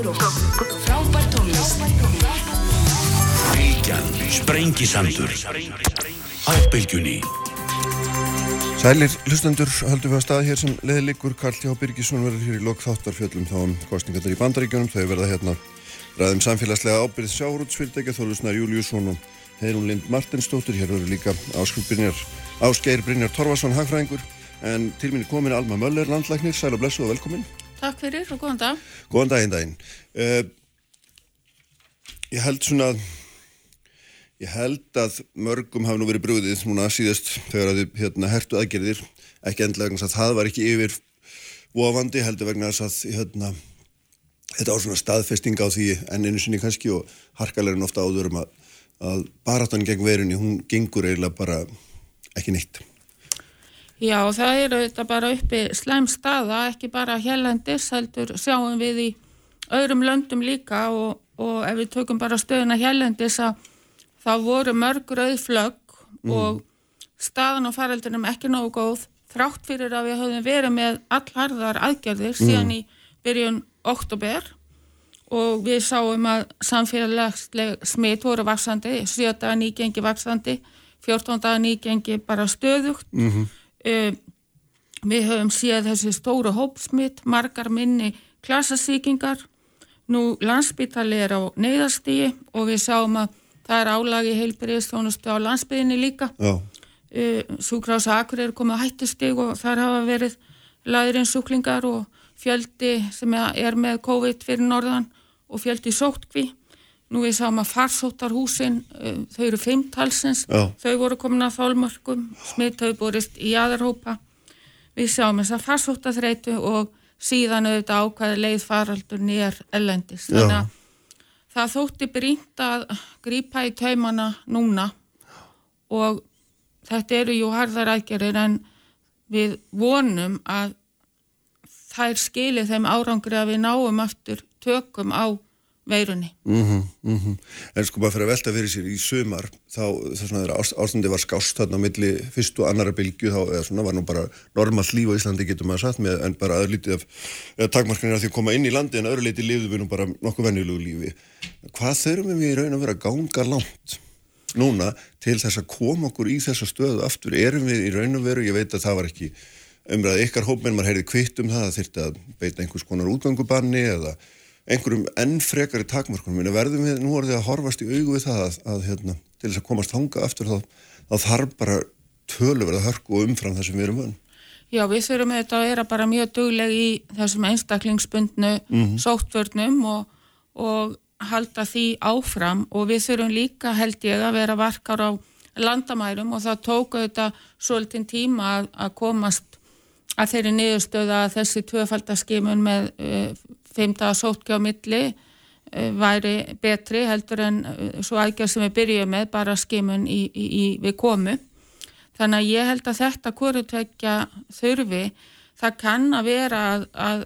söngur og frábær tónlist. Bilgjan, Sprengisandur. Á bylgjunni Sælir hlustendur höldum við að staða hér sem leðilikur Karl Hjá Birgisson verður hér í lok þáttarfjöllum þá um kostningarnir í bandaríkjunum. Þau verða hérna ræðum samfélagslega ábyrð sjáurútsfyrirtækja Þorlusnar Júliusson og Heirún Lind Martinsdóttir hér verður líka Ásgeir Brynjar Torvarsson hagfræðingur. En til mín er komin Alma Möller landlæknir, sæl og blessu og velkomin Takk fyrir og góðan dag. Góðan daginn daginn. Uh, Ég held svona Ég held að mörgum hafi nú verið brúðið núna síðast þegar að þið hérna, hertu aðgerðir, ekki endlega vegna að það var ekki yfir ofandi, heldur vegna að hérna, þetta á svona staðfesting á því enninu sinni kannski og harkalegurinn ofta áður um að, að baráttan gegn verunni, hún gengur eiginlega bara ekki neitt. Já, það eru þetta bara uppi slæm staða, ekki bara hérlendis, heldur sjáum við í öðrum löndum líka og, og ef við tökum bara stöðuna hérlendis að þá voru mörg rauðflögg mm. og staðan á faraldunum ekki nógu góð þrátt fyrir að við höfum verið með allharðar aðgerðir mm. síðan í byrjun oktober og við sáum að samfélagsleg smitt voru vaksandi, 7 dagar nýgengi vaksandi, 14 dagar nýgengi bara stöðugt mm -hmm. Uh, við höfum séð þessi stóru hópsmitt, margar minni klassasíkingar nú landsbytali er á neyðarstígi og við sáum að það er álagi heilbyrðistónustu á landsbygðinni líka. Uh, Súkrása Akur er komið hættustig og þar hafa verið laðurinn súklingar og fjöldi sem er með COVID fyrir norðan og fjöldi sótkví nú við sáum að farsóttarhúsin uh, þau eru fimmtalsins þau voru komin að þálmörkum smitt hafi borist í aðarhópa við sáum þess að farsóttarþreitu og síðan auðvitað ákvæði leið faraldur nýjar ellendis þannig að það þótti brínt að grýpa í taumana núna. Og þetta eru jú harðar aðgerðir en við vonum að þær skilir þeim árangri að við náum aftur tökum á veirunni. Mm -hmm, mm -hmm. En sko bara fyrir að velta fyrir sér í sömar þá þess að ástandi var skást þarna á milli fyrst og annara bylgu þá eða svona var nú bara normal líf á Íslandi getur maður satt með en bara aður lítið af takmarkanir að því að koma inn í landi en öðru lítið lifðu við nú bara nokkuð venjulegu lífi. Hvað þurfum við í raun að vera ganga langt núna til þess að koma okkur í þessa stöðu aftur? Erum við í raun og veru, ég veit að það var ekki umræðið ykkar hópin, maður heyrði kvitt um það að þyrta að beita einhvers konar útgangubanni eða einhverjum enn frekar í takmörkunum en verðum við nú orðið að horfast í augu við það að, að hérna, til þess að komast hanga aftur þá, þá þarf bara töluverða hörku og umfram það sem við erum vönn. Já, við þurfum þetta að vera bara mjög dugleg í þessum einstaklingsbundnu mm -hmm. sóttvörnum og, og halda því áfram og við þurfum líka held ég að vera varkar á landamærum og það tóku þetta svolítinn tíma að, að komast að þeirri niðurstöða að þessi tvöfaldaskimun með uh, þeimta sótkja á milli uh, væri betri heldur en uh, svo aðgjörð sem við byrjum með bara skimun í, í, í, við komu. Þannig að ég held að þetta hvorutvekja þurfi, það kann að vera að, að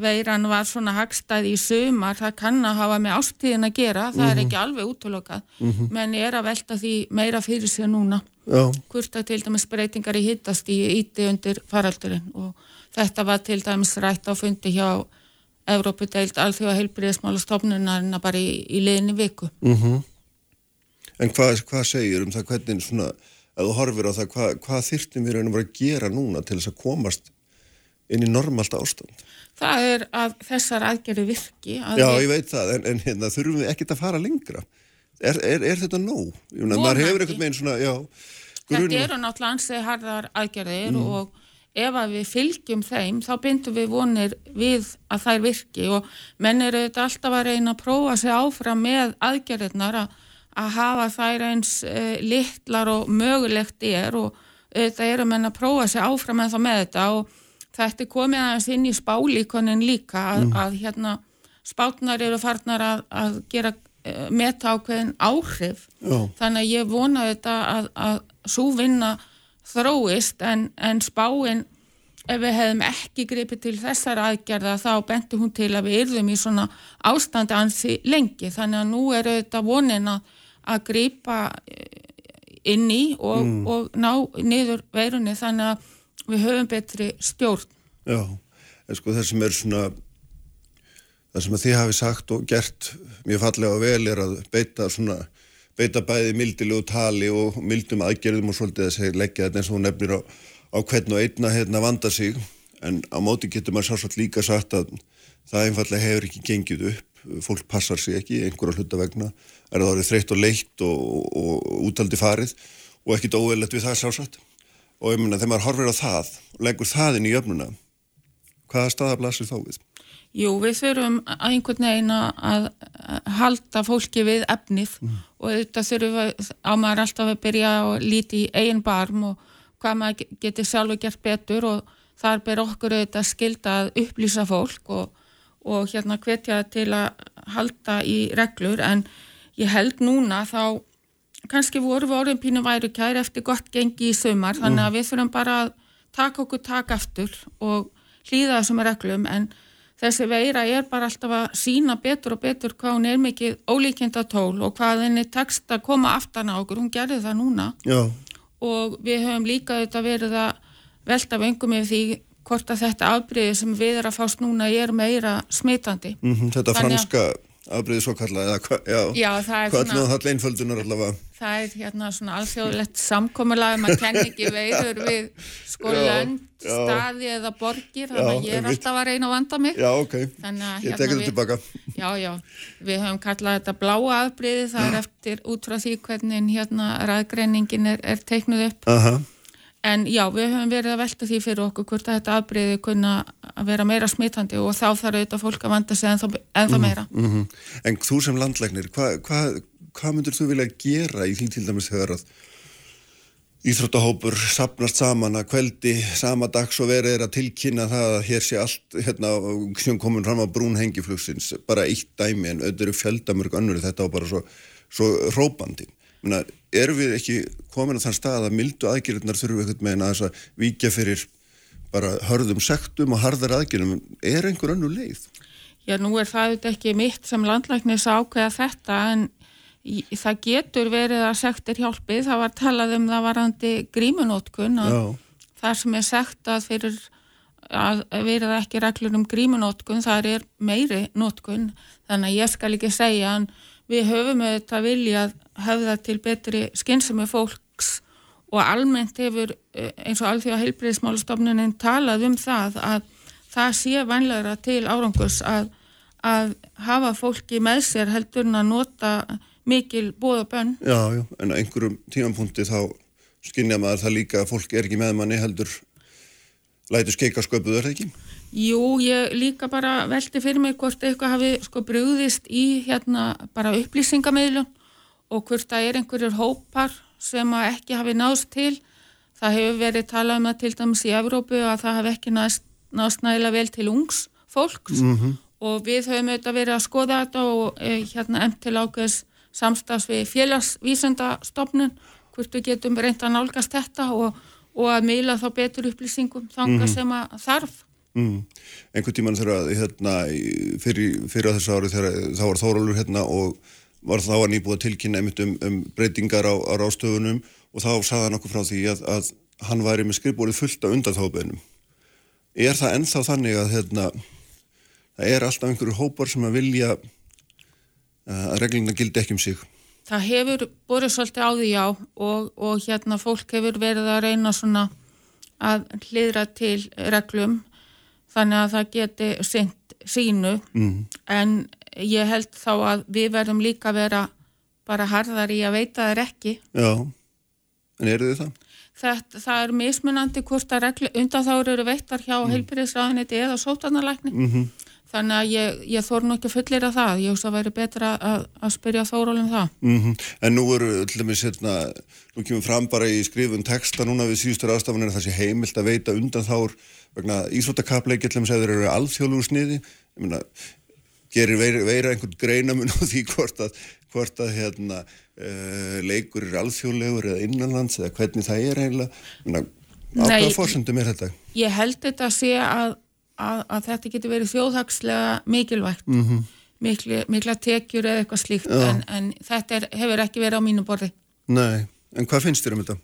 veiran var svona hagstæð í sumar, það kann að hafa með ástíðin að gera, það mm -hmm. er mhm. ekki alveg útlokað, mm -hmm. menn er að velta því meira fyrir sig núna. Hvort að til dæmis breytingar í hittast í íti undir faraldurinn og þetta var til dæmis rætt á fundi hjá Evrópu deilt alþjóða heilbríðismála stofnunarinn bara í, í liðinni viku. Mm -hmm. En hvað, hvað segir um það hvernig svona, að þú horfir á það, hvað, hvað þyrftum við að gera núna til þess að komast inn í normalt ástand? Það er að þessar aðgerði virki. Að Já, ég veit það, en, en hérna, þurfum við ekkert að fara lengra. Er, er, er þetta nóg? Maður hefur eitthvað með einn svona, já. Grunna. Þetta eru náttúrulega ansið harðar aðgerðir mm. og ef að við fylgjum þeim þá bindum við vonir við að þær virki og menn eru þetta alltaf að reyna að prófa sig áfram með aðgerðirnar að, að hafa þær eins e, litlar og mögulegt er og þetta eru menn að prófa sig áfram en þá með þetta og þetta er komið aðeins inn í spálíkonin líka að, mm. að hérna spátnar eru farnar að, að gera e, meta ákveðin áhrif Já. þannig að ég vona þetta að svo vinna þróist en, en spáinn ef við hefðum ekki gripið til þessar aðgerða þá bentur hún til að við yrðum í svona ástandi ansi lengi þannig að nú er þetta vonin að gripa eh, inn í og, mm. og ná niður veirunni þannig að við höfum betri stjórn. Já, en sko það sem er svona það sem að þið hafi sagt og gert mjög fallega og vel er að beita svona, beita bæði mildilegu tali og mildum aðgerðum og svolítið að segja leggja þetta eins og nefnir á, á hvern og einna hérna vanda sig. En á móti getur maður sásvall líka sagt að það einfallega hefur ekki gengið upp, fólk passar sig ekki einhverja hluta vegna, er það orðið þreytt og leitt og, og, og útaldi farið? Og ekkit óveilett við það sásvall og ég menna þegar maður horfir á það og leggur það inn í öfnuna hvaða staða blasir þá við? Jú, við þurfum að einhvern veginn að halda fólki við efnið mm. og þetta þurfum við á maður alltaf að byrja að líti í eigin barm og hvað maður getur sjálfur gert betur og þar ber okkur auðvitað skilda að upplýsa fólk og, og hérna hvetja til að halda í reglur en ég held núna þá kannski voru orðin pínu væru kær eftir gott gengi í sömar þannig að við þurfum bara að taka okkur taka eftir og hlýða þessum reglum en þessi veira er bara alltaf að sína betur og betur hvað hún er mikið ólíkjönda tól og hvað henni tekst að koma aftan á okkur, hún gerði það núna Já. og við höfum líka þetta verið að velta vengum yfir því hvort að þetta afbríði sem við erum að fást núna er meira smitandi. Mm -hmm, þetta franska afbríði svo kalla, eða hva, já, já, það er leinföldunar allavega? það er hérna svona alþjóðlegt samkomiðlega, maður kenn ekki veiður við sko lönd, staði eða borgir, þannig að ég er alltaf að reyna að vanda mig. Já, ok, ég hérna, tekur þetta tilbaka. Já, já, við höfum kallað þetta bláa afbríði, það er eftir út frá því hvernig hérna ræðgreiningin er, er teiknuð upp. Aha. En já, við höfum verið að velta því fyrir okkur hvort að þetta afbreyði kunna að vera meira smitandi og þá þarf auðvitað fólk að vanda sig ennþá, ennþá meira. Mm -hmm. En þú sem landlegnir, hvað hva, hvað myndur þú vilja gera í því til dæmis þegar að Íþróttahópur sapnast saman að kveldi sama dags og verið er að tilkynna það að hér sé allt hérna sem komin fram á brún hengiflugsins bara eitt dæmi en auðvitað eru fjöldamörg önnur þetta á bara svo, svo rópandi. Menna, erum við ekki komin á þann stað að mildu aðgjörðunar þurfum við eitthvað með að vikja fyrir bara hörðum sektum og harðar aðgjörðum. Er einhver önnu leið? Já, nú er það ekki mitt sem landlæknis ákveða þetta en það getur verið að sektir hjálpi, það var talað um það varandi grímunótkun það sem er sekt að fyrir að verið ekki reglur um grímunótkun, það er meiri nótkun, þannig að ég skal ekki segja en við höfum auðvitað viljað höfða til betri skynsami fólks og almennt hefur eh, eins og alþjóða heilbreyðismálastofnunin talað um það að það sé vanlegra til árangus að, að hafa fólki með sér heldur en að nota mikil bóða bönn. Já, já, en á einhverjum tímanpunti þá skinnja maður það líka að fólk er ekki með manni heldur lætu skeika sköpuð, það ekki? Jú, ég líka bara veldi fyrir mig hvort eitthvað hafi sko brúðist í hérna bara upplýsingamöðlun og hvort það er einhverjur hópar sem að ekki hafi náðst til. Það hefur verið talað um það til dæmis í Evrópu að það hafi ekki náðst, náðst nægilega vel til ungs fólks mm -hmm. og við höfum auðvitað verið að skoða þetta og eh, hérna emt til ákveðs samstags við félagsvísendastofnun hvort við getum reynda að nálgast þetta og, og að meila þá betur upplýsingum þanga mm -hmm. sem að þarf mm. Engur tíman þegar hérna, fyrir, fyrir að þessu ári þegar þá var Þórólur hérna og var þá að nýbúða tilkynna einmitt um, um breytingar á, á rástöfunum og þá saða hann okkur frá því að, að hann væri með skrifbólið fullt af undanþáðbeinum Er það ennþá þannig að hérna, það er alltaf einhverju hópar sem að vilja Eh, að regluna gildi ekki um sig. Það hefur borðið svolítið á því já og, og hérna fólk hefur verið að reyna svona að hlýðra til reglum þannig að það geti synt sínu mm. en ég held þá að við verðum líka að vera bara harðar í að veita þeir ekki. Já, en eru þið það? Þetta, það er mismunandi hvort að reglu, undan þá eru veittar hjá mm. heilbyrðisraðiniti eða sótarnalækni. Mm -hmm. Þannig að ég, ég þór nú ekki að fullera það. Ég veist að væri betra að, að spyrja þórólum það. Mm -hmm. En nú eru, til dæmis, hérna, nú kemur fram bara í skrifun texta núna við síðustur aðstafanir að það sé heimilt að veita undan þár vegna ísvotakappleiki, til dæmis, eða þeir eru alþjóðlugur sniði. Ég meina, gerir veira, veira einhvern greinamun á því hvort að, hvort að hérna, uh, leikur er alþjóðlegur eða innanlands eða hvernig það er eiginlega. Ég meina, á hvaða fórsöndum er þetta? Ég held þetta að sé að að, að þetta getur verið þjóðhagslega mikilvægt mm -hmm. Mikli, mikla tekjur eða eitthvað slíkt en, en þetta er, hefur ekki verið á mínu borði Nei, en hvað finnst þér um þetta?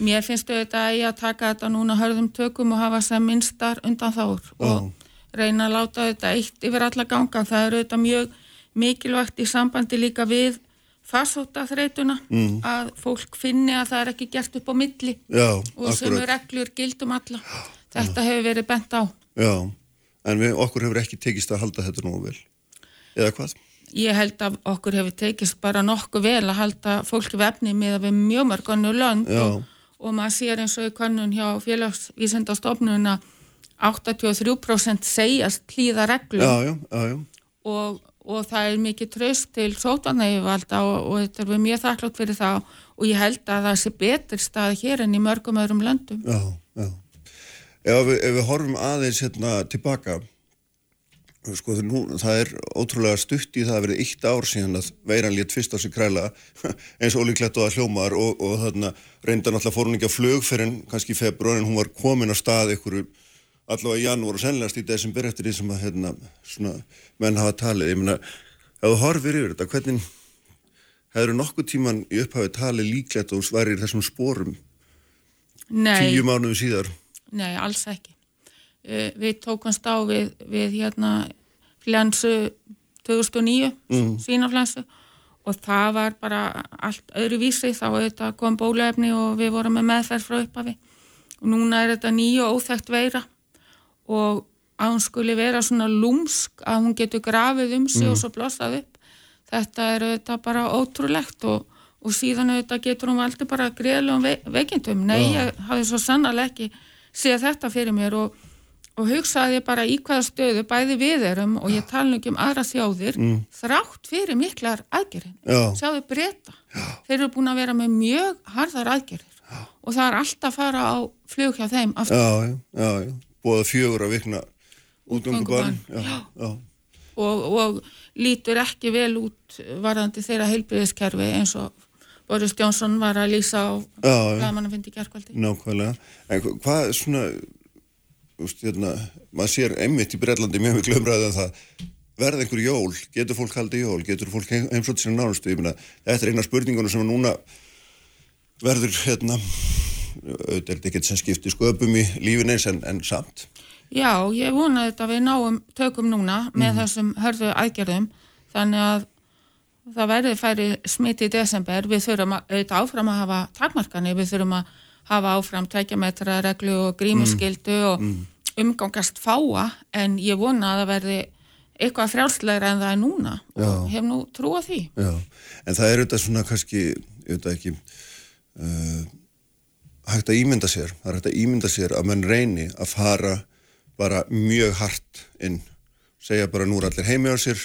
Mér finnst þetta að ég að taka þetta núna hörðum tökum og hafa sem minnstar undan þáur og reyna að láta þetta eitt yfir alla ganga. Það er auðvitað mjög mikilvægt í sambandi líka við farsóta þreytuna mm. að fólk finni að það er ekki gert upp á milli Já, og sem akkurat. er reglur gildum alla. Þetta hefur verið bent á. Já, en við, okkur hefur ekki tekist að halda þetta nú vel. Eða hvað? Ég held að okkur hefur tekist bara nokkuð vel að halda fólki vefni með að við mjög mörgunnu lönd Já. og, og maður sér eins og í kannun hjá félagsvísendastofnun að 83% segjast hlýða reglum Já, já, já, já. og, og það er mikið tröst til sótanægivalda og, og þetta er við mjög þakklátt fyrir það og ég held að það sé betur stað hér en í mörgum öðrum löndum. Já, já. Ef við, ef við horfum aðeins hérna tilbaka, sko nú, það er ótrúlega stutt í það að verið eitt ár síðan að veiran létt fyrst á sig kræla eins og ólíklegt og að hljómar og, og þarna reynda náttúrulega fór hún ekki á en kannski í februar en hún var komin á stað einhverju allavega í janúar og sennilegast í desember eftir því sem að hérna, svona, menn hafa talið. Ég meina, ef þú horfir yfir þetta, hvernig hefur nokkuð tíman í upphafi talið líklegt og sværir þessum spórum Nei. tíu mánuðu síðar? Nei, alls ekki. Uh, við tókumst á við, við hérna flensu 2009, mm. svínaflensu og það var bara allt öðru vísi, þá kom bólefni og við vorum með meðferð frá upphafi og núna er þetta nýju óþægt veira og að hún skuli vera svona lúmsk að hún getur grafið um sig og svo blossað upp. Þetta er auðvitað bara ótrúlegt og, og síðan auðvitað getur hún aldrei bara greiðlegum ve veikindum. Nei, ég hafi svo sannarlega ekki séð þetta fyrir mér og, og hugsaði bara í hvaða stöðu bæði við erum og ég tala ekki um aðra þjóðir þrátt fyrir miklar aðgerðin. Já. Sjáðu breyta. Þeir eru búin að vera með mjög harðar aðgerðir og það er alltaf að fara á flug hjá þeim aftur. Já, já, já, já. Búið fjögur að vikna útgöngubann. Já, já. og, og lítur ekki vel út varðandi þeirra heilbriðiskerfi eins og Boris Johnson var að lýsa á Já, já. gaman að fyndi gerkvældi. Nákvæmlega. En hva- hvað svona, veist, hérna, maður sér einmitt í Breitlandi mjög miklu umræðu um það, verða einhver jól, getur fólk haldið jól, getur fólk heim- heimsótt sína nánustu, ég meina, þetta er eina spurningunum sem núna verður, hérna, auðvitað er ekkert sem skiptir sköpum í lífin eins en, en samt. Já, ég vona þetta við náum tökum núna með þessum hörðu aðgerðum. Þannig að það verði færi smitt í desember. Við þurfum að, auðvitað áfram að hafa takmarkanir, við þurfum að hafa áfram tækjametra reglu og grímuskildu og umgangast fáa en ég vona að það verði eitthvað frjálslegra en það er núna og Já. hef nú trú á því. Já, en það er auðvitað svona kannski, auðvitað ekki uh, hægt að ímynda sér, það er hægt að ímynda sér að menn reyni að fara bara mjög hart inn, segja bara nú er allir heimi á sér,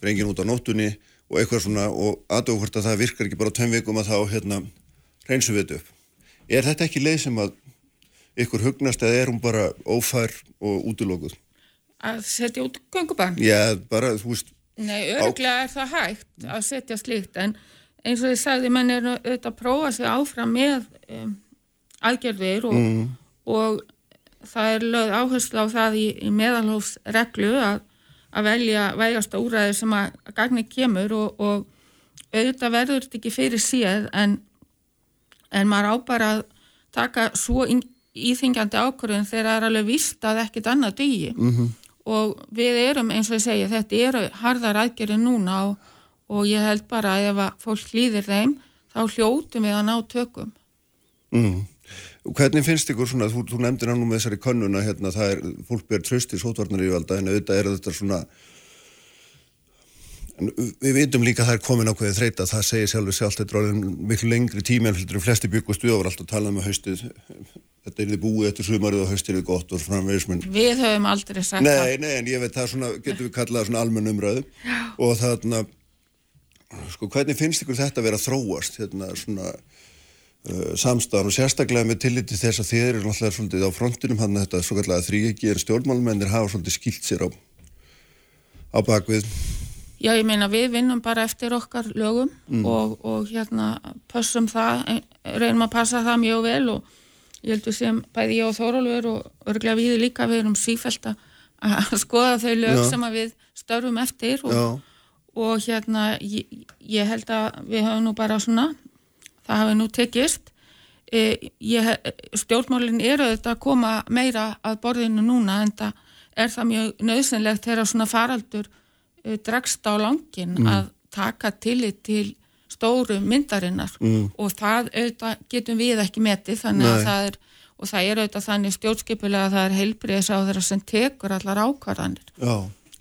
brengin út á nóttunni og eitthvað svona og aðdóð hvort að það virkar ekki bara tveim vikum að þá hérna reynsum við þetta upp. Er þetta ekki leið sem að ykkur hugnast eða er hún bara ófær og útilókuð? Að setja út göngubann? Já, bara, þú veist, Nei, örglega er það hægt að setja slíkt en eins og ég sagði, menn er auðvitað að prófa sig áfram með um, aðgerðir og, og það er lögð áherslu á það í, í meðalhófsreglu að, að velja vægasta úræði sem að gagni kemur og, og auðvitað verður þetta ekki fyrir séð en, en maður á bara að taka svo íþingjandi ákvörðun þegar það er alveg víst að ekkit annað dygi og við erum eins og ég segja þetta eru harðar aðgerði núna og, og ég held bara að ef að fólk hlýðir þeim þá hljótum við að ná tökum. Mm. Hvernig finnst ykkur svona, þú, þú nefndir hann nú með þessari könnuna hérna, það er, fólk ber tröst í sótvarnar í valda en auðvitað er þetta svona við vitum líka að það er komin ákveðið þreita, það segir sjálfur sjálft þetta er orðin miklu lengri tími en en flesti byggust við ávar alltaf talað um að haustið þetta er þið búið eftir sumarið og haustið er gott og framvegismenn við höfum aldrei sagt Nei, nei, en ég veit það svona, getur við kallað svona almenn umræðu. Og þarna sko, hvernig finnst ykkur þetta að vera að þróast hérna svona uh, samstæðan og sérstaklega með tilliti þess að þið eru náttúrulega svolítið á frontinum hann þetta svo kallega þrýegi en stjórnmálmennir hafa svolítið skilt sér á á bakvið Já, ég meina við vinnum bara eftir okkar lögum og, og hérna pössum það, reynum að passa það mjög vel og ég heldur sem bæði ég og Þórólfur og örglega við líka við erum sífælt að skoða þau lög Já. sem við störfum eftir og, og hérna ég, ég held að við höfum nú bara svona það hafi nú tekist. E, ég, stjórnmálin eru þetta að koma meira að borðinu núna en það er það mjög nöðsynlegt þegar svona faraldur dregst á langin að taka tillit til stóru myndarinnar og það auðvitað getum við ekki metið þannig Nei. að það er og það er auðvitað þannig stjórnskipulega að það er heilbriðis á þeirra sem tekur allar ákvarðanir Já,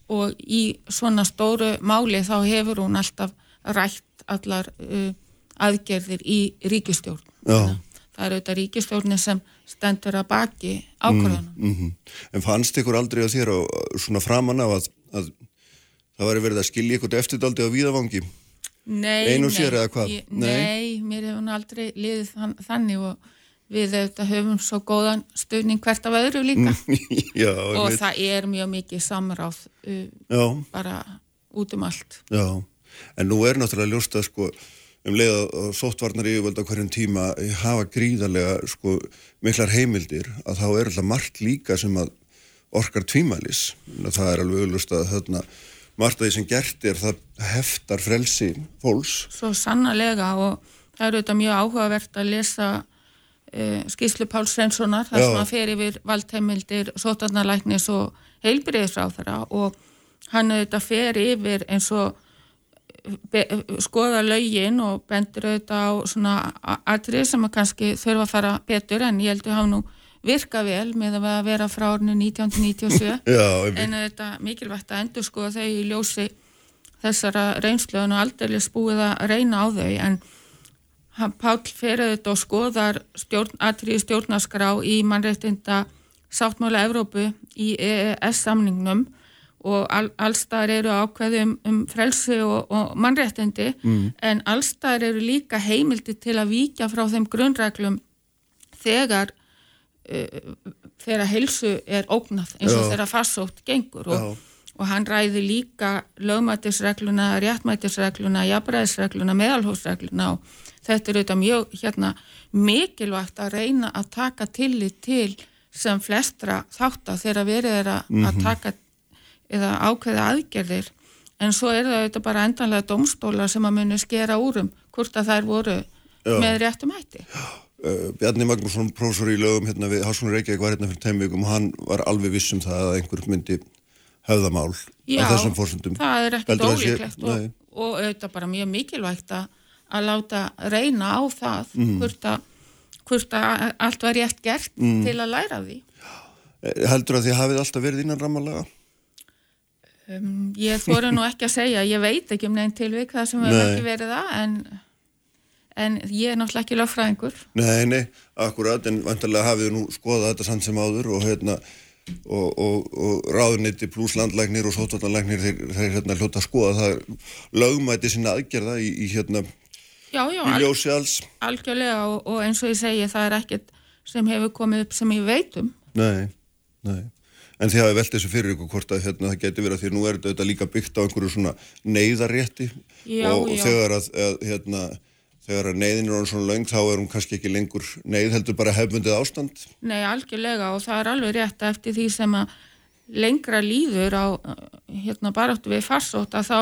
og í svona stóru máli þá hefur hún alltaf rætt allar uh, aðgerðir í ríkistjórn. Já. Það er auðvitað ríkistjórnin sem stendur að baki ákvarðanum. mm En fannst ykkur aldrei að þér á, svona framan af að, að það væri verið að skilja ykkur eftirdaldi á víðavangi? Nei, Ein og nei, sér eða hvað? Ég, Nei. nei. mér hefur nú aldrei liðið þann, þannig og við auðvitað höfum svo góðan stöðning hvert af öðru líka já, og einmitt. það er mjög mikið samráð uh, bara út um allt. já. En nú er náttúrulega ljóst að sko um leið að sóttvarnar yfirvöld á hverjum tíma hafa gríðarlega sko miklar heimildir að þá er alltaf margt líka sem að orkar tvímælis. Það er alveg auðlust að þarna margt að því sem gert er það heftar frelsi fólks. Svo sannarlega og það er auðvitað mjög áhugavert að lesa uh, skýslu Páls Svenssonar þar Já. sem hann fer yfir valdheimildir, sótarnalæknis og heilbriðisráþara og hann auðvitað fer yfir eins og be, skoða lögin og bendur auðvitað á svona a- atriði sem að kannski þurfa að fara betur en ég heldur hafa nú virka vel með að vera frá árinu 1997 Já, en þetta mikilvægt að endur skoða þau í ljósi þessara reynsluðun og aldrei spúið að reyna á þau. En hann Páll fer auðvitað og skoðar stjórn, atriði stjórnaskrá í mannreitinda sáttmála Evrópu í EES samningnum og all, allstaðar eru ákveði um, um frelsi og, og mannréttindi mm. en allstaðar eru líka heimildi til að víkja frá þeim grunnreglum þegar þegar heilsu er ógnað eins og Já. þegar farsótt gengur og, Já. og hann ræði líka lögmætisregluna, réttmætisregluna, jafnræðisregluna, meðalhósregluna og þetta er auðvitað mjög hérna, mikilvægt að reyna að taka tillit til sem flestra þátt að þeirra verið er að, að taka eða ákveða aðgerðir en svo er það auðvitað bara endanlega domstólar sem að muni skera úrum hvort að þær voru með réttum hætti. Uh, Bjarni Magnússon, prófessor í lögum hérna við Háskóla Reykjavík var hérna fyrir tveim vikum og hann var alveg viss um það að einhver myndi höfðamál Já, á þessum fórsöndum. það er ekkert ólíklegt og, og auðvitað bara mjög mikilvægt að, láta reyna á það Mm. hvort, að, hvort að allt var rétt gert Mm. til að læra af því. Eh, Heldur að þið hafið alltaf verið innan rammalaga? Um, ég þóra nú ekki að segja, ég veit ekki um neinn tilvik það sem hefur ekki verið það en, en ég er náttúrulega ekki lögfræðingur. Nei, nei, akkurat, en vantarlega hafið nú skoðað þetta samt sem áður og hérna og, og, og ráðuniti pluss landlæknir og sótvartanlæknir þeir, þeir hérna hljóta að skoða það lögmæti sinna aðgerða í, í hérna Já, já, í ljósi alls. algjörlega og, og eins og ég segi það er ekkert sem hefur komið upp sem ég veit um. Nei, nei. En þið hafið velt þessu fyrir ykkur hvort að hérna, það geti verið að því að nú er þetta líka byggt á einhverju svona neyðarrétti Já, og, og þegar að, að hérna, þegar neyðin er orðin svona löng þá er hún kannski ekki lengur neyð heldur bara hefbundið ástand. Nei, algjörlega og það er alveg rétt eftir því sem að lengra líður á hérna baráttu við farsótt að þá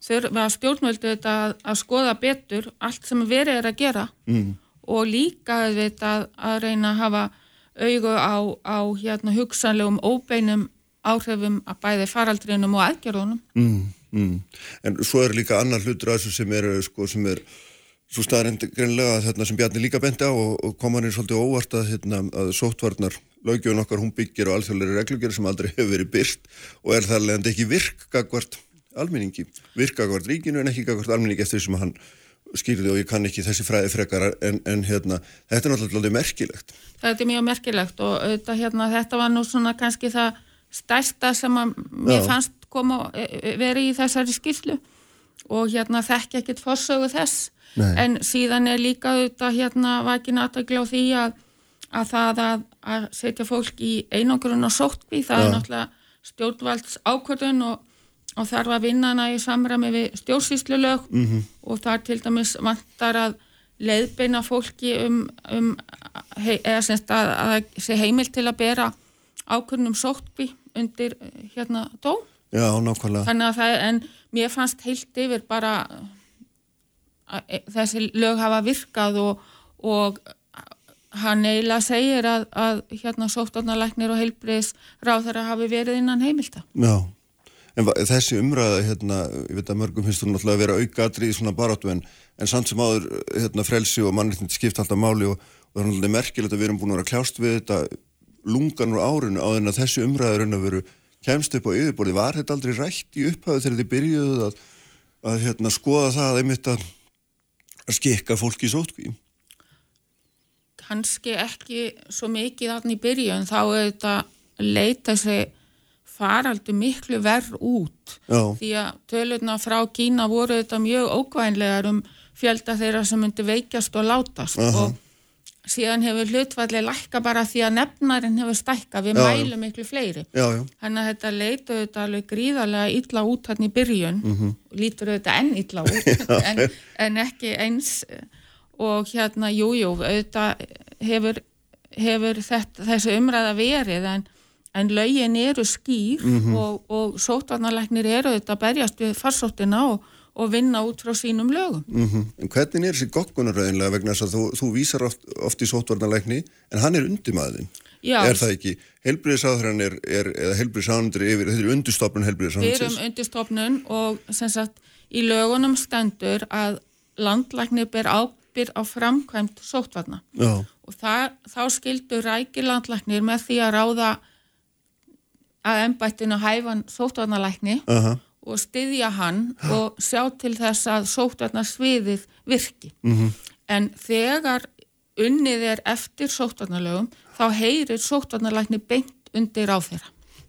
þurfa stjórnvöldu þetta að, að skoða betur allt sem verið er að gera mm. og líka þetta að, að reyna að hafa augu á, á hérna hugsanlegum óbeinum áhrifum að bæði faraldrinum og aðgerðunum. Mm, mm. En svo er líka annar hlutur að þessu sem er, sko, sem er svo staðarind greinlega þarna sem Bjarni líka benti á og, og kom hann er svolítið óvart að, hérna, að sóttvarnar lögjöfun okkar hún byggir á alþjóðleiri reglugjör sem aldrei hefur verið byrt og er þar leðandi ekki virkagvart almenningi, virkagvart ríkinu en ekki gagvart almenningi eftir því sem hann skýrði og ég kann ekki þessi fræði frekar en, en hérna, þetta er náttúrulega merkilegt. Þetta er mjög merkilegt og auðvitað, hérna, þetta var nú svona kannski það stærsta sem að mér Já. fannst koma e, e, verið í þessari skýrslu og hérna þekki ekkit forsögu þess Nei. en síðan er líka auðvitað hérna vakin aðtækla á því að, að það að, að setja fólk í einangrun og sóttví það Já. er náttúrulega stjórnvalds ákvörðun og, og þarf að vinna hana í samræmi við stjórnsýslulög -hmm. og það til dæmis vantar að leiðbeina fólki um, um hei, eða semst að, að það sé heimil til að bera ákvörnum sóttví undir hérna dóm. Já, nákvæmlega. Þannig að það, en mér fannst heilt yfir bara þessi lög hafa virkað og, og hann eiginlega segir að, að hérna sóttarnalæknir og heilbriðis ráð þeirra hafi verið innan heimilta. Já, en þessi umræða, hérna, ég veit að mörgum finnst þú náttúrulega að vera aukaðri í svona baráttu en, en samt sem áður, hérna, frelsi og mannréttindi skipta alltaf máli og, það er náttúrulega merkilegt að við erum búin að vera að kljást við þetta lungan úr árinu á þenn að þessi umræða raun að veru kemst upp á yfirborði. Var þetta aldrei rætt í upphafið þegar þið byrjuðu að, að hérna, skoða það einmitt að, að skikka fólki í sótkví? kannski ekki svo mikið þarna í byrjun þá auðvitað leita þessi faraldu miklu verð út Já. því að tölurna frá Kína voru auðvitað mjög ókvænlegar um fjölda þeirra sem myndi veikjast og látast Aha. og síðan hefur hlutfalli lækka bara því að nefnarinn hefur stækka, við Já, mælum miklu fleiri Já, já. Þannig að þetta leitu auðvitað alveg gríðarlega illa út hann í byrjun Mhm. og lítur auðvitað enn illa út en, en ekki eins og hérna, jújú, jú, auðvitað hefur, hefur þetta, þessi umræða verið en, en lögin eru skýr Mhm. og, og sótvarnalæknir eru að berjast við farsóttina og, og vinna út frá sínum lögum. Mm En hvernig er þessi goggunaröðinlega vegna þess að þú, þú vísar oft, oft í sótvarnalækni en hann er undirmaðin? Já. Er það ekki? Helbriðisáðurinn er, er eða helbriðisáðundur yfir, þetta er undurstofnun Við helbriðisáðundsins? erum undirstofnun og sem sagt í lögunum stendur að landlæknir ber ábyrð á framkvæmt sótvarna. Já, og það, þá skildu rækir landlæknir með því að ráða að embættinu hæfan sóttvarnalækni aha, og styðja hann og sjá til þess að sóttvarnasviðið virki. mhm, En þegar unnið er eftir sóttvarnalögum þá heyrir sóttvarnalækni beint undir á þeirra.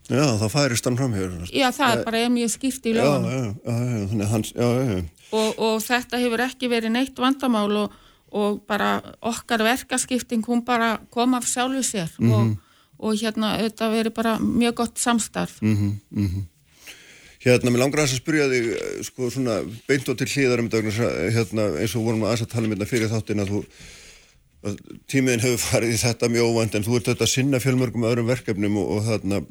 já, það færist hann fram hér. Já, það er bara er mjög skýrt í Já, lögunum já, já, já, hans, já, já, og, og þetta hefur ekki verið neitt vandamál og, og bara okkar verkaskipting hún bara kom af sjálfu sér og, og hérna þetta verið bara mjög gott samstarf Hérna, mér langar að spyrja þig, eh, sko, svona beint og til hlýðar um dagnar, hérna, eins og vorum aðeins að tala um hérna fyrir þáttin að þú, að tímiðin hefur farið í þetta mjög óvænt en þú ert auðvitað að sinna fjölmörgum öðrum verkefnum og, og þarna,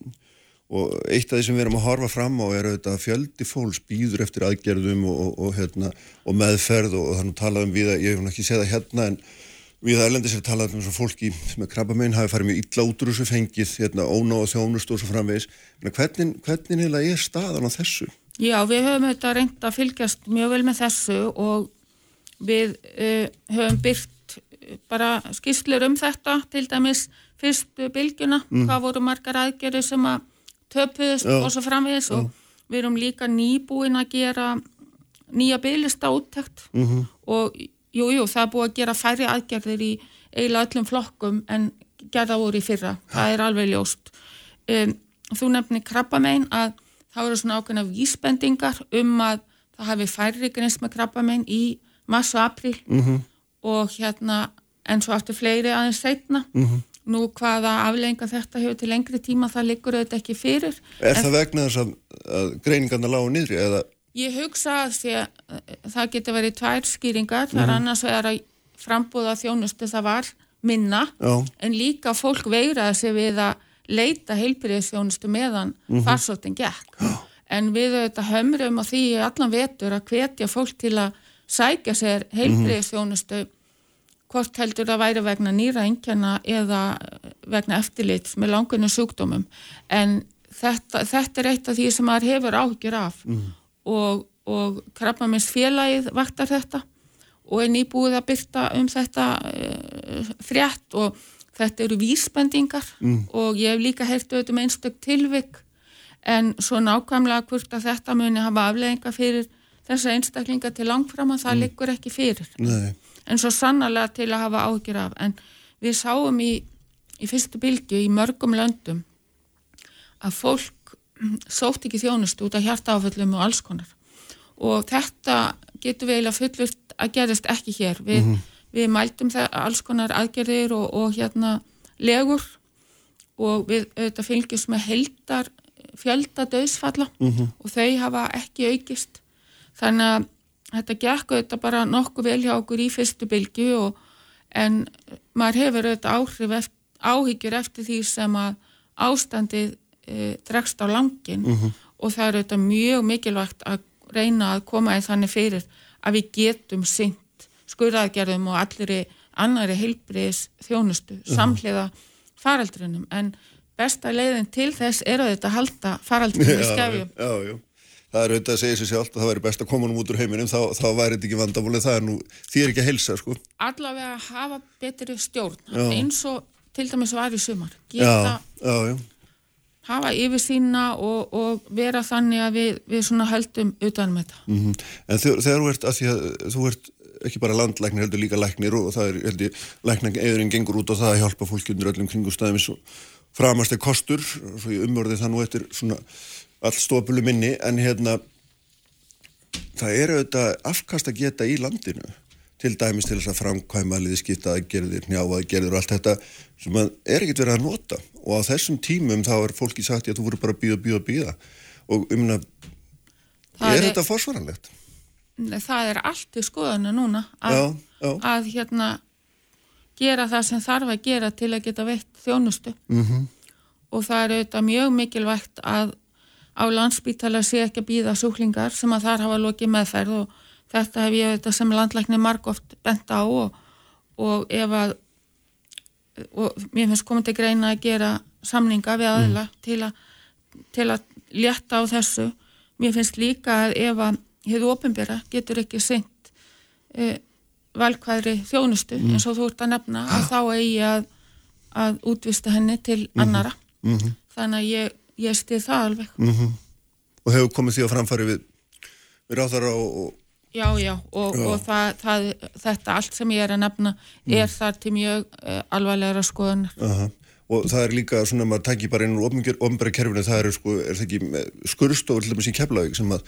og eitt af því sem við erum að horfa fram á er auðvitað að fjöldi fólks býður eftir aðgerðum og, og, og hérna, og meðferð og, þannig talað um við að, ég hef ekki séð það hérna en við að erlendis er talað um fólki sem er krabba meginn hafi farið mjög illa út úr þessu fengið, hérna, óná og þjónust og svo framvegis. Hvernig, hvernig eiginlega er staðan á þessu? Já, við höfum þetta reynd að fylgjast mjög vel með þessu og við uh, höfum byrt eh, bara skýrslur um þetta til dæmis fyrstu bylgjuna, hvað voru margar aðgerði sem að töpuðust Já. og svo framvegis og við erum líka nýbúin að gera nýja bylista úttækt -hmm. og jú, jú, það er búið að gera færri aðgerðir í eiginlega öllum flokkum en gerða voru í fyrra, það er alveg ljóst. Um, þú nefnir krabbamein að það voru svona ákveðna vísbendingar um að það hafi færri grins með krabbamein í mars og april -hmm. og hérna en svo aftur fleiri aðeins setna -hmm. nú hvaða aflenga þetta hefur til lengri tíma það liggur auðvitað ekki fyrir. Er það vegna þess að, að greiningarna lágu niðri eða, Ég hugsa að því að eh, það getur verið tvær skýringar, það er annars vegar að frambúða þjónustu það var minna, Já. en líka fólk veiraði sig við að leita heilbyrðisþjónustu meðan mm farsóttin gekk. En við auðvitað hömrum á því allan vetur að hvetja fólk til að sækja sér heilbyrðisþjónustu hvort heldur það væri vegna nýra einnkjana eða vegna eftirlits með langunum sjúkdómum. En þetta, þetta er eitt af því sem maður hefur áhyggjur af og, og krabbamins félagið vaktar þetta og er nýbúið að byrta um þetta uh, frétt og þetta eru vísbendingar og ég hef líka heyrt auðvitað um einstök tilvik en svo nákvæmlega hvort að þetta muni hafa afleðinga fyrir þessa einstaklinga til langfram að það liggur ekki fyrir. Nei, en svo sannarlega til að hafa ágjur af. En við sáum í, í fyrstu bylgju í mörgum löndum að fólk mm, sótt ekki þjónustu út af hjartaáföllum og alls konar. Og þetta getur við eiginlega fullurt að gerist ekki hér. Við, við mæltum það alls konar aðgerðir og, og hérna legur og við auðvitað fylgjumst með heldar fjölda döðsfalla og þau hafa ekki aukist. Þannig að þetta gekk auðvitað bara nokkuð vel hjá okkur í fyrstu bylgu og en maður hefur auðvitað áhrif eftir, áhyggjur eftir því sem að ástandið e, dregst á langin og það er auðvitað mjög mikilvægt að reyna að koma í þannig fyrir að við getum syngt skurðaðgerðum og allir annari heilbriðis þjónustu samhliða faraldrinum en besta leiðin til þess er að þetta halda faraldrinum í skefjum. Já, já, það er auðvitað að segja sér sjálf að það væri best að koma nú út úr heiminum, þá, þá væri þetta ekki vandamálið, það er nú, því er ekki að helsa, sko. Allavega hafa betri stjórn Já. eins og til dæmis var í sumar. Geta já, já, hafa yfir sína og, og vera þannig að við, við svona höldum utanum þetta. mhm. En þegar, þegar þú ert, að því að þú ert ekki bara landlæknir, heldur líka læknir og það er, held ég, læknir eðurinn gengur út á það að hjálpa fólki undir öllum kringustæðum framast er kostur, svo ég umörði það nú eftir svona all stopulu minni, en hérna, það er auðvitað afkast að geta í landinu til dæmis til þess að framkvæma liðskipta aðgerðir, njáa aðgerðir og allt þetta sem er ekkert verið að nota og á þessum tímum þá er fólki sagt að þú voru bara að býða, býða, býða og um að er þetta forsvaranlegt? Það er allt í skoðinu núna að, Já, já. að hérna gera það sem þarf að gera til að geta veitt þjónustu Mm -hmm. og það er auðvitað mjög mikilvægt að á landspítala sé ekki að býða súklingar sem að þar hafa lokið meðferð og þetta hef ég auðvitað sem landlækni margóft bent á og, og ef að og mér finnst komið til greina að gera samninga við aðila til, að, til að létta á þessu. Mér finnst líka að ef að hefur ofinbera getur ekki seint e, valkvæðri þjónustu eins og þú ert að nefna að þá eigi að, að útvista henni til annara Mhm. þannig að ég, ég stið það alveg. Og hefur komið því að framfæri við, við ráðara og, og Já, já, og, Já. og það, það, þetta allt sem ég er að nefna er þar til mjög uh, alvarlegra skoðunar. Aha. og það er líka svona að maður tæki bara inn úr ofnbæra kerfinu, það er sko, er það ekki með skurstofur til dæmis í Keflavík sem að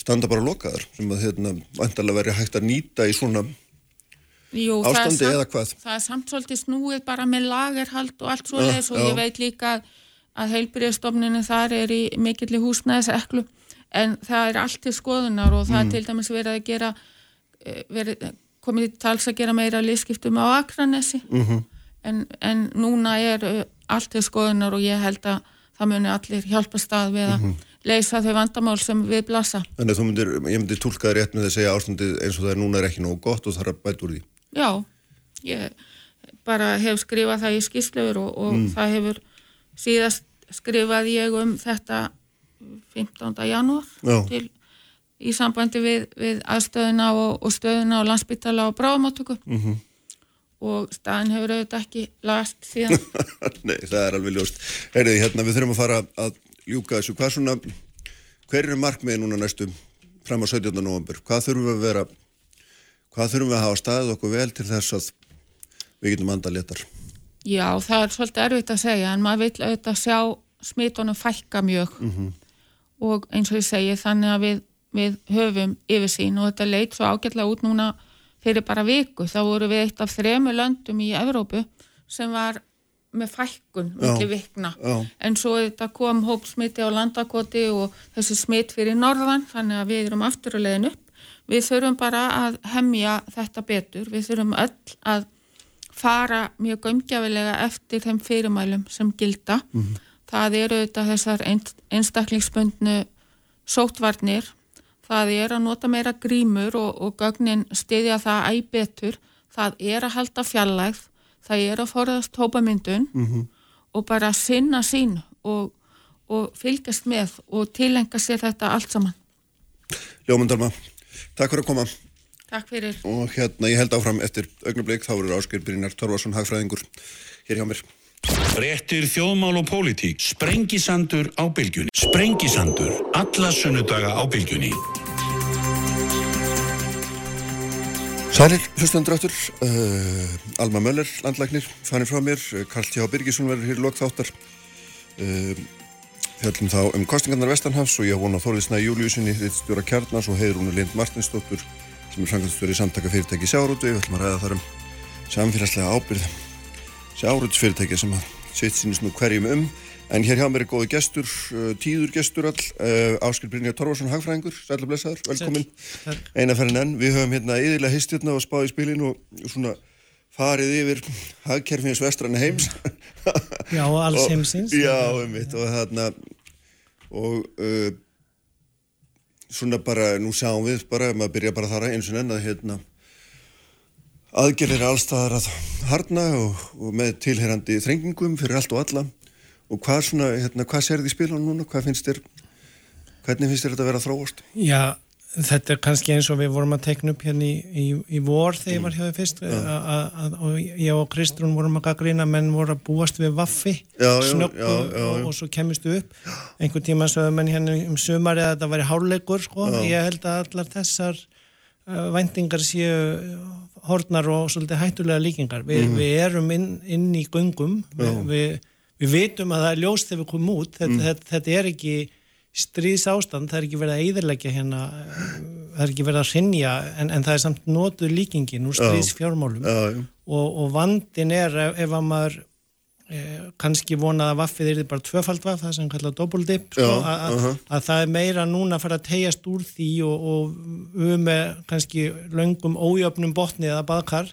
standa bara lokaðar, sem að hérna vantarlega veri hægt að nýta í svona Jú, ástandi samt- eða hvað? Það er samt svolítið snúið bara með lagerhald og allt svoleiðis Já, og já. ég veit líka að, að heilbyrjastofninu þar er í mikill í húsnæðiseklu en það er allt til skoðunar og Mm. það er til dæmis verið að gera eh, verið, komið í tals að gera meira liðskiptum á Akranesi Mhm. -hmm. en, en núna er uh, allt til skoðunar og ég held að það muni allir hjálpa stað við að Mhm. leysa þau vandamál sem við blasa. þannig að þú myndir, ég myndir tólkaði rétt með að segja ástandið eins og það er núna er ekki nógu gott og það er að bæta úr því Já, ég bara hef skrifað það í skýslefur og, og Mm. það hefur síðast skrifað ég um þetta 15. janúar til, í sambandi við, við aðstöðuna og, og stöðuna á landsbytala og bráðamáttöku Mhm. -hmm. og staðin hefur auðvitað ekki lagast síðan. Nei, það er alveg ljóst Herriði, hérna, við þurfum að fara að ljúka þessu hvað svona, hver eru markmiði núna næstu fram á 17. november hvað þurfum við að vera hvað þurfum við að hafa staðið okkur vel til þess að við getum anda léttar Já, það er svolítið erfitt að segja en maður vil auðvitað sjá smitunum fækka mjög og eins og ég segi þannig að við, við höfum yfirsýn og þetta leit svo ágætlega út núna fyrir bara viku. Þá voru við eitt af þremu löndum í Evrópu sem var með fækkun milli vikna. já. En svo þetta kom hópsmiti á landakoti og þessi smit fyrir norðan þannig að við erum aftur að leiðin upp. Við þurfum bara að hemja þetta betur. Við þurfum öll að fara mjög gömgjafilega eftir þeim fyrirmælum sem gilda. Það eru þetta þessar ein- einstaklingsbundnu sótvarnir. Það er að nota meira grímur og, og gögnin stiðja það æg betur. Það er að halda fjallægð. Það er að forðast hópamyndun og bara sinna sín og, og fylgjast með og tilenga sér þetta allt saman. Ljómandalma, takk fyrir að koma Takk fyrir. og hérna ég held áfram eftir augnablik þá eru Ásker Brynjar Torfarsson hagfræðingur hér hjá mér Fréttir þjóðmál og pólitík. Sprengisandur á bylgjunni. Sprengisandur. Alla sunnudaga á bylgjunni. Sælir, hlustandur áttur, uh, Alma Möller, landlæknir, fannin frá mér, Karl T.H. Birgisson verður hér í lokþáttar. Uh, Fjallum þá um kostingarnar Vestanhafs og ég vona Þóliðsna Júliusinni, Rittstjóra Kjarnas og Heiðrúnu Lind Martinsdóttur sem er framkvæmstjóri í samtaka fyrirtæki Sjárútu. Við ætlum að ræða þar um samfélagslega ábyrð Sjárútsfyrirtæki sem sitt sínist nú hverjum um. En hér hjá mér er góði gestur, uh, tíður gestur all, uh, Áskil Brynjar Torfarsson, hagfræðingur, sætla blessaður, velkomin. Eina ferðin enn, við höfum hérna yðurlega hist hérna og spáð í spilin og svona farið yfir hagkerfins vestranna heims. Já, alls heimsins. Já, einmitt, og þarna og uh, svona bara, nú sjáum við bara, maður byrja bara þar eins og enn að hérna aðgerðir allstaðar að harna og, og með tilherandi þrengingum fyrir allt og alla og hvað svona, hérna, hvað sér þið í spilunum núna, hvað finnst þér hvernig finnst þér þetta að vera þróast? Já, þetta er kannski eins og við vorum að tekna upp hérna í, í, í vor þegar ég var hjá þau fyrst a, og ég og Kristrún vorum að gaggrina menn voru að búast við vaffi snöggu já. og, og svo kemistu upp einhvern tíma sögðu menn hérna um sumari að þetta væri hárleikur sko, Já. ég held að allar þessar uh, væntingar séu hornar og svolítið hættulega líkingar. Vi, Mhm. við erum inn, inn í göngum við, við, við vitum að það er ljós þegar við komum út. Þetta, Mhm. þetta, þetta er ekki stríðs ástand, það er ekki verið að eðilegja hérna, það er ekki verið að hrinja en, en það er samt notuð líkingin úr stríðs fjármálum Já, já, og, og vandin er ef, ef að maður kannski vonað að vaffið er bara tvöfald vaff, það sem kallað doppeldipp sko, að, aha. að það er meira núna að fara að tegjast úr því og, og um með kannski löngum ójöfnum botni eða baðkar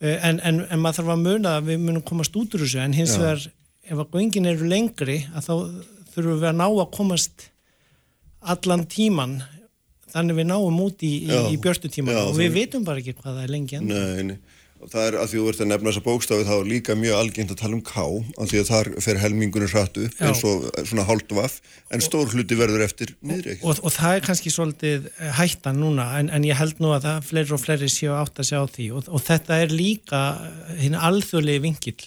eh, en, en, en maður þarf að muna að við munum komast út úr þessu en hins vegar ef að göngin eru lengri að þá þurfum við að ná að komast allan tíman þannig við náum út í, í, í björtu tíman Já, og við vitum bara ekki hvað það er lengi enn. nei, nei það er að því þú ert að nefna þessa bókstafi þá er líka mjög algengt að tala um K af því að þar fer helmingunum hratt upp Já. eins og svona hálft vaff en stór hluti verður eftir niðri ekki og, og það er kannski svolítið eh, hættan núna en, en ég held nú að það fleiri og fleiri séu átt að sjá því og, og þetta er líka hinn alþjóðlegi vingil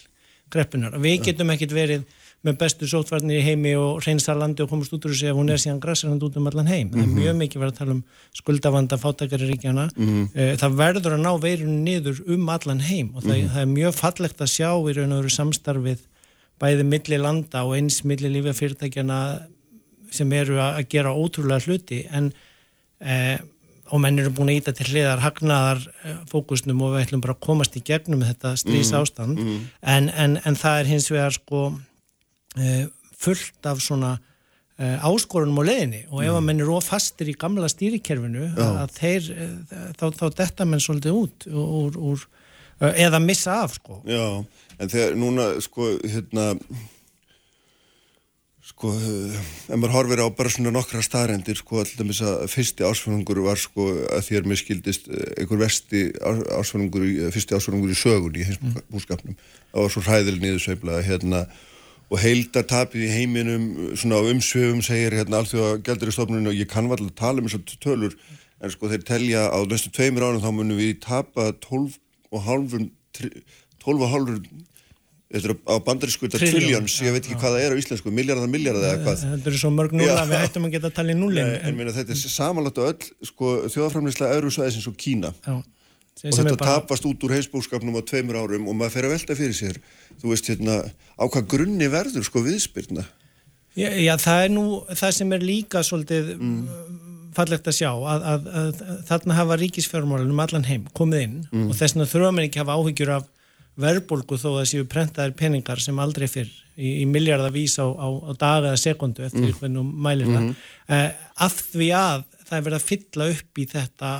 greppunar. Við getum ekkit verið með bestu sótvarnir í heimi og reynsa landi og komast út úr þessu ef hún er síðan græsarand út um allan heim. Það er mjög mikið verið að tala um skuldavanda fátakari ríkjana. Eh, Það verður að ná veirunni niður um allan heim og það, það er mjög fallegt að sjá í raun og veru samstarfið bæði milli landa og eins milli lífafyrirtækjana sem eru að gera ótrúlega hluti. En eh, og menn eru búin að íta til hliðar hagnaðar eh, fókusnum og við ætlum bara að komast í gegnum þetta strís ástand en, en, en það er hins vegar sko fullt af svona eh, áskorunum á leiðinni. Og ef að menn eru ofastir í gamla stýrikerfinu þeir, eh, þá, þá detta menn svolítið út úr, úr, eh, eða missa af sko. Já, en þegar núna sko hérna sko, eh, ef maður horfir á bara svona nokkra staðrendir sko, alltaf að fyrsti ásvönungur var sko að þér miskildist eh, einhver vesti ásvönungur fyrsti ásvönungur í sögunni í heimsbúskapnum. Það var svo hræðil niðursveifla hérna og heildartapið í heiminum svona á umsvöfum segir hérna allþjóða stofnuninu og ég kann vall að tala um þessar tölur en sko þeir telja á næstu tveimur ánum þá munum við tapa 12 og hálfum 12 og hálfur þetta er á bandarísku þetta Trilljón. trillions, ég veit ekki hvað það er á íslensku miljardar miljardar eða hvað þetta eru svo mörg núla Já. að við hættum að geta að tala í núlin Nei, en meina, þetta er samanlagt á öll sko, þjóðaframlýsla Eurosvæðisins og Kína Já, sem, og þetta bara, tapast út úr heimsbúskapnum á tveimur árum og maður fer að velta fyrir sér þú veist hérna, á hvað grunni verður sko viðspyrna? Já, já, það er nú það sem er líka svolítið fallegt að sjá að, að, að, að þarna hafa ríkisfjármálunum allan heim komið inn og þess vegna þurfa mér ekki hafa áhyggjur af verðbólgu þó að séu prentaðir peningar sem aldrei fyrr í, í miljardavís á, á, á daga eða sekundu eftir mm. hvernig þú mælir það. Uh, af því að það er verið að fylla upp í þetta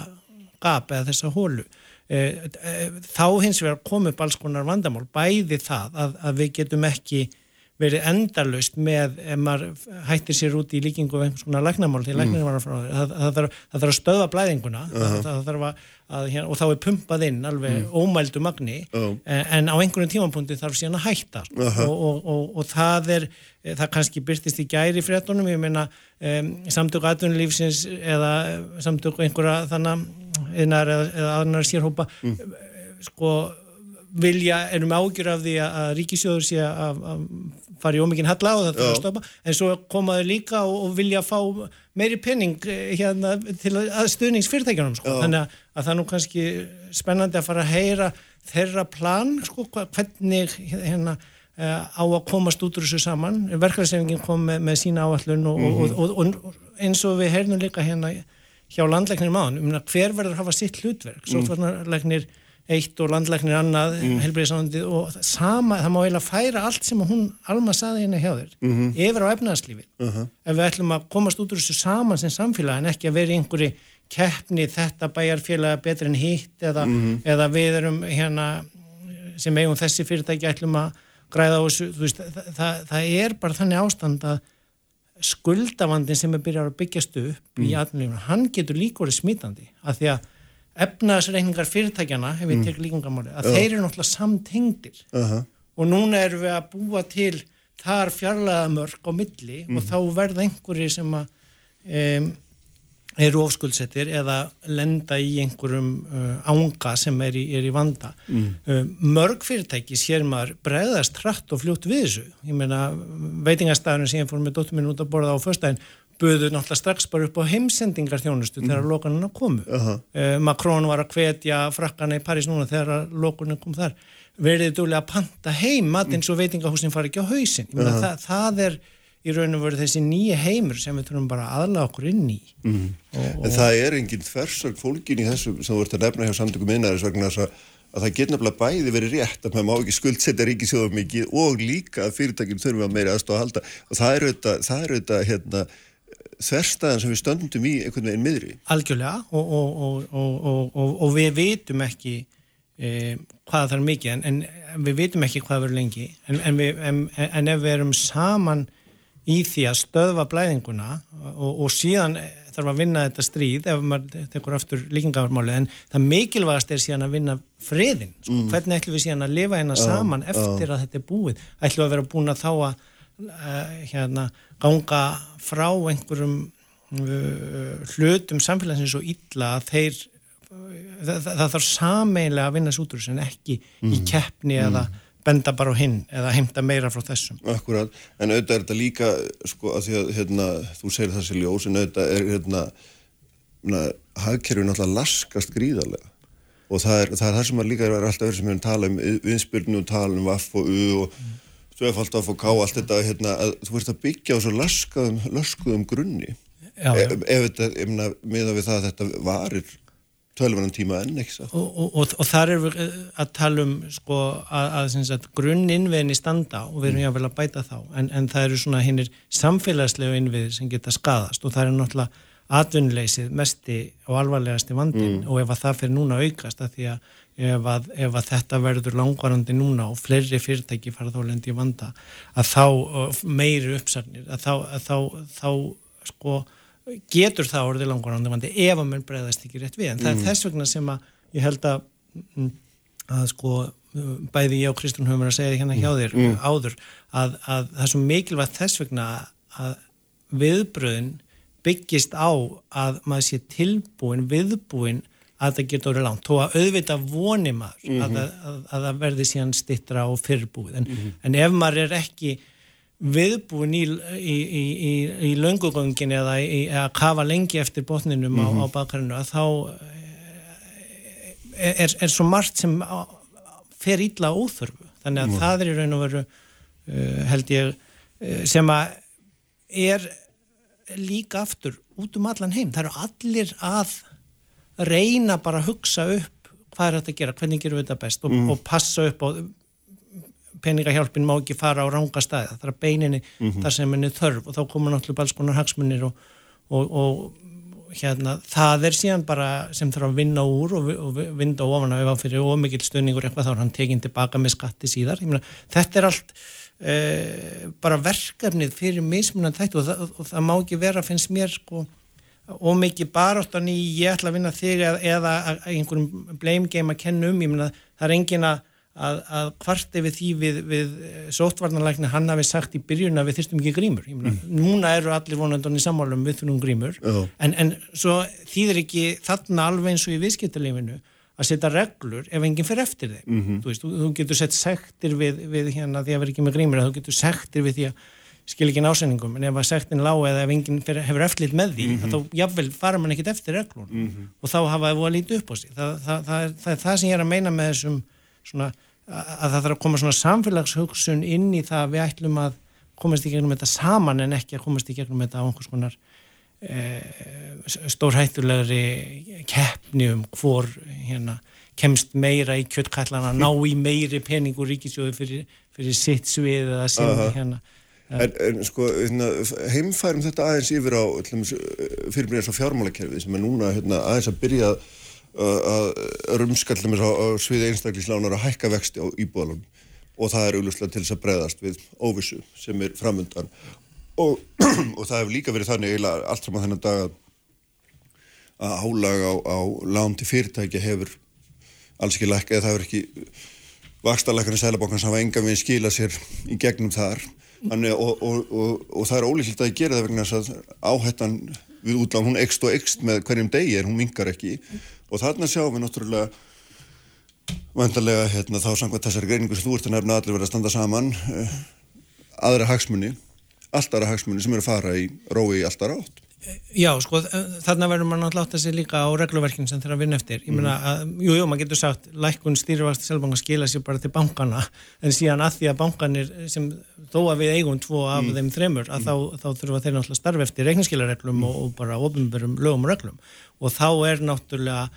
gap eða þessa hólu uh, uh, þá hins vegar kom upp alls konar vandamál bæði það að, að við getum ekki verið endalust með ef maður hættir sér út í líkingu einhvers konar læknamál var frá því það, það, það þarf að stöða blæðinguna það, það þarf að, að hérna, og þá er pumpað inn alveg ómældu magni Já. en, en á einhverjum tímapunkti þarf síðan að hætta. Sko. og, og, og, og það er það kannski byrtist í gæri fréttunum ég meina um, samtök atvinnulífsins eða samtök einhverja þannig eðnar eða, eða annar sérhópa sko vilja, erum ágjur af því að ríkisjóður sé að fara í ómikinn halla og það þarf að Já. stoppa en svo komaðu líka og, og vilja fá meiri penning eh, hérna til að, stuðningsfyrirtækjunum sko. Þannig að, að það er nú kannski spennandi að fara að heyra þeirra plan sko, hvernig hérna uh, á að komast út úr þessu saman verkefæðsefingin kom með, með sína áallun og, Mhm. og, og, og, eins og við heyrnum líka hérna hjá landleiknir máðan, um hver verður að hafa sitt hlutverk, Mhm. sótvarnarleiknir eitt og landleiknir annað mm. helbriðisánandi og það sama, það má eiginlega færa allt sem hún Alma saði hérna hjá þér Mhm. yfir á efnaðarslífi ef við ætlum að komast út úr þessu saman sem samfélag en ekki að vera einhverju keppni þetta bæjarfélaga betur en hitt eða, Mhm. eða við erum hérna sem eigum þessi fyrirtæki ætlum að græða á þessu veist, það, það, það er bara þannig ástand að skuldavandin sem er byrjar að byggjast upp í atvinnulífinu, hann getur líka verið smítandi af því að efnaðsreikningar fyrirtækjana, ef við tekum líkingamáli, að þeir eru náttúrulega samtengdir Aha. og núna erum við að búa til þar fjarlæða mörg á milli og þá verða einhverjir sem að um, eru ofskuldsettir eða lenda í einhverjum uh, ánga sem er í, er í vanda. Uh, mörg fyrirtæki sér maður bregðast hratt og fljótt við þessu. Ég meina veitingastæðurinn sem ég fór með dóttur minn út að borða á föstæðin buðu náttúrulega strax bara upp á heimsendingar þjónustu þegar lokanina komu. Aha. Uh, Macron var að hvetja frakkana í París núna þegar lokunina kom þar. Verðið dúlega að panta heim matinn svo veitingahúsin fari ekki á hausinn. Ég meina, það, það er í raun og veru þessi nýja heimur sem við þurfum bara að aðlaga okkur inn í. En það er engin þversögn fólkin í þessu sem ert að nefna hjá samtökum innaris vegna þess að, að það get nefnilega bæði verið rétt að maður má ekki skuldsetja ríkisjóðum mikið og líka að fyrirtækjum þurfum að meira aðstofa að halda og það er auðvitað hérna, þverstaðan sem við stöndum í einhvern veginn miðri. Algjörlega og, og, og, og, og, og við vitum ekki e, hvað það er mikið en, en við vitum ekki hvað verður lengi en, en, við, en, en ef við erum saman í því að stöðva blæðinguna og, og síðan þarf að vinna þetta stríð ef maður tekur aftur líkingavarmáli en það mikilvægast er síðan að vinna friðin sko. hvernig ætlum við síðan að lifa hérna saman eftir að þetta er búið ætlum við að vera búin að þá að hérna, ganga frá einhverjum uh, hlutum samfélagsins svo illa að þeir það, það, það þarf sameinlega að vinna svo út úr þessu en ekki í keppni eða benda bara á hinn eða heimta meira frá þessum. Akkurat, en auðvitað er þetta líka sko að því að hérna, þú segir þessi ljós en auðvitað er hérna hagkerfið náttúrulega laskast gríðarlega. Og það er það, er það sem að líka er alltaf verið sem við erum að tala um viðspyrnu og tala um Vaff og U og Tvöfald Vaff og K allt þetta hérna, að þú veist að byggja á svo laskaðum, laskuðum grunni. Já, já. ef, ef þetta, miða við það að þetta varir tölvunan tíma enn og, og, og, og þar erum við eh, að tala um sko, að, að, sagt, grunninnviðinni standa og við erum jáfnvel að bæta þá. En, en það eru svona hinnir samfélagslegu innviðir sem geta skadast og það er náttúrulega atvinnuleysið mesti og alvarlegasti vandin og ef að það fyrir núna að aukast að því að ef að, ef að þetta verður langvarandi núna og fleiri fyrirtæki fara þá lendi í vanda að þá meiri uppsagnir að þá, að þá, þá sko getur það orðið langvarandi vandi ef að menn breyðast ekki rétt við. En það er þess vegna sem að ég held að mm, að sko bæði ég og Kristján höfum verið að segja hérna hjá þér áður að, að það er svo mikilvægt þess vegna að viðbröðin byggist á að maður sé tilbúin, viðbúin að það getur orðið langt, þó að auðvita voni maður að, að, að, að það verði síðan stittra og fyrrbúið en, en ef maður er ekki viðbúin í, í, í, í, löngugöngin eða að kafa lengi eftir botninum á, á bakarinu að þá eh, er, er svo margt sem fer illa óþörfu. Þannig að það er í raun og veru uh, held ég uh, sem að er líka aftur út um allan heim. Það eru allir að reyna bara að hugsa upp hvað er þetta að gera, hvernig gerum við þetta best og, og passa upp á peningahjálpin má ekki fara á ranga staði það er að beininni þar sem henni þörf og þá koma náttúrulega alls konar hagsmunir og, og, og hérna það er síðan bara sem þarf að vinna úr og, og vinda ofan að ef að fyrir ómikil stöðningur eitthvað þá er hann tekinn tilbaka með skatti síðar. Meina, þetta er allt uh, bara verkefnið fyrir mismunan þættu og, það- og það má ekki vera finnst mér sko ómikið baráttan í ég ætla að vinna þig eða, eða einhverjum blame game að kenna um, ég meina það er engin að, að, að kvart yfir því við, við sóttvarnarlækni hann hafi sagt í byrjun að við þyrstum ekki grímur, ég meina núna eru allir vonandun í sammálum við þurfum grímur Já. en, en svo þýðir ekki þarna alveg eins og í viðskiptalífinu að setja reglur ef enginn fer eftir þeim. Þú, veist, þú, þú getur sett sektir við, við hérna því að vera ekki með grímur þú getur sektir við því að skil ekki násendingum en ef að sektin lág eða ef enginn hefur eftirlit með því mm þá jafnvel fara mann ekkit eftir reglun og þá hafa það búið að líta upp á sig. Það, það, það, er, það er það sem ég er að meina með þessum svona, að að það þarf að koma svona samfélagshugsun inn í það að við ætlum að komast í gegnum þetta saman en ekki að komast í gegnum þetta á einhvers konar stórhættulegri keppni um hvor hérna, kemst meira í kjöttkallana, ná í meiri peningur ríkisjóði fyrir, fyrir sitt svið eða sinn Aha. hérna En, en sko, hérna, heimfærum þetta aðeins yfir á fyrirbyrja svo fjármálakerfið sem er núna hérna, aðeins að byrja að, að rumskallum á, á sviði einstaklislánar að hækka vexti á íbúðalum og það er auglustlega til þess að breyðast við óvissu sem er framundan. Og, og það hefur líka verið þannig eiginlega allt saman þennan dag að, að álag á, á lán til fyrirtækja hefur alls ekki lækka, eða það hefur ekki vakstarlækarnir sælabankan sem hafa enga við skila sér í gegnum þar Þannig, og, og, og, og það er ólíklegt að gera það vegna þess að áhættan við útlán, hún ekst og ekst með hverjum degi en hún mingar ekki. Og þarna sjáum við náttúrulega vandarlega hérna, þá samkvæmt þessari greiningu sem þú ert að nefna allir verið að standa saman uh, aðra hagsmunni allt aðra hagsmunni sem eru að fara í rói í alltaf rátt Já, sko, þarna verður maður náttúrulega átt að sé líka á regluverkin sem þeirra að vinna eftir. Ég meina mhm. að, jú, jú, maður getur sagt, lækkun stýrivast selvbanga skila sér bara til bankana, en síðan að því að bankanir sem þó að við eigum tvo af mm. þeim þremur, að mm. þá, þá þurfa þeir náttúrulega starf eftir reikningskilareglum mm. og, og bara ofinbörum lögum og reglum. Og þá er náttúrulega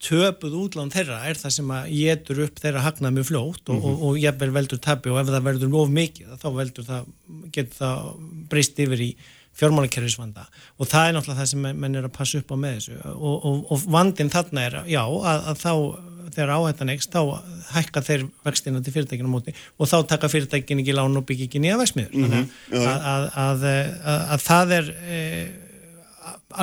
töpuð útlán þeirra er það sem að getur upp þeirra hagnað mjög flótt og, -hmm. og, og jafnvel veldur tabi og ef það verður of mikið þá veldur það, getur það breyst yfir í fjármálakerfisvanda. Og það er náttúrulega það sem menn er að passa upp á með þessu. Og, og, og vandin þarna er, já, að, að þá þegar áhættan ekst, þá hækka þeir vextina til fyrirtækinu móti. Og þá taka fyrirtækinu ekki lán og byggja ekki nýja vexmiður mm -hmm. að, að, að það er e,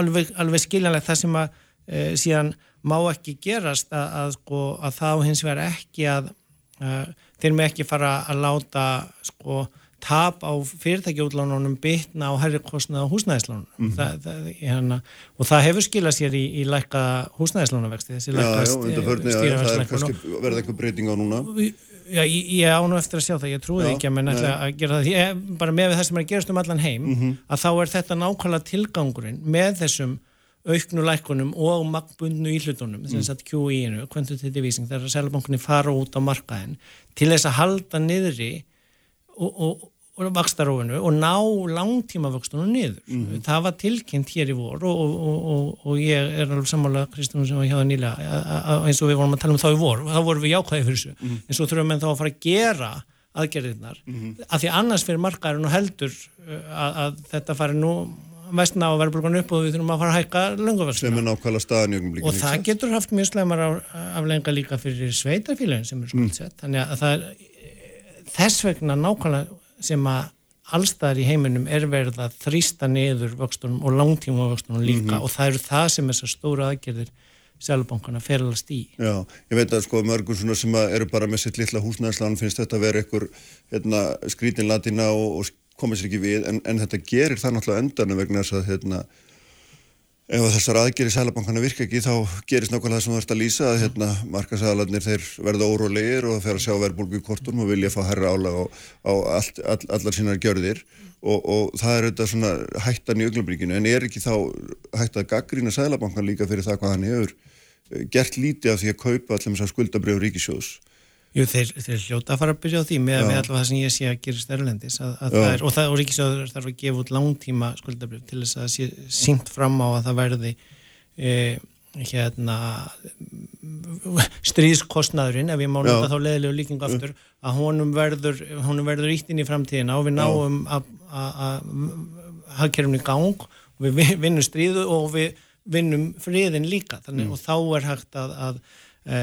alveg, alveg skiljanlegt það sem að e, síðan má ekki gerast að sko, þá hins vegar ekki að þeir með ekki fara að láta sko tap á fyrirtækjútlánunum bytna á herri kostnaða húsnæðislánunum mm -hmm. það, það, hérna, og það hefur skilað sér í, í lækka húsnæðislánuvexti þessi lækast stýrivextlækuna verða eitthvað breyting á núna Já, ég, ég án og eftir að sjá það, ég trúi ekki að menn ætla að gera það, ég, bara með það sem er að gerast um allan heim, mm -hmm. að þá er þetta nákvæmlega tilgangurinn með þessum auknu lækunum og magbundnu íhlutunum, mm. þess að QI-inu, quantitative easing, þegar seljabankunni fara út á markaðin til þess að halda niðri og, og vakstaróinu og ná langtíma vöxtunum niður. Mm -hmm. Það var tilkynnt hér í vor og, og, og ég er alveg sammála Kristján sem var hjá það nýlega eins og við vorum að tala um þá í vor og þá vorum við jákvæðið fyrir þessu. Mm -hmm. En svo þurfum við þá að fara að gera aðgerðirnar mm -hmm. af því annars fyrir markaðurinn og heldur uh, að, að þetta fari nú vestna á verðbrugunum upp og við þurfum að fara að hækka lungaverðsuna. Sem er nákvæmlega staðan í ögnum líka. Og það getur haft mjög slemar aflenga líka fyrir sveitarfélagin sem er skuldsett. Mm. Þannig að það er þess vegna nákvæmlega sem að allstaðar í heiminum er verið að þrýsta niður vöxtunum og langtíma vöxtunum líka mm -hmm. og það eru það sem þessar stóra aðgerðir selbankana ferðalast í. Já, ég veit að sko mörgum svona sem eru bara með sitt litla húsnæðslan finnst þetta að vera einhver hérna, skrítin latina og, og komið sér ekki við en, en þetta gerir það náttúrulega endan vegna þess að hérna ef þessar aðgeri sælabankana virka ekki þá gerist nákvæmlega það sem þú ert að lýsa að hérna, markasæðalarnir þeir verða órólegir og þeir að sjá verðbólgu í kortum og vilja fá herra álag á, á allt, all, allar sínar gjörðir. Og, og það er auðvitað svona hættan í auglumríkinu en er ekki þá hætt að gaggrína sælabankan líka fyrir það hvað hann hefur gert lítið af því að kaupa allir þessar skuldabrjöður ríkisjóðs Jú, þeir, þeir hljóta að fara að byrja á því með, með allavega það sem ég sé að gerist erlendis að, að það er, og, það, og Ríkisjóður þarf að gefa út langtíma skuldabrjöf til þess að sé syngt fram á að það verði e, hérna stríðskostnaðurinn, ef ég má nota þá leðilegu líkingu aftur, að honum verður honum verður ítt inn í framtíðina og við náum að hafkerfni gang við vinnum stríðu og við vinnum friðin líka, þannig mm. og þá er hægt að, að e,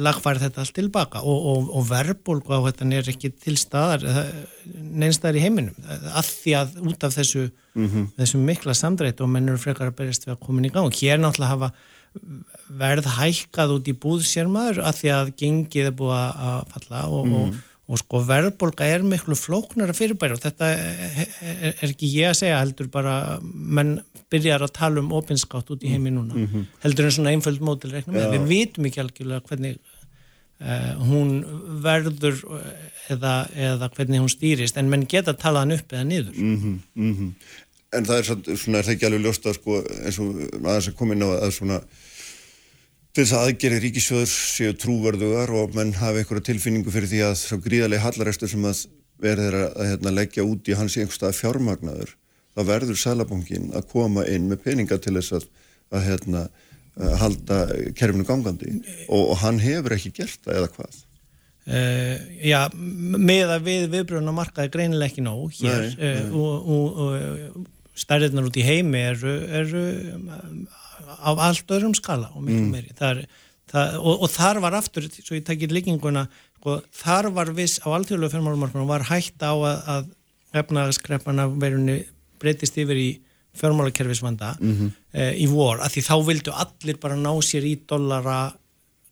lagfæri þetta allt tilbaka og, og, og verbulgu á þetta er ekki til staðar eh, neinstæðar í heiminum að því að út af þessu, mm -hmm. þessu mikla samdreit og mennur frekar að berjast við að koma inn í gang og hér náttúrulega hafa verð hækkað út í búðsérmaður að því að gengið er búið að falla og, mm -hmm. og sko verbulga er miklu flóknara fyrirbæri og þetta er, er, ekki ég að segja heldur bara menn byrjar að tala um opinskátt út í heimi núna mm -hmm. heldur en svona einföld mótilreiknum ja. við vitum ekki algjörlega hvernig uh, hún verður eh, eða, eða hvernig hún stýrist en menn geta að tala hann upp eða niður mm -hmm. En það er svona, er það ekki alveg ljósta sko, eins og aðeins að koma inn á að svona til þess að aðgeri ríkisjóður séu trúverðugar og menn hafi einhverja tilfinningu fyrir því að svo gríðarlega hallarestur sem að verður að, hérna, leggja út í hans einhverstað fjármagnaður þá verður Sælabankin að koma inn með peninga til þess að, að, hérna, halda kerfinu gangandi og, og hann hefur ekki gert það eða hvað? Uh, já, með að við viðbröðun á markaði greinileg ekki nóg hér nei, nei. Uh, og, og, og stærðirnar út í heimi eru, eru á allt öðrum skala og miklu mm. meiri það er, það, og þar var aftur, svo ég takkir líkinguna sko, þar var viss á alltjóðlega fjármálumarkunum var hægt á að, að efnaðaskreppana verunni breytist yfir í fjármálakerfisvanda mm -hmm. e, í vor, að því þá vildu allir bara ná sér í dollara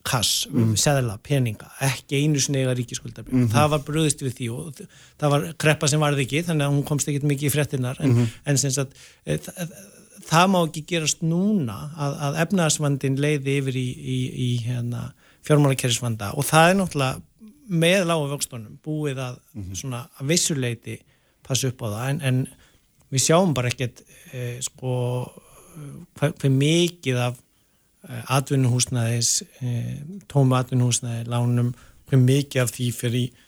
kass, mm. seðla, peninga ekki einu snega ríkiskuldar mm -hmm. það var bröðist við því og það var kreppa sem varði ekki, þannig að hún komst ekki mikið í frettinnar, en, -hmm. en sem sagt e, það, það má ekki gerast núna að, að efnaðsvandin leiði yfir í, í, í hérna, fjármálakerfisvanda og það er náttúrulega með lága vöxtunum búið að, mm -hmm. svona, að vissuleiti passa upp á það, en, en við sjáum bara ekkert eh, sko hvað, hvað mikið af eh, atvinnuhúsnaðis eh, tóma atvinnuhúsnaði lánum, hvað mikið af því fyrir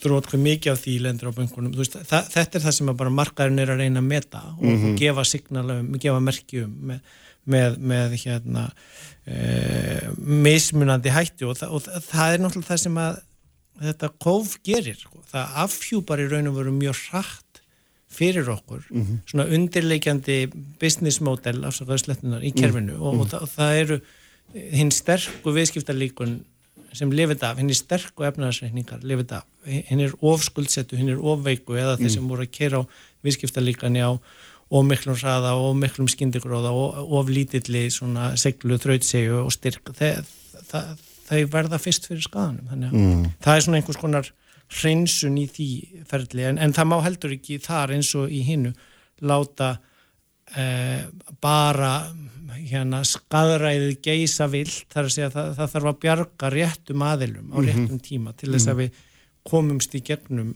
þrótt hvað mikið af því lendur á bankunum veist, það, þetta er það sem bara markaðurinn er að reyna að meta og, mm -hmm. og gefa signalum, gefa merkjum með, með, með hérna e, mismunandi hætti og, og það, það er náttúrulega það sem að þetta kóf gerir sko. það afhjúpar í raun og veru mjög hratt fyrir okkur mm -hmm. svona undirleikjandi business model afsakaðslettunar í kerfinu mm -hmm. og, og, það, og það eru hinn sterku viðskiptarlíkun sem lifið af, hinn er sterku efnaðarsreikningar lifið af, hinn er ofskuldsettu hinn er ofveiku eða þeir sem voru að kera á viðskiptarlíkani á og miklum hraða og miklum skindigróða og oflítilli svona seglu, þrautsegu og styrk það, það, það verða fyrst fyrir skadanum þannig að mm. það er svona einhvers konar hreinsun í því ferli en, en það má heldur ekki þar eins og í hinnu láta eh, bara hérna, skadræðið geisa vilt þar að segja að það, það þarf að bjarga réttum aðilum á mhm. réttum tíma til þess að mhm. við komumst í gegnum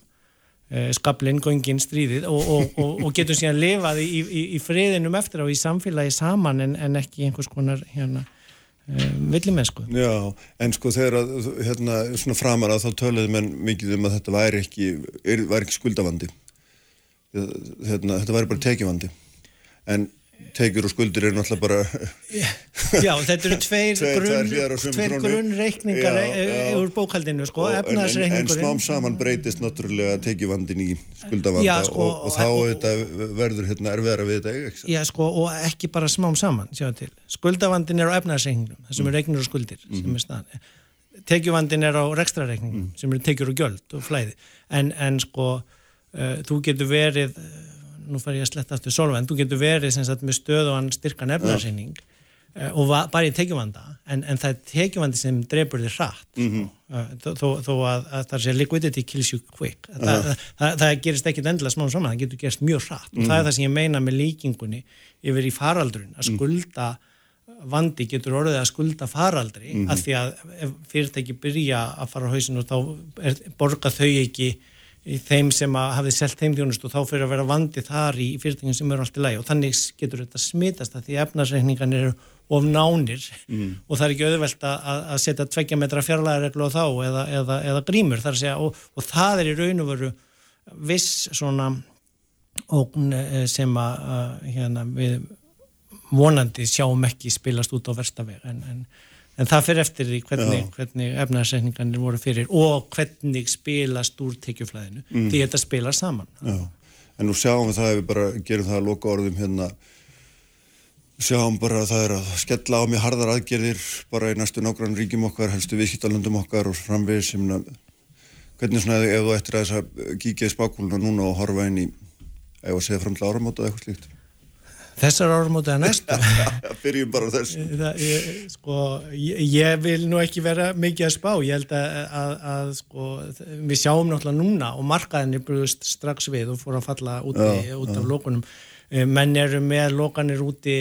eh, skablinn, göngin, stríðið og, og, og, og getum síðan lifað í, í, í friðinum eftir á í samfélagi saman en, en ekki einhvers konar hérna Eh, villimennsku. Já, en sko þegar að, hérna, svona framar að þá töluðu menn mikið um að þetta væri ekki, er, væri ekki skuldavandi. Hérna, þetta væri bara tekjavandi. En tekjur og skuldir er náttúrulega bara Já, þetta eru tveir grunn tveir grunnreikningar úr bókaldinu, sko, efnaðsreikningur En smám saman breytist náttúrulega tekjuvandin í skuldavanda já, sko, og, og þá og, verður hérna erfiðara við þetta ekki? Já, sko, og ekki bara smám saman, sjáum til skuldavandin er á efnaðsreikningum, það sem er reiknir og skuldir, mm. sem er staðan tekjuvandin er á rekstrareikningum, mm. sem eru tekjur og gjöld og flæði, en, en sko uh, þú getur verið nú fær ég að sletta aftur solvenn, þú getur verið sagt, með stöð og hann styrka nefnarsynning ja. og va, bara í tekjumvanda en, en það er tekjumvandi sem drefur þér hratt mm -hmm. þó, þó, þó að, að það sé liquidity kills you quick Þa, uh -huh. það, það, það gerist ekkit endilega smá saman, það getur gerist mjög hratt mm -hmm. og það er mhm. það sem ég meina með líkingunni yfir í faraldrun, að mhm. skulda vandi getur orðið að skulda faraldri mm -hmm. af því að fyrirtæki byrja að fara á hausinu þá er, borga þau ekki í þeim sem hafið selgt heimþjónust og þá fyrir að vera vandi þar í fyrirtækjum sem eru allt í læg og þannig getur þetta smitast að því efnarsreikningan eru of nánir. Mm. og það er ekki auðvelt að, að setja tveggja metra fjarlæðareglu á þá eða, eða, eða grímur. Þar að segja og, og það er í raun og veru viss svona ógn eh, sem að hérna, við vonandi sjáum ekki spilast út á verstafeg en, en en það fyrir eftir því hvernig, hvernig efnarsreikningarnir voru fyrir og hvernig spilast úr tekjuflæðinu mm. því þetta spila saman Já. En nú sjáum við það ef við bara gerum það að loka orðum hérna sjáum bara að það er að skella á mig hardar aðgerðir bara í næstu nágrann ríkjum okkar, helstu viðskiptalöndum okkar og framvegir sem hvernig svona ef þú ættir að þess að kíkja í spákúluna núna og horfa inn í ef að segja fram til áramóta eða eitthvað slíkt Þessar áramótið að næstu. Byrjum bara þessu. Ég, sko, ég, ég vil nú ekki vera mikið að spá. Ég held að, að, að sko, við sjáum náttúrulega núna og markaðinni brúðist strax við og fór að falla úti, já, út af lókunum. Eh, menn eru með lókanir úti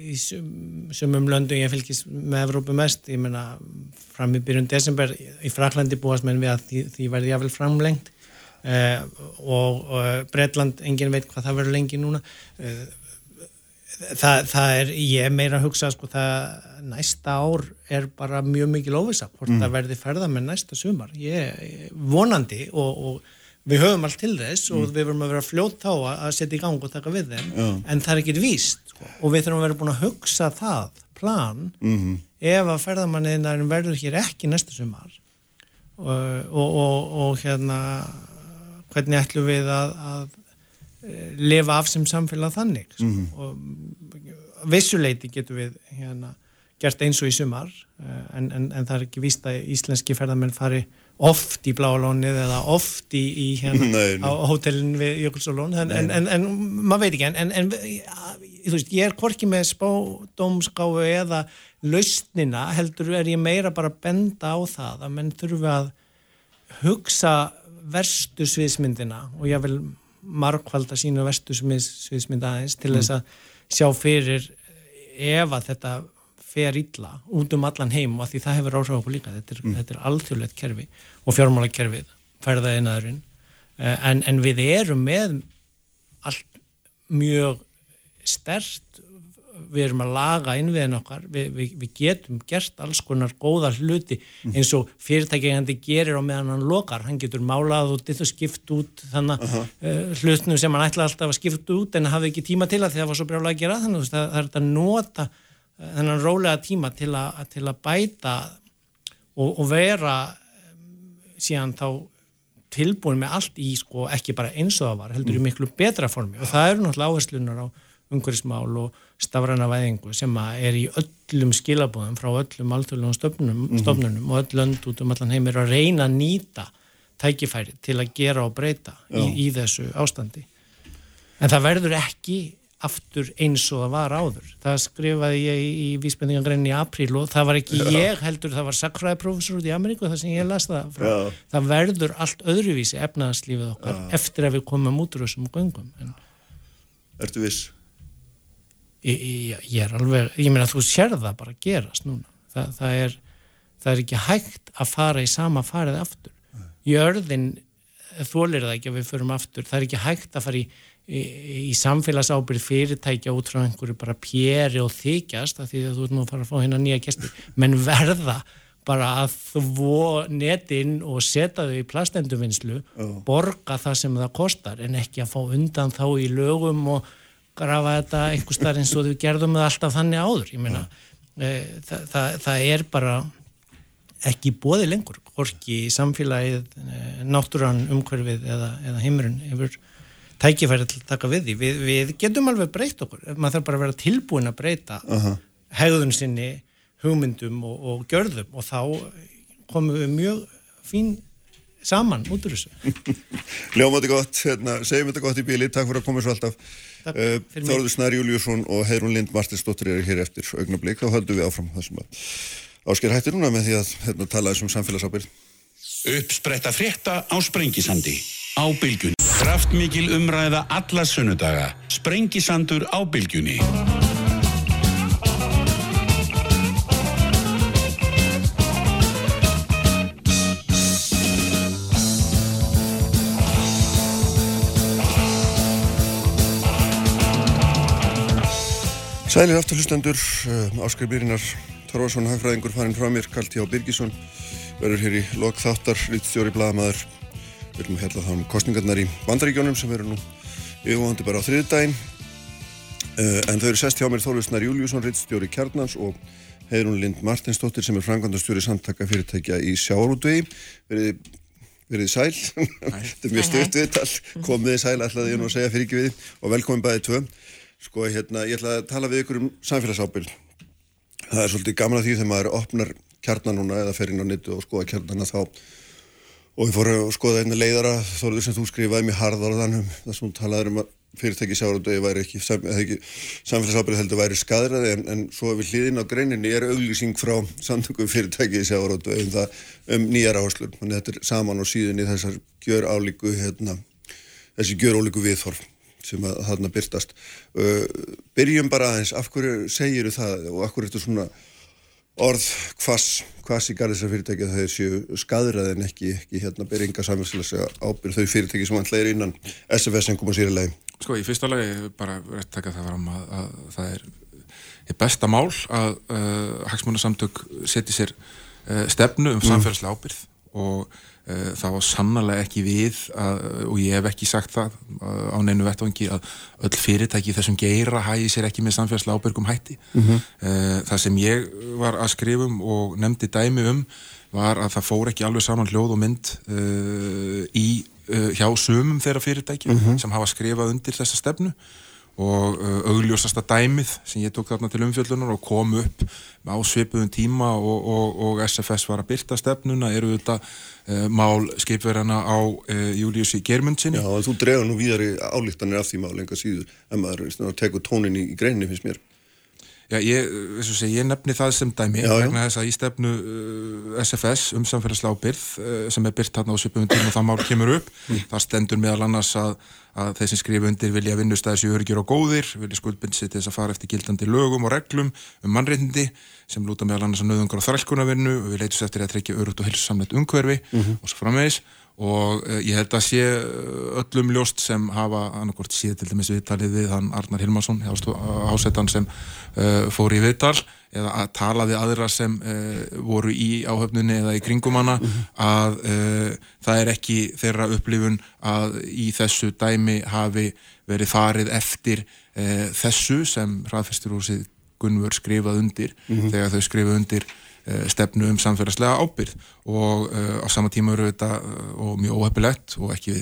í sumum löndu, ég fylgis með Evrópu mest. Ég menna fram í byrjun desember í Fraklandi búast menn við að því, því verði jáfnvel framlengt. Uh, og, og Breitland, engin veit hvað það verður lengi núna uh, það, það er, ég meira að hugsa sko það, næsta ár er bara mjög mikil óvisa hvort mm. það verði ferða með næsta sumar ég, vonandi og, og við höfum allt til þess og mm. við verðum að vera fljótt á að setja í gang og taka við þeim Já. en það er ekkit víst sko. og við þurfum að vera búin að hugsa það plan mm ef að ferðamanniðin verður hér ekki næsta sumar og, og, og hérna hvernig ætlum við að, að lifa af sem samfélag þannig mm -hmm. og vissuleiti getur við hérna, gert eins og í sumar uh, en, en, en það er ekki víst að íslenski ferðarmenn fari oft í Bláalónið eða oft í, í hérna Nei, nei. á hótelin við Jökulsálón en, en, en, en maður veit ekki en, þú veist, ég er hvorki með spádómskáfu eða lausnina heldur er ég meira bara að benda á það að menn þurfi að hugsa verstu sviðsmyndina og ég vil markvalda sínu verstu sviðsmynda aðeins til þess að sjá fyrir ef að þetta fer illa út um allan heim og að því það hefur áhrif okkur líka þetta er, mm. er alþjóðlegt kerfi og fjármálakerfið færðaðinaðurinn en, en við erum með allt mjög stert við erum að laga innviðin okkar við, við, við getum gert alls konar góða hluti eins og fyrirtækjandi gerir á meðan hann lokar. Hann getur málað og dittu skipt út þannig uh -huh. uh, hlutnum sem hann ætla alltaf að skipta út en hafi ekki tíma til að því að það var svo brjálega að gera þannig að það er að nota uh, þennan rólega tíma til að, til að bæta og, og vera um, síðan þá tilbúin með allt í sko ekki bara eins og það var heldur í miklu betra formi. Og það eru náttúrulega áherslunar á umhverfismál og stafræna væðingu sem er í öllum skilabóðum frá öllum alþjóðlegum stofnunum, mm -hmm. stofnunum og öll lönd út um allan heim er að reyna að nýta tækifæri til að gera og breyta í, í þessu ástandi. En það verður ekki aftur eins og það var áður. Það skrifaði ég í, vísbendingargreinin í apríl og það var ekki Já. ég heldur, það var sakfræðiprofessor út í Ameríku þar sem ég las það frá. Já. Það verður allt öðruvísi efnaðarslífið okkar Já. eftir að við komum út úr þessum göngum. En... Ertu viss? Ég, ég, ég er alveg, ég meina þú sér það bara gerast núna. Þa, það, er, það er ekki hægt að fara í sama farið aftur. Jörðin þólir það ekki að við förum aftur. Það er ekki hægt að fara í, í, í samfélagsábyrð fyrirtækja út frá einhverju bara pjeri og þykjast því að þú ert nú að fara að fá hérna nýja gæsti menn verða bara að þvó netinn og setja þau í plastenduvinnslu oh. borga það sem það kostar en ekki að fá undan þá í lögum og grafa þetta einhver starf eins og þau gerðum það alltaf þannig áður. Meina e, það, það, það er bara ekki bóði lengur hvorki samfélagið, e, náttúran umhverfið eða, eða heimurinn hefur tækifæri til að taka við því. Við, við getum alveg breytt okkur. Maður þarf bara að vera tilbúin að breyta uh -huh. hegðun sinni, hugmyndum og, og gjörðum og þá komum við mjög fín saman út úr þessu. Ljóma þetta gott, hérna, segjum þetta gott í bíli takk fyrir að koma svo alltaf Þáruður Snær Júliusson og Heirun Lind Martinsdóttir eru hér eftir augnablík þá höldum við áfram þessum að ásker hættir núna með því að hérna, tala þessum samfélagsábyrð Uppspretta frétta á Sprengisandi á bylgjunni. Kraftmikil umræða alla sunnudaga. Sprengisandur á bylgjunni Sælir aftur hlustendur, uh, Áskar Byrjinar Torvarsson, hagfræðingur farin frá mér, Kalti H. Birgisson verður hér í lok þáttar, rittstjóri bladamæður við erum að hella þá um kostningarnar í bandaríkjónum sem verður nú yfirvonandi bara á þriðdægin uh, en þau eru sest hjá mér Þorlusnar Júliusson, rittstjóri Kjarnans og Heirun Lind Martinsdóttir sem er frangandastjóri samtaka fyrirtækja í Sjárútvegi verið verið sæl, þetta er mjög stuft viðtal. Komiði sæl, ætlaði ég nú að segja fyrir ekki við. Og velkomin bæðið tvö Sko, hérna, ég ætla að tala við ykkur um samfélagsábyrg. Það er svolítið gamla því þegar maður opnar kjarnan núna eða fer inn á nettu og skoða kjarnana þá og ég fór að skoða einna leiðara þóruður sem þú skrifaði mér harðarðanum þar sem þú talaður um að fyrirtæki sjáraundegi væri ekki, sam, ekki samfélagsábyrg heldur væri skadræði en, en svo við hlýðin á greininni er auglýsing frá samtökum fyrirtæki sjáraundegi um, um nýjar áherslur. Þetta er saman og síðan í þessar gjör álíku hérna, þessi gjör ólíku viðþorf sem að þarna byrtast uh, byrjum bara aðeins, af hverju segir það og af hverju er þetta svona orð hvers, hvers í garðisar fyrirtæki að það séu skadræð en ekki, ekki hérna byrjinga samfélagslega ábyrð þau fyrirtæki sem alltaf er innan SFS en koma sér í lagi Sko í fyrsta lagi bara rétt taka það fram að, að það er besta mál að uh, hagsmunasamtök seti sér uh, stefnu um mm. samfélagslega ábyrð og það var sannlega ekki við að, og ég hef ekki sagt það á neinu vettvangi að öll fyrirtæki þessum geira hægi sér ekki með samfélagslega ábyrgum hætti mm -hmm. það sem ég var að skrifum og nefndi dæmi um var að það fór ekki alveg saman hljóð og mynd uh, í, uh, hjá sumum þeirra fyrirtæki mm -hmm. sem hafa skrifað undir þessa stefnu og augljósasta dæmið sem ég tók þarna til umfjöldunar og kom upp á svipuðum tíma og, og, og SFS var að byrta stefnuna eru þetta mál skipverjana á uh, Júliussi Germundsinni Já, þú dregur nú víðari álíktanir af því mál enga síður en maður tekur tónin í, greinni finnst mér. Já, ég, segi, ég nefni það sem dæmi já, vegna þess að í stefnu uh, SFS um samfélagslega ábyrð uh, sem er byrt hérna á svipum tíma og það mál kemur upp mm. það stendur meðal annars að, að þeir sem skrifa undir vilja vinnustæðis í örgjur og góðir vilja skuldbindsi til þess að fara eftir gildandi lögum og reglum um mannreitindi sem lúta meðal annars að nöðungar og þrælkunarvinnu og við leitum eftir að trekja örugt og hilsamleitt umhverfi mm -hmm. og svo framvegis og uh, ég held að sé öllum ljóst sem hafa annarkort síð til dæmis viðtalið við hann Arnar Hilmarsson ásettan sem uh, fór í viðtal eða að talaði aðra sem uh, voru í áhöfnunni eða í kringum hana mm -hmm. að það er ekki þeirra upplifun að í þessu dæmi hafi verið farið eftir þessu sem hraðfesturhúsið Gunnvör skrifað undir mm -hmm. þegar þau skrifað undir stefnu um samfélagslega ábyrð og uh, á sama tíma eru þetta uh, og mjög óhefilegt og ekki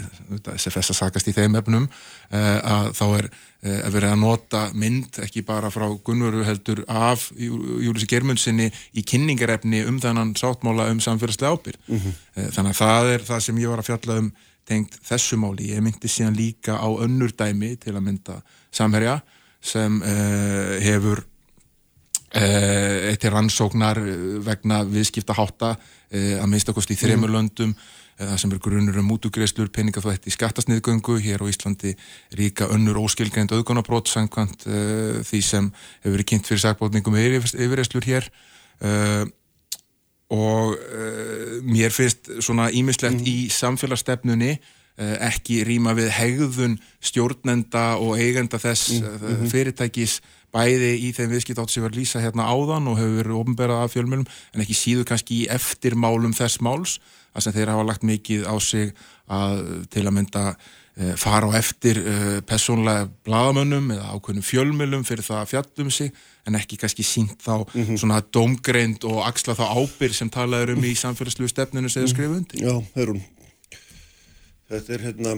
SFS að sakast í þeim efnum uh, að þá er að vera að nota mynd ekki bara frá Gunnvöru heldur af Júlísi Germundsinni í kynningarefni um þannan sáttmála um samfélagslega ábyrð mm -hmm. þannig að það er það sem ég var að fjalla um tengt þessu máli, ég myndi síðan líka á önnur dæmi til að mynda samherja sem hefur Eh, eitt er rannsóknar eh, vegna viðskipta hátta eh, að minnst okkurst í þremur löndum það sem er grunur um mútugreislur, peningaþvætti, skattasniðgöngu, hér á Íslandi ríka önnur óskilgreind auðgunabrót samkvæmt uh, því sem hefur verið kynnt fyrir sakbótningum yfirreislur hér uh, og uh, mér finnst svona ímislegt mm. í samfélagsstefnunni ekki rýma við hegðun stjórnenda og eigenda þess mm. -hmm. fyrirtækis bæði í þeim viðskiptátt sem var lýsa hérna áðan og hefur verið ofnberað af fjölmjölum en ekki síðu kannski í eftirmálum þess máls að sem þeir hafa lagt mikið á sig að til að mynda e, fara á eftir e, personlega bladamönnum eða ákveðnum fjölmjölum fyrir það að fjallum sig en ekki kannski sínt þá mm -hmm. svona domgreind og axla þá ábyr sem talaður um í samfélagslegu stefninu sem það skrifu undir. Já, heyrun. Þetta er hérna,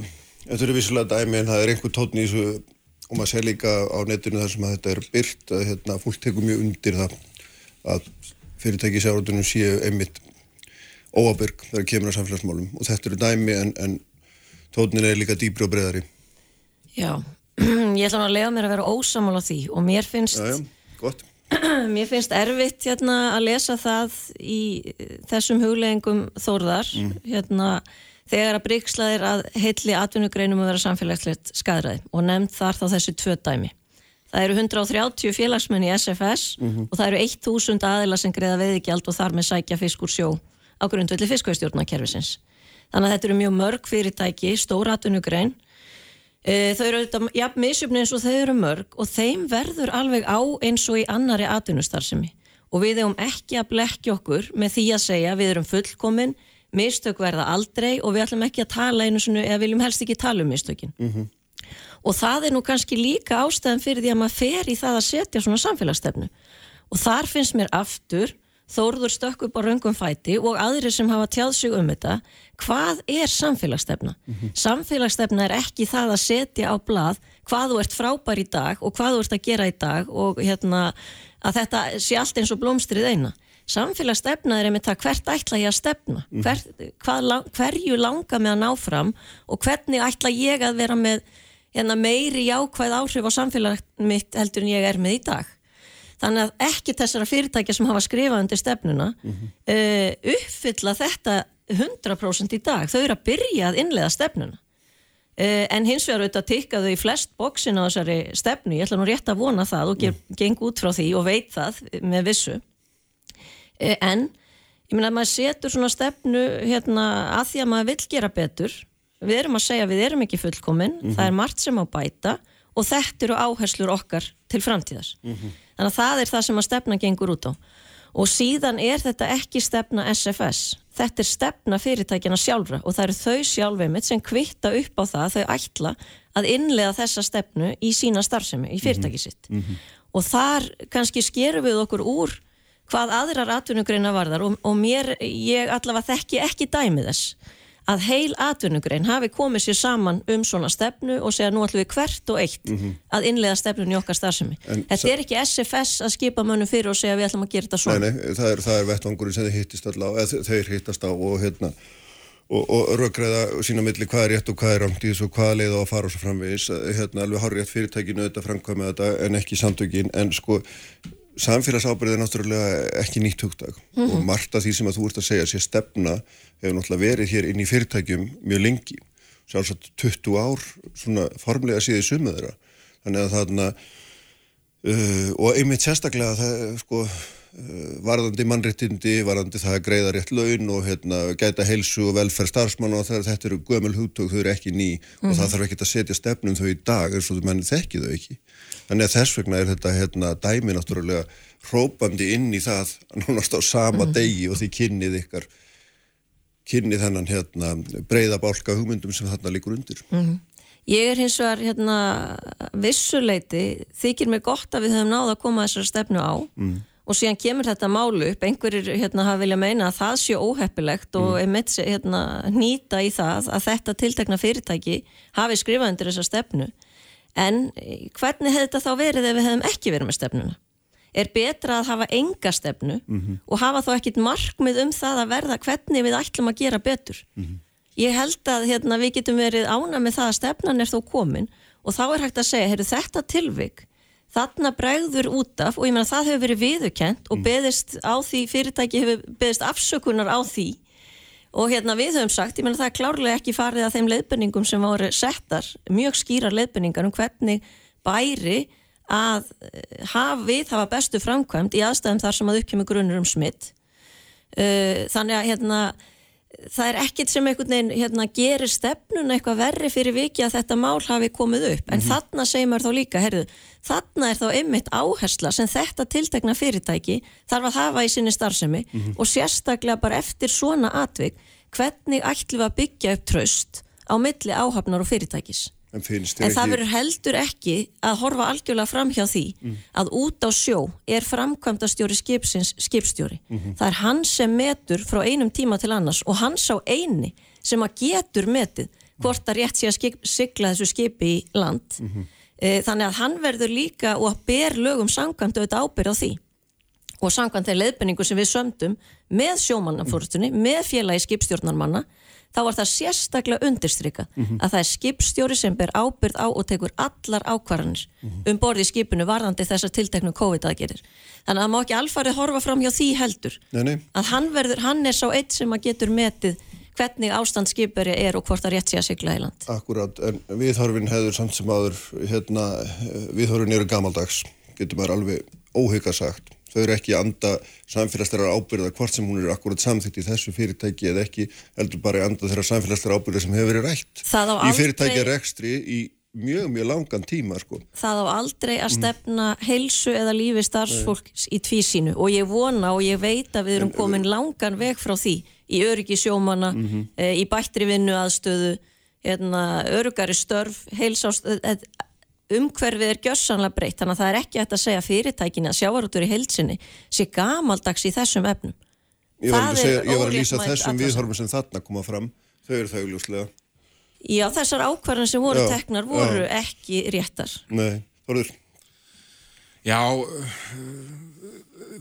þetta er vissilega dæmi en það er einhver tótni í þessu og maður sé líka á netinu þar sem að þetta er byrt að hérna, fólk tekur mjög undir það að fyrirtæki sjáratunum séu einmitt óabyrg þegar kemur á samfélagsmálum. Og þetta eru dæmi en, en tónin er líka dýbri og breðari Já, ég ætla að lega mér að vera ósamal á því og mér finnst já, já, mér finnst erfitt hérna, að lesa það í þessum hugleggingum þórðar mm. hérna þegar að bryggslaðir að heilli atvinnugreinum að vera samfélagslegt skadræði og nefnd þar þá þessi tvö dæmi. Það eru 130 félagsmenn í SFS mm -hmm. og það eru 1000 aðila sem greiða veðigjald og þar með sækja fisk úr sjó á grundvelli fiskvæðstjórnakerfisins. Þannig að þetta eru mjög mörg fyrirtæki, stóra atvinnugrein. E, þau eru auðvitað, já, misjöfni eins og þau eru mörg og þeim verður alveg á eins og í annari atvinnustarfsemi og við hefum ekki að blekja okkur með því að segja við erum fullkominn mistök verða aldrei og við ætlum ekki að tala einu svona, eða viljum helst ekki tala um mistökin mm -hmm. og það er nú kannski líka ástæðan fyrir því að maður fer í það að setja svona samfélagsstefnu og þar finnst mér aftur þóruður stökk upp á raungum fæti og aðri sem hafa tjáð sig um þetta hvað er samfélagsstefna? Mm -hmm. Samfélagsstefna er ekki það að setja á blað hvað þú ert frábær í dag og hvað þú ert að gera í dag og hérna að þetta sé allt eins og blómstrið eina samfélagsstefna er einmitt það hvert ætla ég að stefna mm. Hver, hverju langa með að ná fram og hvernig ætla ég að vera með hérna, meiri jákvæð áhrif á samfélag mitt heldur en ég er með í dag þannig að ekki þessara fyrirtækja sem hafa skrifað undir stefnuna mm -hmm. uh, uppfylla þetta 100% í dag, þau eru að byrja að innlega stefnuna uh, en hins vegar auðvitað tikkaðu í flest bóksin á þessari stefnu, ég ætla nú rétt að vona það og mm. geng út frá því og veit það með vissu en ég minna að maður setur svona stefnu hérna að því að maður vil gera betur. Við erum að segja að við erum ekki fullkomin. Mm -hmm. það er margt sem á bæta og þetta eru áherslur okkar til framtíðas mm -hmm. þannig að það er það sem að stefna gengur út á. Og síðan er þetta ekki stefna SFS þetta er stefna fyrirtækjana sjálfra og það eru þau sjálfveimitt sem kvitta upp á það þau ætla að innlega þessa stefnu í sína starfsemi, í fyrirtækisitt mm -hmm. og þar kannski skerum við okkur úr hvað aðrar atvinnugreina varðar og, og mér, ég allavega þekki ekki dæmið þess að heil atvinnugrein hafi komið sér saman um svona stefnu og segja nú ætlum við hvert og eitt að innlega stefnun í okkar starfsemi. En Þetta er ekki SFS að skipa mönnum fyrir og segja við ætlum að gera þetta Nei, svona. nei, það er, það er vettvangurinn sem þeir hittist allá, eða þeir hittast á og hérna og, og röggræða sína milli hvað er rétt og hvað er rámt í þessu og hvað leið á að fara og svo framvegis hérna alveg hár rétt fyrirtækinu þetta framkvæma þetta en ekki samtökin en sko samfélagsábyrðið er náttúrulega ekki nýtt hugdag og margt af því sem að þú ert að segja sé stefna hefur náttúrulega verið hér inn í fyrirtækjum mjög lengi. Sjálfsagt 20 ár svona formlega síðið sumið þeirra. Þannig að þarna uh, og einmitt sérstaklega það sko varðandi mannréttindi, varðandi það að greiða rétt laun og hérna, gæta heilsu og velferð starfsmann og það, þetta eru gömul hugtök, þau eru ekki ný og það þarf ekki að setja stefnum þau í dag eins og þú menn þekki þau ekki. Þannig að þess vegna er þetta hérna, dæmi náttúrulega hrópandi inn í það nánast á sama degi og því kynnið ykkar kynnið þennan hérna, breyða bálka hugmyndum sem þarna líkur undir. Ég er hins vegar hérna vissuleiti, þykir mér gott að við höfum náða að koma þessar stefnu á og síðan kemur þetta málu upp, einhverjir hérna hafa vilja meina að það sé óheppilegt og einmitt sé, hérna nýta í það að þetta tiltekna fyrirtæki hafi skrifað undir þessa stefnu. En eh, hvernig hefði þetta þá verið ef við hefðum ekki verið með stefnuna? Er betra að hafa enga stefnu og hafa þá ekkit markmið um það að verða hvernig við ætlum að gera betur? Ég held að hérna, við getum verið ána með það að stefnan er þó komin og þá er hægt að segja, heyrðu þetta tilvik þarna bregður út af og ég meina það hefur verið viðurkent og beðist á því, fyrirtæki hefur beðist afsökunar á því. Og hérna við höfum sagt, ég meina það er klárlega ekki farið að þeim leiðbenningum sem voru settar, mjög skýrar leiðbenningar um hvernig bæri að eh, haf, við hafa bestu framkvæmt í aðstæðum þar sem að uppkjömi grunnur um smitt uh, þannig að hérna það er ekkit sem einhvern veginn hérna, gerir stefnun eitthvað verri fyrir viki að þetta mál hafi komið upp. En þarna segir maður þá líka, herðu þarna er þá einmitt áhersla sem þetta tiltekna fyrirtæki þarf að hafa í sinni starfsemi og sérstaklega bara eftir svona atvik hvernig ætlum við að byggja upp tröst á milli áhafnar og fyrirtækis En En þér það ekki... verður heldur ekki að horfa algjörlega fram hjá því að út á sjó er framkvæmdastjóri skipsins skipstjóri. Það er hann sem metur frá einum tíma til annars og hann sá eini sem að getur metið hvort að rétt sé að skip, sigla þessu skipi í land. E, þannig að hann verður líka og að ber lögum samkvæmt auðvitað ábyrð á því og samkvæmt þeir leiðbenningu sem við sömdum með sjómannafórustunni, með félagi skipstjórnarmanna þá var það sérstaklega undirstrykka að það er skipstjóri sem ber ábyrð á og tekur allar ákvarðanir um borði í skipinu varðandi þessar tilteknu COVID-aðgerir. Þannig að það má ekki alfarið horfa fram hjá því heldur Nei, nei. að hann, verður, hann er sá eitt sem að getur metið hvernig ástand skipari er og hvort það rétt sé að sigla í land. Akkurat, en viðhorfin hefur samt sem áður, hérna, viðhorfin eru gamaldags, getur maður alveg óhygga sagt. Þau eru ekki anda samfélagslegar ábyrða hvort sem hún er akkurat samþygt í þessu fyrirtæki eða ekki heldur bara anda þeirra samfélagslegar ábyrða sem hefur verið rætt. Á Í aldrei- fyrirtæki rekstri í mjög, mjög langan tíma, sko. það á aldrei að stefna heilsu eða lífi starfsfólks í tvísínu og ég vona og ég veit að við erum komin langan veg frá því í öryggi sjómanna, e, í bættri vinnu aðstöðu, hérna, öryggari störf, heilsást, e, umhverfið er gjössanlega breytt þannig að það er ekki hægt að segja fyrirtækinni að sjávarútur í heilsinni sé gamaldags í þessum efnum. Ég var, Það að, segja, ég var að lýsa þessum viðhorfum sem þarna koma fram. Þau eru þau ljóslega. Já, þessar ákvarðan sem voru Já, teknar voru já. ekki réttar. Nei, Þorður, Já, uh,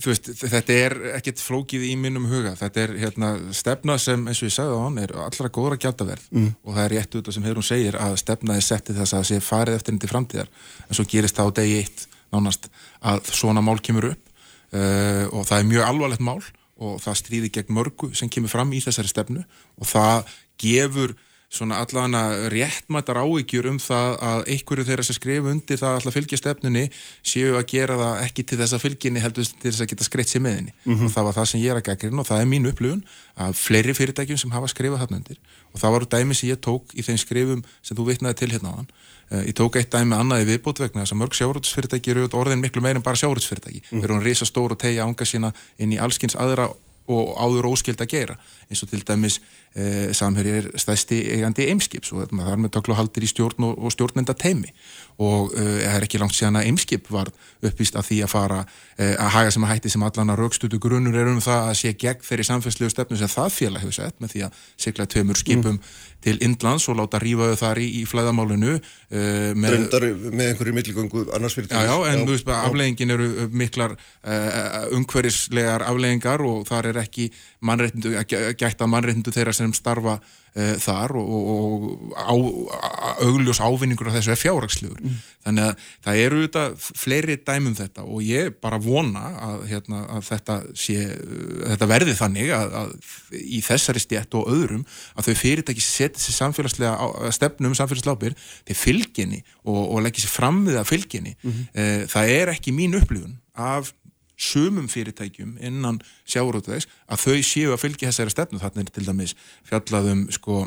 veist, þetta er ekkit flókið í minnum huga. Þetta er hérna, stefna sem, eins og ég sagði á hann, er allra góðra gjaldaverð mm. og það er rétt út sem Heyrún segir að stefna er settið þess að sé farið eftir til framtíðar. En svo gerist það á degi eitt nánast að svona mál kemur upp uh, og það er mjög alvarlegt mál og það stríði gegn mörgu sem kemur fram í þessari stefnu og það gefur svona allavega réttmættar áhyggjur um það að einhverju þeirra sem skrifu undir það alltaf fylgja stefnunni séu að gera það ekki til þess að fylginni heldur til þess að geta skreitt sér með henni. Og það var það sem ég er að gaggrinn og það er mín upplifun að fleiri fyrirtækjum sem hafa skrifað þarna undir. Og það varu dæmi sem ég tók í þeim skrifum sem þú vitnaði til hérna á hann ég tók eitt dæmi annað í viðbót vegna þess að mörg sjárótsfyrirtæki eru auðvitað orðin miklu meir en bara í allskins aðra og áður óskild að gera eins og til dæmis e, samherji er stæsti eigandi eimskips og það er með taklu haldir í stjórn og, og stjórnenda teimi og e, það er ekki langt síðan að eimskip var uppvíst að því að fara e, að haga sem að hætti sem allan að raukstutu grunnur er um það að sé gegn þeirri samfélagslegu stefnu sem það félag hefur sett með því að sigla tveimur skipum mm. til Indlands og láta rífaðu þar í, í flæðamálinu uh, með, með einhverju milligöngu annars fyrir Já, já, en þú veist bara, afleggingin eru miklar uh, umhverfislegar afleggingar og þar er ekki gætt að mannreitndu þeirra sem starfa uh, þar og, og á, augljós ávinningur af þessu er fjárraksluður mm. þannig að það eru þetta fleiri dæmum þetta og ég bara vona að, hérna, að þetta, sé, þetta verði þannig að, að í þessari stjætt og öðrum að þau fyrirtæki setja sér samfélagslega stefnum samfélagslápir til fylginni og, og leggja sér fram við að fylginni mm -hmm. það er ekki mín upplifun af sumum fyrirtækjum innan sjáurútvegs að þau séu að fylgja þessari stefnu. Þarna er til dæmis fjallaðum sko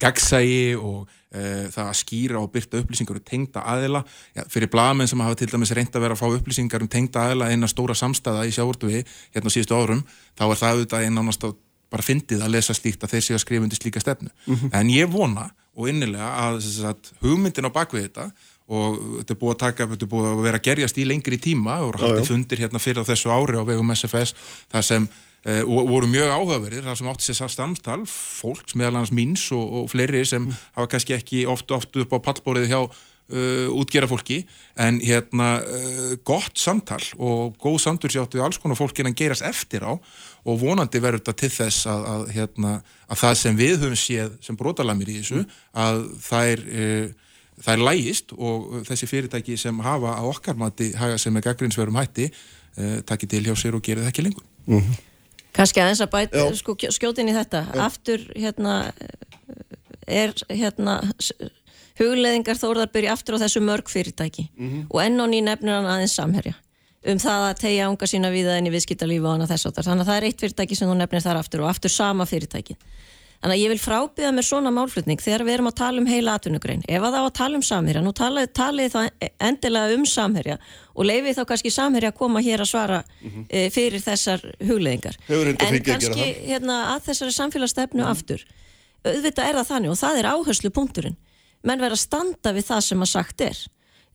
gagsægi og e, það að skýra og byrta upplýsingar um tengda aðila. Já, fyrir blamenn sem hafa til dæmis reynd að vera að fá upplýsingar um tengda aðila eina stóra samstæða í sjáurútvegi hérna á síðustu árum þá er það auðvitað einn ánast að bara fyndið að lesa slíkt að þeir séu að skrifa undir slíka stefnu. Mm -hmm. en ég vona og innilega að, að hugmyndin á bakvið þetta og þetta er búið að taka, þetta er búið að vera að gerjast í lengri tíma og haldið fundir hérna fyrir þessu ári á vegum SFS þar sem e, voru mjög áhugaverðir þar sem átti sér samtal fólks meðal hans míns og, og fleiri sem mm. hafa kannski ekki oft oft upp á pallbórið hjá uh, útgera fólki en hérna uh, gott samtal og góð samtalsjátt við alls konar fólki en gerast eftir á og vonandi verður þetta til þess að, að, hérna, að það sem við höfum séð sem brotalamir í þessu mm. að það er uh, það er lægist og þessi fyrirtæki sem hafa á okkar mati haga sem er gaggrinsverum hætti uh, takki til hjá sér og gerir það ekki lengur. Mm -hmm. Kanski aðeins að bæta sko, skjótin í þetta. Já. aftur hérna er hérna hugleðingar þóruðar byrja aftur á þessu mörg fyrirtæki. Mm -hmm. og enn og ný nefnir hann aðeins samherja. Um það að tegja unga sína við það inn í viðskiptalífu og annað þess að þannig að það er eitt fyrirtæki sem þú nefnir þar aftur og aftur sama fyrirtæki Þannig að ég vil frábíða mér svona málflutning þegar við erum að tala um heila atvinnugrein. Ef að var að tala um samherja, nú talið, talið það endilega um samherja og leifið þá kannski samherja að koma hér að svara mm -hmm. e, fyrir þessar hugleðingar. En kannski hérna, að þessari samfélagsstefnu mm aftur, auðvitað er það þannig og það er áherslu punkturinn. Menn verða að standa við það sem að sagt er.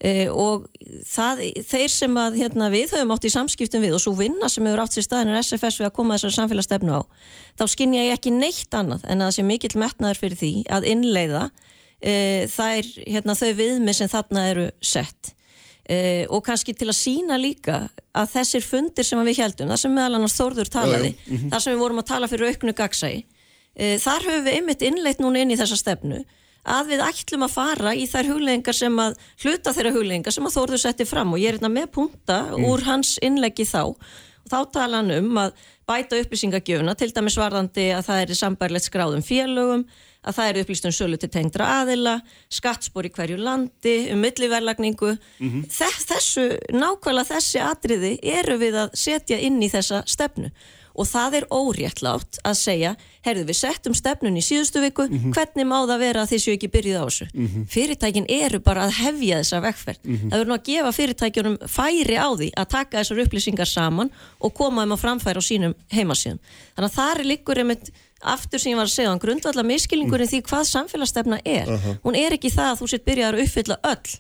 Uh, og það, þeir sem að hérna, við höfum átt í samskiptum við og svo vinna sem hefur átt sér staðinir SFS við að koma þessar samfélagsstefnu á þá skinn ég ekki neitt annað en að það sé mikill metnaður fyrir því að innleiða uh, þær, hérna, þau viðmið sem þarna eru sett uh, og kannski til að sína líka að þessir fundir sem við heldum, það sem meðal annars Þórður talaði. Mm -hmm. þar sem við vorum að tala fyrir auknu gagsægi, þar höfum við einmitt innleitt núna inn í þessa stefnu að við ætlum að fara í þær huglegingar sem að hluta þeirra huglegingar sem að Þórður setti fram og ég er hérna með punta mm. úr hans innleggi þá og þá tala hann um að bæta upplýsingagjöfuna til dæmis varðandi að það er sambærlegt skráðum félögum að það er upplýstum sölu til tengdra aðila skattspor í hverju landi um milliverlagningu mm -hmm. þessu, nákvæmlega þessi atriði eru við að setja inn í þessa stefnu og það er óréttlátt að segja, herðu við settum stefnun í síðustu viku, mm -hmm. hvernig má það vera að þessu ekki byrjuð á þessu? Mm -hmm. Fyrirtækin eru bara að hefja þessa vekkferð. Mm -hmm. Það verður nú að gefa fyrirtækjunum færi á því að taka þessar upplýsingar saman og koma þeim að framfæra á sínum heimasíðum. Þannig að það er líkur einmitt aftur sem ég var að segja, grundvallar miskilningurinn því hvað samfélagsstefna er. Uh -huh. Hún er ekki það að þú sitt byrjar að uppfylla öll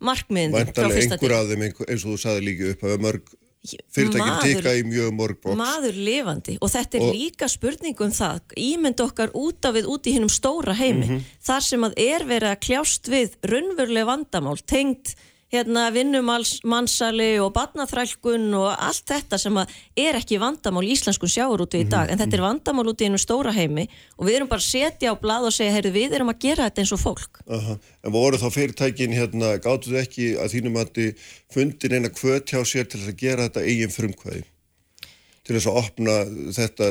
markmiðin frá fyrsta tíma. Væntalega einhver af þeim, eins og þú saði líka upp að mörg fyrirtækjum teka í mjög morg bóks maður lifandi og þetta er og líka spurningum það, ímynd okkar út af við út í hinnum stóra heimi mm -hmm. þar sem að er verið að kljást við raunveruleg vandamál, tengt hérna vinnumansali og barnaþrælkun og allt þetta sem er ekki vandamál í íslenskun sjáur út í dag, en þetta er mhm. vandamál út í einu stóra heimi og við erum bara að setja á blad og segja, heyrðu við erum að gera þetta eins og fólk Aha. En voru þá fyrirtækin hérna, gáttu þau ekki að þínum þið fundin eina kvöt hjá sér til að gera þetta eigin frumkvæði til þess að opna þetta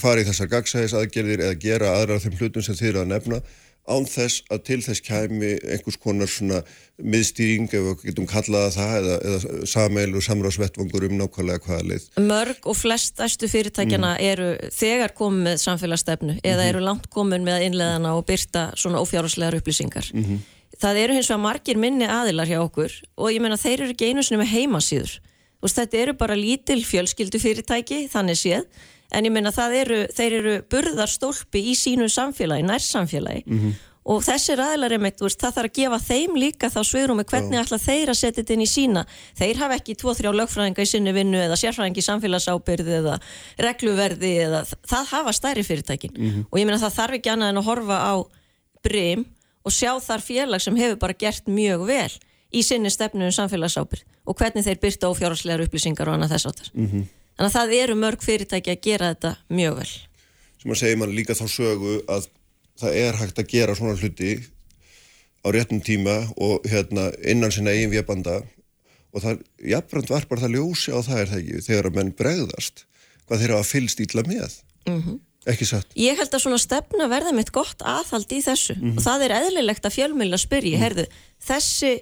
fara í þessar gagsæðis aðgerðir eða gera aðra af þeim hlutum sem þið eru að nefna án þess að til þess kæmi einhvers konar svona miðstýring ef við getum kallaða það eða, eða sameil og samráðsvettvangur um nákvæmlega hvaða leið. Mörg og flest æstu fyrirtækjana mm. eru þegar komið með samfélagsstefnu eða mm -hmm. eru langt komið með innleðana og byrta svona ófjárháslegar upplýsingar. Mm -hmm. Það eru hins vegar margir minni aðilar hjá okkur og ég menna þeir eru ekki einu sinni með heimasýður. Þetta eru bara lítil fjölskyldu fyrirtæki þannig séð en ég meina það eru, þeir eru burðarstólpi í sínu samfélagi, nærsamfélagi Mhm. og þessir aðlar einmitt, þú veist, það þarf að gefa þeim líka þá svigrumi hvernig ætla þeir að setja þetta inn í sína þeir hafa ekki tvo, þrjá lögfræðinga í sinni vinnu eða sérfræðingi í samfélagsábyrði eða regluverði eða það hafa stærri fyrirtækin Mhm. og ég meina það þarf ekki annað en að horfa á brim og sjá þar félag sem hefur bara gert mjög vel í sinni stefnu um samfélagsábyrð og hvernig þeir byrta ófjárhagslegar upplýsingar og annað þess áttar. Mhm. Þannig að það eru mörg fyrirtæki að gera þetta mjög vel. sem að segja mann líka þá sögu að það er hægt að gera svona hluti á réttum tíma og hérna innan sinna eigin vébanda og það jafnbrand varpar það ljósi á það er það ekki þegar að menn bregðast hvað þeir hafa fylst ítla með Mm ekki satt Ég held að svona stefna verða mitt gott aðhald í þessu Mhm. og það er eðlilegt að fjölmjöla spyrji, mm. herðu, þessi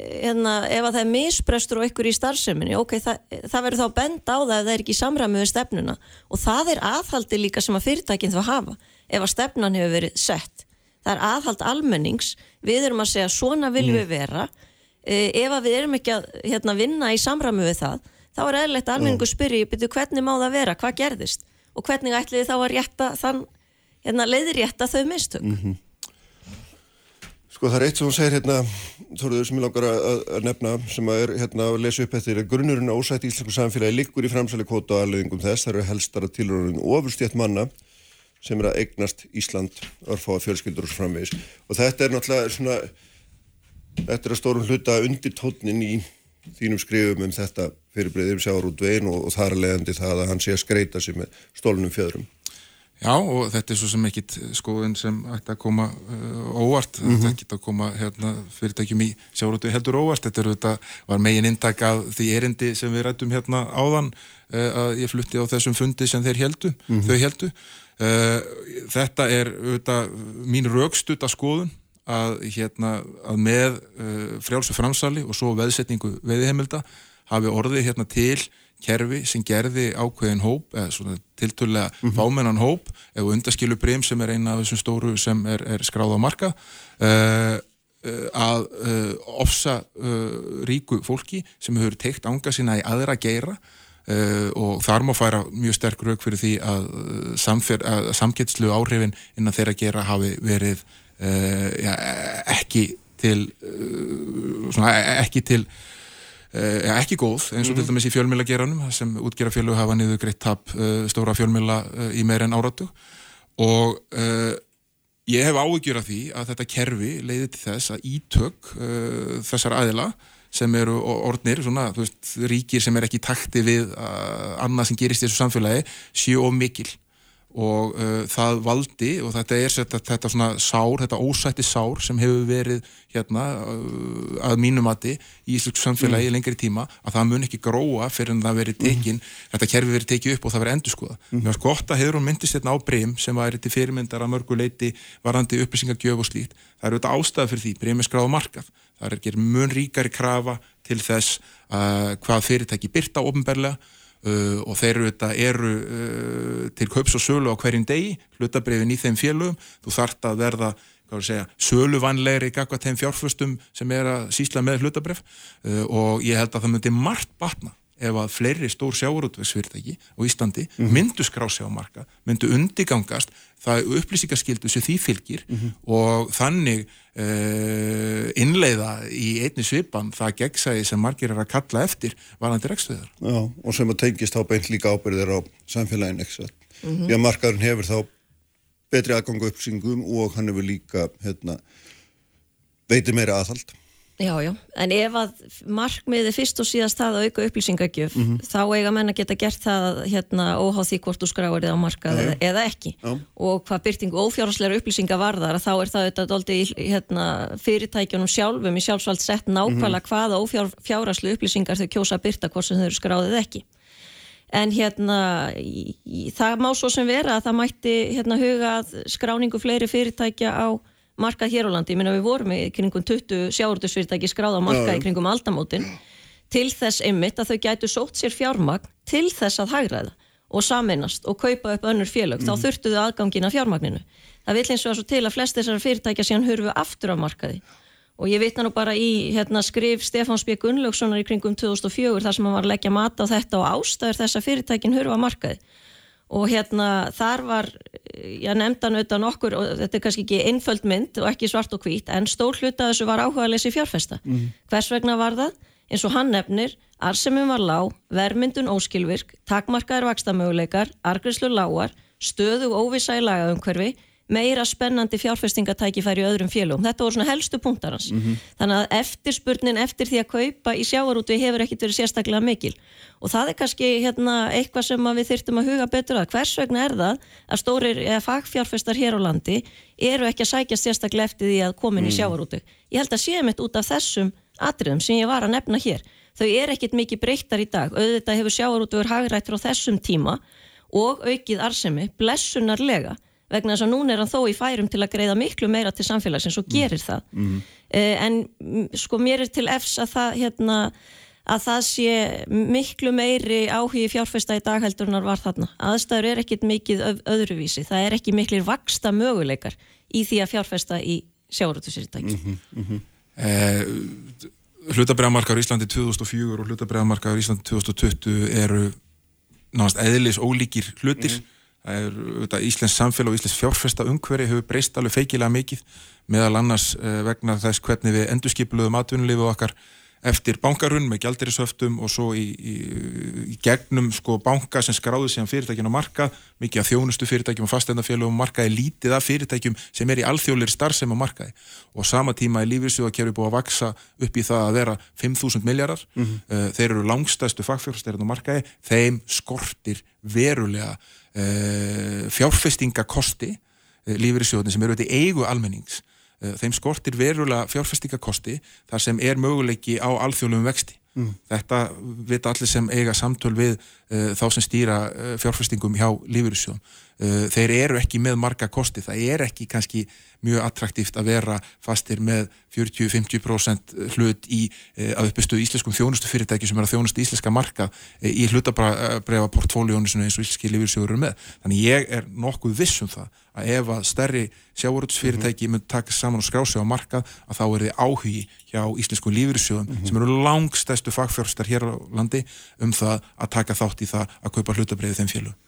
hérna, ef að það er misbrestur og ykkur í starfseminni, ok, það, það verður þá benda á það ef það er ekki í samræmi við stefnuna. Og það er aðhaldi líka sem að fyrirtækinn þá hafa, ef að stefnan hefur verið sett. Það er aðhald almennings, við erum að segja svona viljum við vera, eh, ef að við erum ekki að hérna, vinna í samræmi við það, þá er eðlilegt að almenningu spyrji, byrju, hvernig má það vera, hvað gerðist? Og hvernig ætliði þá að rétta þann hérna, leiðrétta þau mistök? -hmm. Sko það er eitt sem hún segir hérna Þorður sem ég langar að, að nefna sem að er hérna að lesa upp eftir að grunnurinn ásætt í íslensku samfélagi liggur í framsæli kvóta og aðleðingum þess. Það eru helstara tilröðin ofurstjætt manna sem er að eignast Ísland örfáða fjölskyldur og framvegis. Og þetta er náttúrulega svona þetta er að stórum hluta undir tónin í þínum skrifum um þetta fyrirbreyðum sjáur út veginn og, og það er leiðandi það að hann sé að skreita sig með stólunum fjöðrum Já og þetta er svo sem ekkit skoðun sem ætti að koma uh, óvart, mm -hmm. þetta ekki að koma hérna, fyrirtækjum í sjárútu heldur óvart, þetta er þetta var megin intak af því erindi sem við rættum hérna áðan uh, að ég flutti á þessum fundi sem þeir heldu, Mhm. þau heldu. Uh, þetta er þetta, mín raukstut að skoðun að, hérna, að með frjálsu framsali og svo veðsetningu veðihemilda hafi orðið hérna til kerfi sem gerði ákveðin hóp eða svona tiltölulega fámennan hóp eða undaskilu brim sem er eina af þessum stóru sem er, er skráð á marka uh, uh, að uh, ofsa ríku fólki sem hefur teikt ánga sína í aðra geira og þar má færa mjög sterk rauk fyrir því að, að samgetslu áhrifin innan þeirra gera hafi verið ja, ekki til svona, ekki til Uh, ekki góð, eins og mm. til dæmis í fjölmjölageranum sem útgerafjölu hafa niður greitt tap uh, stóra fjölmjöla uh, í meir en áratu og ég hef áhyggjur af því að þetta kerfi leiði til þess að ítök þessar aðila sem eru orðnir, svona, veist, ríkir sem er ekki takti við annað sem gerist í þessu samfélagi, séu of mikil og uh, það valdi og þetta er þetta, þetta svona sár, þetta ósætti sár sem hefur verið hérna uh, að mínumati í Íslands samfélagi mm. lengri tíma að það mun ekki gróa fyrir en það verið tekin, mm. þetta kerfi verið tekið upp og það verið endur skoða. Mm. Mér finnst gott að hefur hún myndist hérna á breym sem væri til fyrirmyndar að mörgu leiti varandi upplýsingargjöf og slíkt. Það eru þetta ástæða fyrir því, breym er skráð markað. Það er ekki mun ríkari krafa til þess uh, hvað fyrirtæki byrta ofnberlega Uh, og þeir eru, eru uh, til kaups og sölu á hverjum degi hlutabrifin í þeim félögum. Þú þart að verða segja, söluvanlegri gagva þeim fjárfustum sem er að sísla með hlutabrif uh, og ég held að það myndi margt batna ef að fleiri stór sjáurútvegsfyrirtæki á Íslandi mm -hmm. myndu skrá sig á marka myndu undigangast það upplýsingaskildu sem því fylgir mm -hmm. og þannig uh, innleiða í einni svipan það gegnsæði sem margir er að kalla eftir varandi rekstöðar. Já, og sem að tengist þá beint líka ábyrðir á samfélagin ekki satt. Mm -hmm. Því að markaðurinn hefur þá betri aðgangu upplýsingum og hann hefur líka hérna, veitir meira aðhald. Já, já, en ef að markmiði fyrst og síðast það að auka upplýsingagjöf mm -hmm. þá eiga menn að geta gert það hérna óháð því hvort þú skráir þið á markað eða, eða ekki já. og hvað byrtingu ófjárhásleira upplýsinga varðar þá er það auðvitað doldi hérna, fyrirtækjunum sjálfum í sjálfsvald sett nákvæmlega mm -hmm. hvaða ófjárháslu upplýsingar þau kjósa að byrta hvort sem þau eru skráðið ekki en hérna í, í, það má svo sem vera að það mætti hérna huga skráningu fleiri fyrirtækja á markað hér á landi, ég minna við vorum í kringum 20 sjáurðusfyrirtæki skráða á markað í kringum aldamótin til þess einmitt að þau gætu sótt sér fjármagn til þess að hægraða og saminast og kaupa upp önnur félög, mm. þá þurftu þau aðgangin af fjármagninu. Það vil eins og svo til að flest þessar fyrirtækja síðan hurfu aftur á markaði og ég vitna nú bara í hérna, skrif Stefáns B. Gunnlaugssonar í kringum 2004 þar sem hann var að leggja mat á þetta og ástæður þessa fyrirtækin hurfu á markaði og hérna þar var, ég nefndi hann auðvitað nokkur og þetta er kannski ekki einföld mynd og ekki svart og hvít en stór hluta þessu var áhugaðleysi fjárfesta. Hvers vegna var það? Eins og hann nefnir, arsemum var lág, vermyndun óskilvirk, takmarkaðir vakstamöguleikar, argrislu lágar, stöðu og óvisa í lagaumhverfi, meira spennandi fjárfestingatækifæri í öðrum félögum. Þetta voru svona helstu punktar hans. Þannig að eftirspurnin eftir því að kaupa í sjávarútu hefur ekkit verið sérstaklega mikil. Og það er kannski hérna, eitthvað sem við þyrftum að huga betur að. Hvers vegna er það að stórir eða fagfjárfestar hér á landi eru ekki að sækja sérstaklega eftir því að komin í sjávarútu. Ég held að séum eitt út af þessum atriðum sem ég var að nefna hér. Þau er ekkit mikið breyttar í dag. Auðvitað hefur sjávarútuður hagrætt frá þessum tíma og aukið arsemi blessunarlega vegna þess að núna er hann þó í færum til að greiða miklu meira til samfélagsins og gerir það. Mm. En mm, sko mér er til efs að það, hérna, að það sé miklu meiri áhugi fjárfesta í dag heldur en það var þarna. Aðstæður er ekkit mikið öð, öðruvísi. Það er ekki miklir vaksta möguleikar í því að fjárfesta í sjávarútusýrtæki. Mhm. Eh, hlutabræðamarkar í Íslandi 2004 og hlutabræðamarkar í Íslandi 2020 eru náðast eðlis ólíkir hlutir það er auðvitað Íslands samfélag og Íslands fjárfesta umhverfi hefur breyst alveg feikilega mikið meðal annars eh, vegna þess hvernig við endurskipluðum atvinnulífið okkar eftir bankarunn með gjaldirisöftum og svo í, í, í gegnum sko banka sem skráði síðan fyrirtækjum á markað, mikið af þjónustu fyrirtækjum og fastendafélagum markaði lítið af fyrirtækjum sem er í alþjóðleiri starfsem á markaði. Og sama tíma er lífyrsjóðakerfi búið að vaksa upp í það að vera 5.000 miljardar uh, þeir eru langstæstu fagfjárstærinn á markaði. Þeim skortir verulega uh, fjárfestingakosti uh, lífyrsjóðin sem eru eigu almennings. Eh, þeim skortir verulega fjárfestingakosti þar sem er möguleiki á alþjóðlum vexti. Mm. Þetta vita allir sem eiga samtöl við uh, þá sem stýra uh, fjárfestingum hjá lífyrirsjóðum. Uh, þeir eru ekki með marga kosti, það er ekki kannski mjög attraktíft að vera fastir með 40-50% hlut í að uppistu íslenskum þjónustu fyrirtæki sem er að þjónustu íslenska marka í hlutabrefa portfóljónu eins og íslenski lífyrirsjóður eru með. Þannig ég er nokkuð viss um það að ef að stærri sjáurútsfyrirtæki mun taka saman og skrá sig á markað að þá er þið áhugi hjá íslensku lífyrirsjóðum sem eru langstæstu fagfjárstar hér á landi um það að taka þátt í það að kaupa hlutabreiði þeim fjölu.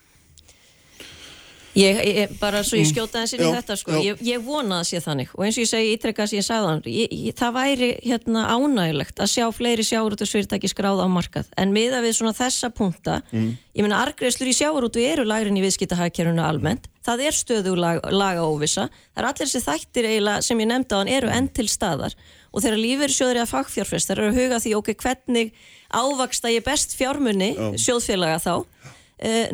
Ég, ég, bara svo ég skjóta þessi í Já, þetta sko, ég, ég vona að sé þannig. Og eins og ég segi ítrekka sem ég sagði hann það væri hérna ánægilegt að sjá fleiri sjáurútusfyrirtæki skráða á markað. En miða við svona þessa punta ég meina argreislur í sjáurútu eru lagrin í viðskiptahækjöruna almennt. Það er stöðu lag, laga óvisa það er allir þessi þættir eiginlega sem ég nefndi á hann eru enn til staðar. Og þegar lífeyrisjóður eða fagfjárfestar eru að huga því ok, hvernig ávaksta ég best fjármunni sjóðfélaga þá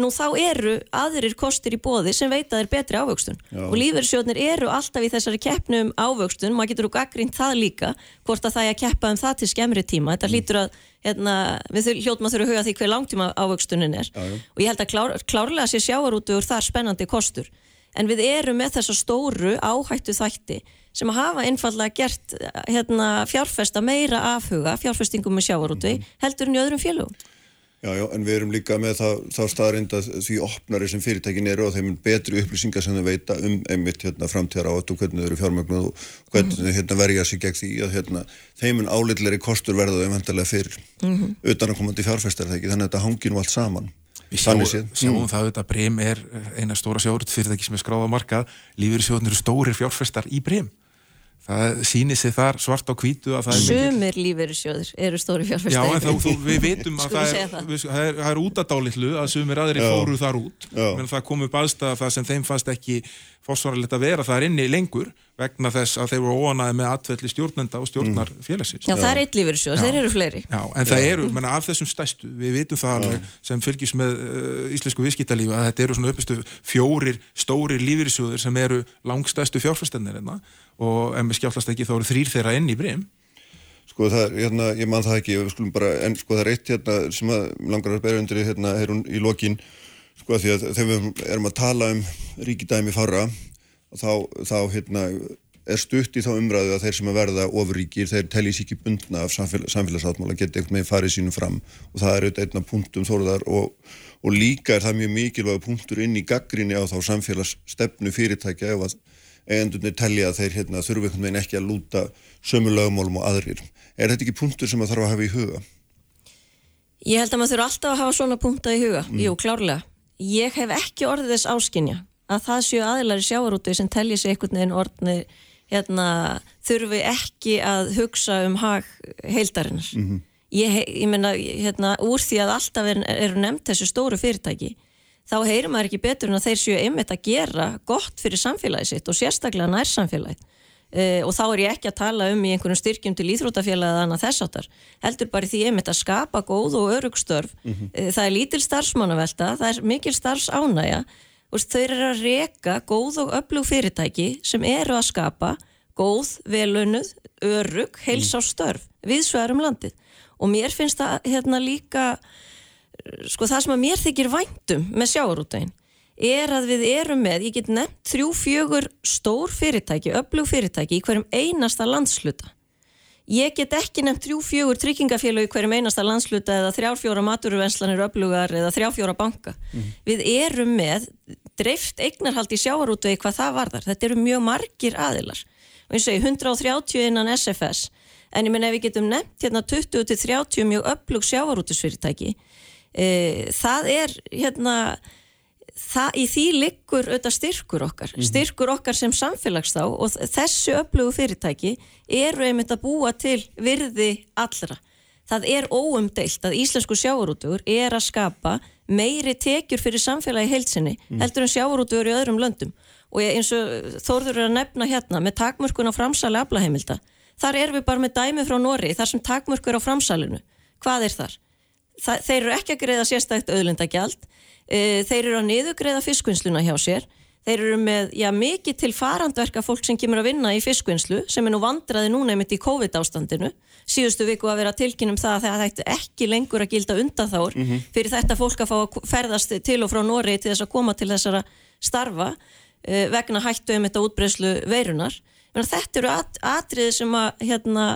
nú þá eru aðrir kostir í bóði sem veita þeir betri ávöxtun. Já. og lífeyrissjóðnir eru alltaf í þessari keppnu um ávöxtun, maður getur og gaggrínt það líka hvort að það er að keppa um það til skemmri tíma. Þetta hlýtur að, hérna, við hljótum að þurfa að huga því hver langtíma ávöxtunin er. Já, og ég held að klár, klárlega sé sjávarútugur þar spennandi kostur. En við erum með þessa stóru áhættu þætti sem hafa einfallega gert hérna, fjárfesta meira afhuga fjárfestingum með sjávarútu heldur en í öðrum félögum Já, já, en við erum líka með þá, þá staðarind að því opnari sem fyrirtækin eru og þeim er betri upplýsingar sem þau veita um einmitt hérna, framtíðar átt og hvernig þau eru fjármögnuð og hvernig þau hérna, verja sig gegn því að hérna, þeim er álitleri kostur verða þau eventulega fyrir utan að komandi fjárfestar það ekki, þannig að þetta hangi nú allt saman. Við sjáum, sjáum það auðvitað að Brim er eina stóra sjáurut fyrirtæki sem er skráð á markað. Lífyrirsjóðnir eru stórir fjárfestar í Brim það sýnir sig þar svart á hvítu að það er mikil Sumir lífeyrissjóður eru stóri Já, fjárfesta en þá, þú, við vitum að það er, það. við, það er, það er út að að sumir aðri Já. fóru þar út Já. menn það kom upp aðstæða það sem þeim fannst ekki fórsvaralegt að vera þar inni lengur vegna þess að þeir voru óanaði með atvelli stjórnenda og stjórnar félagsins Já, það er eitt lífeyrissjóður, þeir eru fleiri. Já, en það eru, menna, af þessum stæstu, við vitum það alveg sem fylgjus með uh, íslensku viðskiptalífi að þetta eru svona uppistu fjórir stórir lífyrirsjóðir sem eru langstæstu fjárfæstennir hérna og ef við skjáttlast ekki þá eru þrýr þeirra inn í brim. Sko það er, hérna, ég man það ekki, við skulum bara, en sko það er eitt hérna sem að langar að bera undir hérna, hún í lokin, sko því að þegar við erum að tala um ríkidæmi fara, þá, þá hérna er stutt í þá umræðu að þeir sem að verða ofurríkir, þeir teljið sér ekki bundna af samfél samfélagsáttmála, geta eitthvað með farið sínum fram og það er auðvitað einn af punktum þóruðar og, og líka er það mjög mikilvæg punktur inn í gaggrinni á þá samfélagsstefnu fyrirtækja ef að eigendurnir telja að þeir hérna, þurfi einhvern veginn ekki að lúta sömu lögumálum og aðrir. Er þetta ekki punktur sem að þarf að hafa í huga? Ég held að maður þurfa alltaf að hafa svona punta í huga, jú, klárlega. ég hef ekki orðið þess áskinja að það séu aðilari sjávarútu sem telji sig einhvern veginn orðni hérna, þurfi ekki að hugsa um hag heildarinnar. Ég, he- ég meina, hérna, úr því að alltaf er, eru nefnt þessu stóru fyrirtæki, þá heyrir maður ekki betur en að þeir séu einmitt að gera gott fyrir samfélagi sitt og sérstaklega nær samfélagið. Uh, og þá er ég ekki að tala um í einhvernum styrkjum til íþrótafélag eða annað þess áttar heldur bara því einmitt að skapa góð og örugstörf mm það er lítil starfsmannavelta það er mikil starfsánæja og þau eru að reka góð og öflug fyrirtæki sem eru að skapa góð, velunnuð, örug heilsárstörf við svegarum landið. Og mér finnst það hérna líka sko það sem að mér þykir væntum með sjáarútegin er að við erum með, ég get nefnt þrjú fjögur stór fyrirtæki, öflug fyrirtæki í hverjum einasta landsluta ég get ekki nefnt þrjú fjögur tryggingafélög í hverjum einasta landsluta eða þrjárfjóra maturuvenslanir öflugar eða þrjárfjóra banka. Við erum með dreift eignarhald í sjáarútvegi hvað það varðar, þetta eru mjög margir aðilar. Og eins og ég 130 innan SFS en ég menn ef við getum nefnt hérna 20-30 mjög öflug sjáarútusfyrirtæki e, það er hérna það, í því liggur auðvitað styrkur okkar, styrkur okkar sem samfélags þá og þessu öflugu fyrirtæki eru einmitt að búa til virði allra. Það er óumdeilt að íslensku sjávarútugur er að skapa meiri tekjur fyrir samfélagi heilsinni heldur en sjávarútugur í öðrum löndum. Og eins og Þórður er að nefna hérna með takmörkun á framsali aflaheimilda þar erum við bara með dæmi frá Nóri þar sem takmörkur á framsalinu. Hvað er þar? Það, þeir eru ekki að greiða sérstækt auðlindagjald e, þeir eru að niðugreiða fiskvinnsluna hjá sér. Þeir eru með, já, mikið til farandverka fólk sem kemur að vinna í fiskvinnslu sem er nú vandraði núna einmitt í COVID ástandinu síðustu viku að vera tilkynum það að það ætti ekki lengur að gilda undanþár fyrir þetta fólk að fá að ferðast til og frá Nóri til þess að koma til þessara starfa e, vegna hættu einmitt á útbreyslu veirunar þetta eru at, atriði sem að hérna,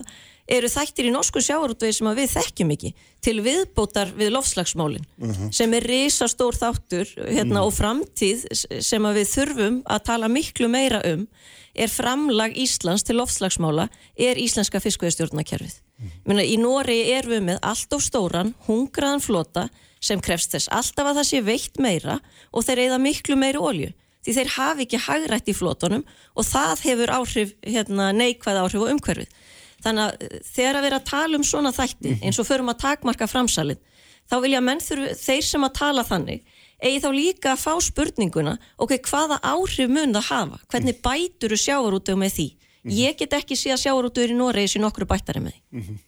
eru þættir í norsku sjávarútvegi sem að við þekkjum ekki til viðbótar við lofslagsmálin sem er risastór þáttur hérna, og framtíð sem við þurfum að tala miklu meira um er framlag Íslands til lofslagsmála er íslenska fiskveðstjórnakerfið. Mm. Í Nóri erum við með allt of stóran, hungraðan flota sem krefst þess alltaf að það sé veitt meira og þeir eigða miklu meiri olju því þeir hafi ekki hagrætt í flotunum og það hefur áhrif, hérna, neikvæð áhrif á umhverfið. Þannig að eh, þegar að vera að tala um svona þætti eins og förum að takmarka framsalið þá vilja menn þurfi, þeir sem að tala þannig eigi þá líka að fá spurninguna ok, hvaða áhrif mun það hafa? Hvernig bætur þú sjávarútug með því? Ég get ekki sé að sjávarútugur í Noregi sé nokkru bættari með því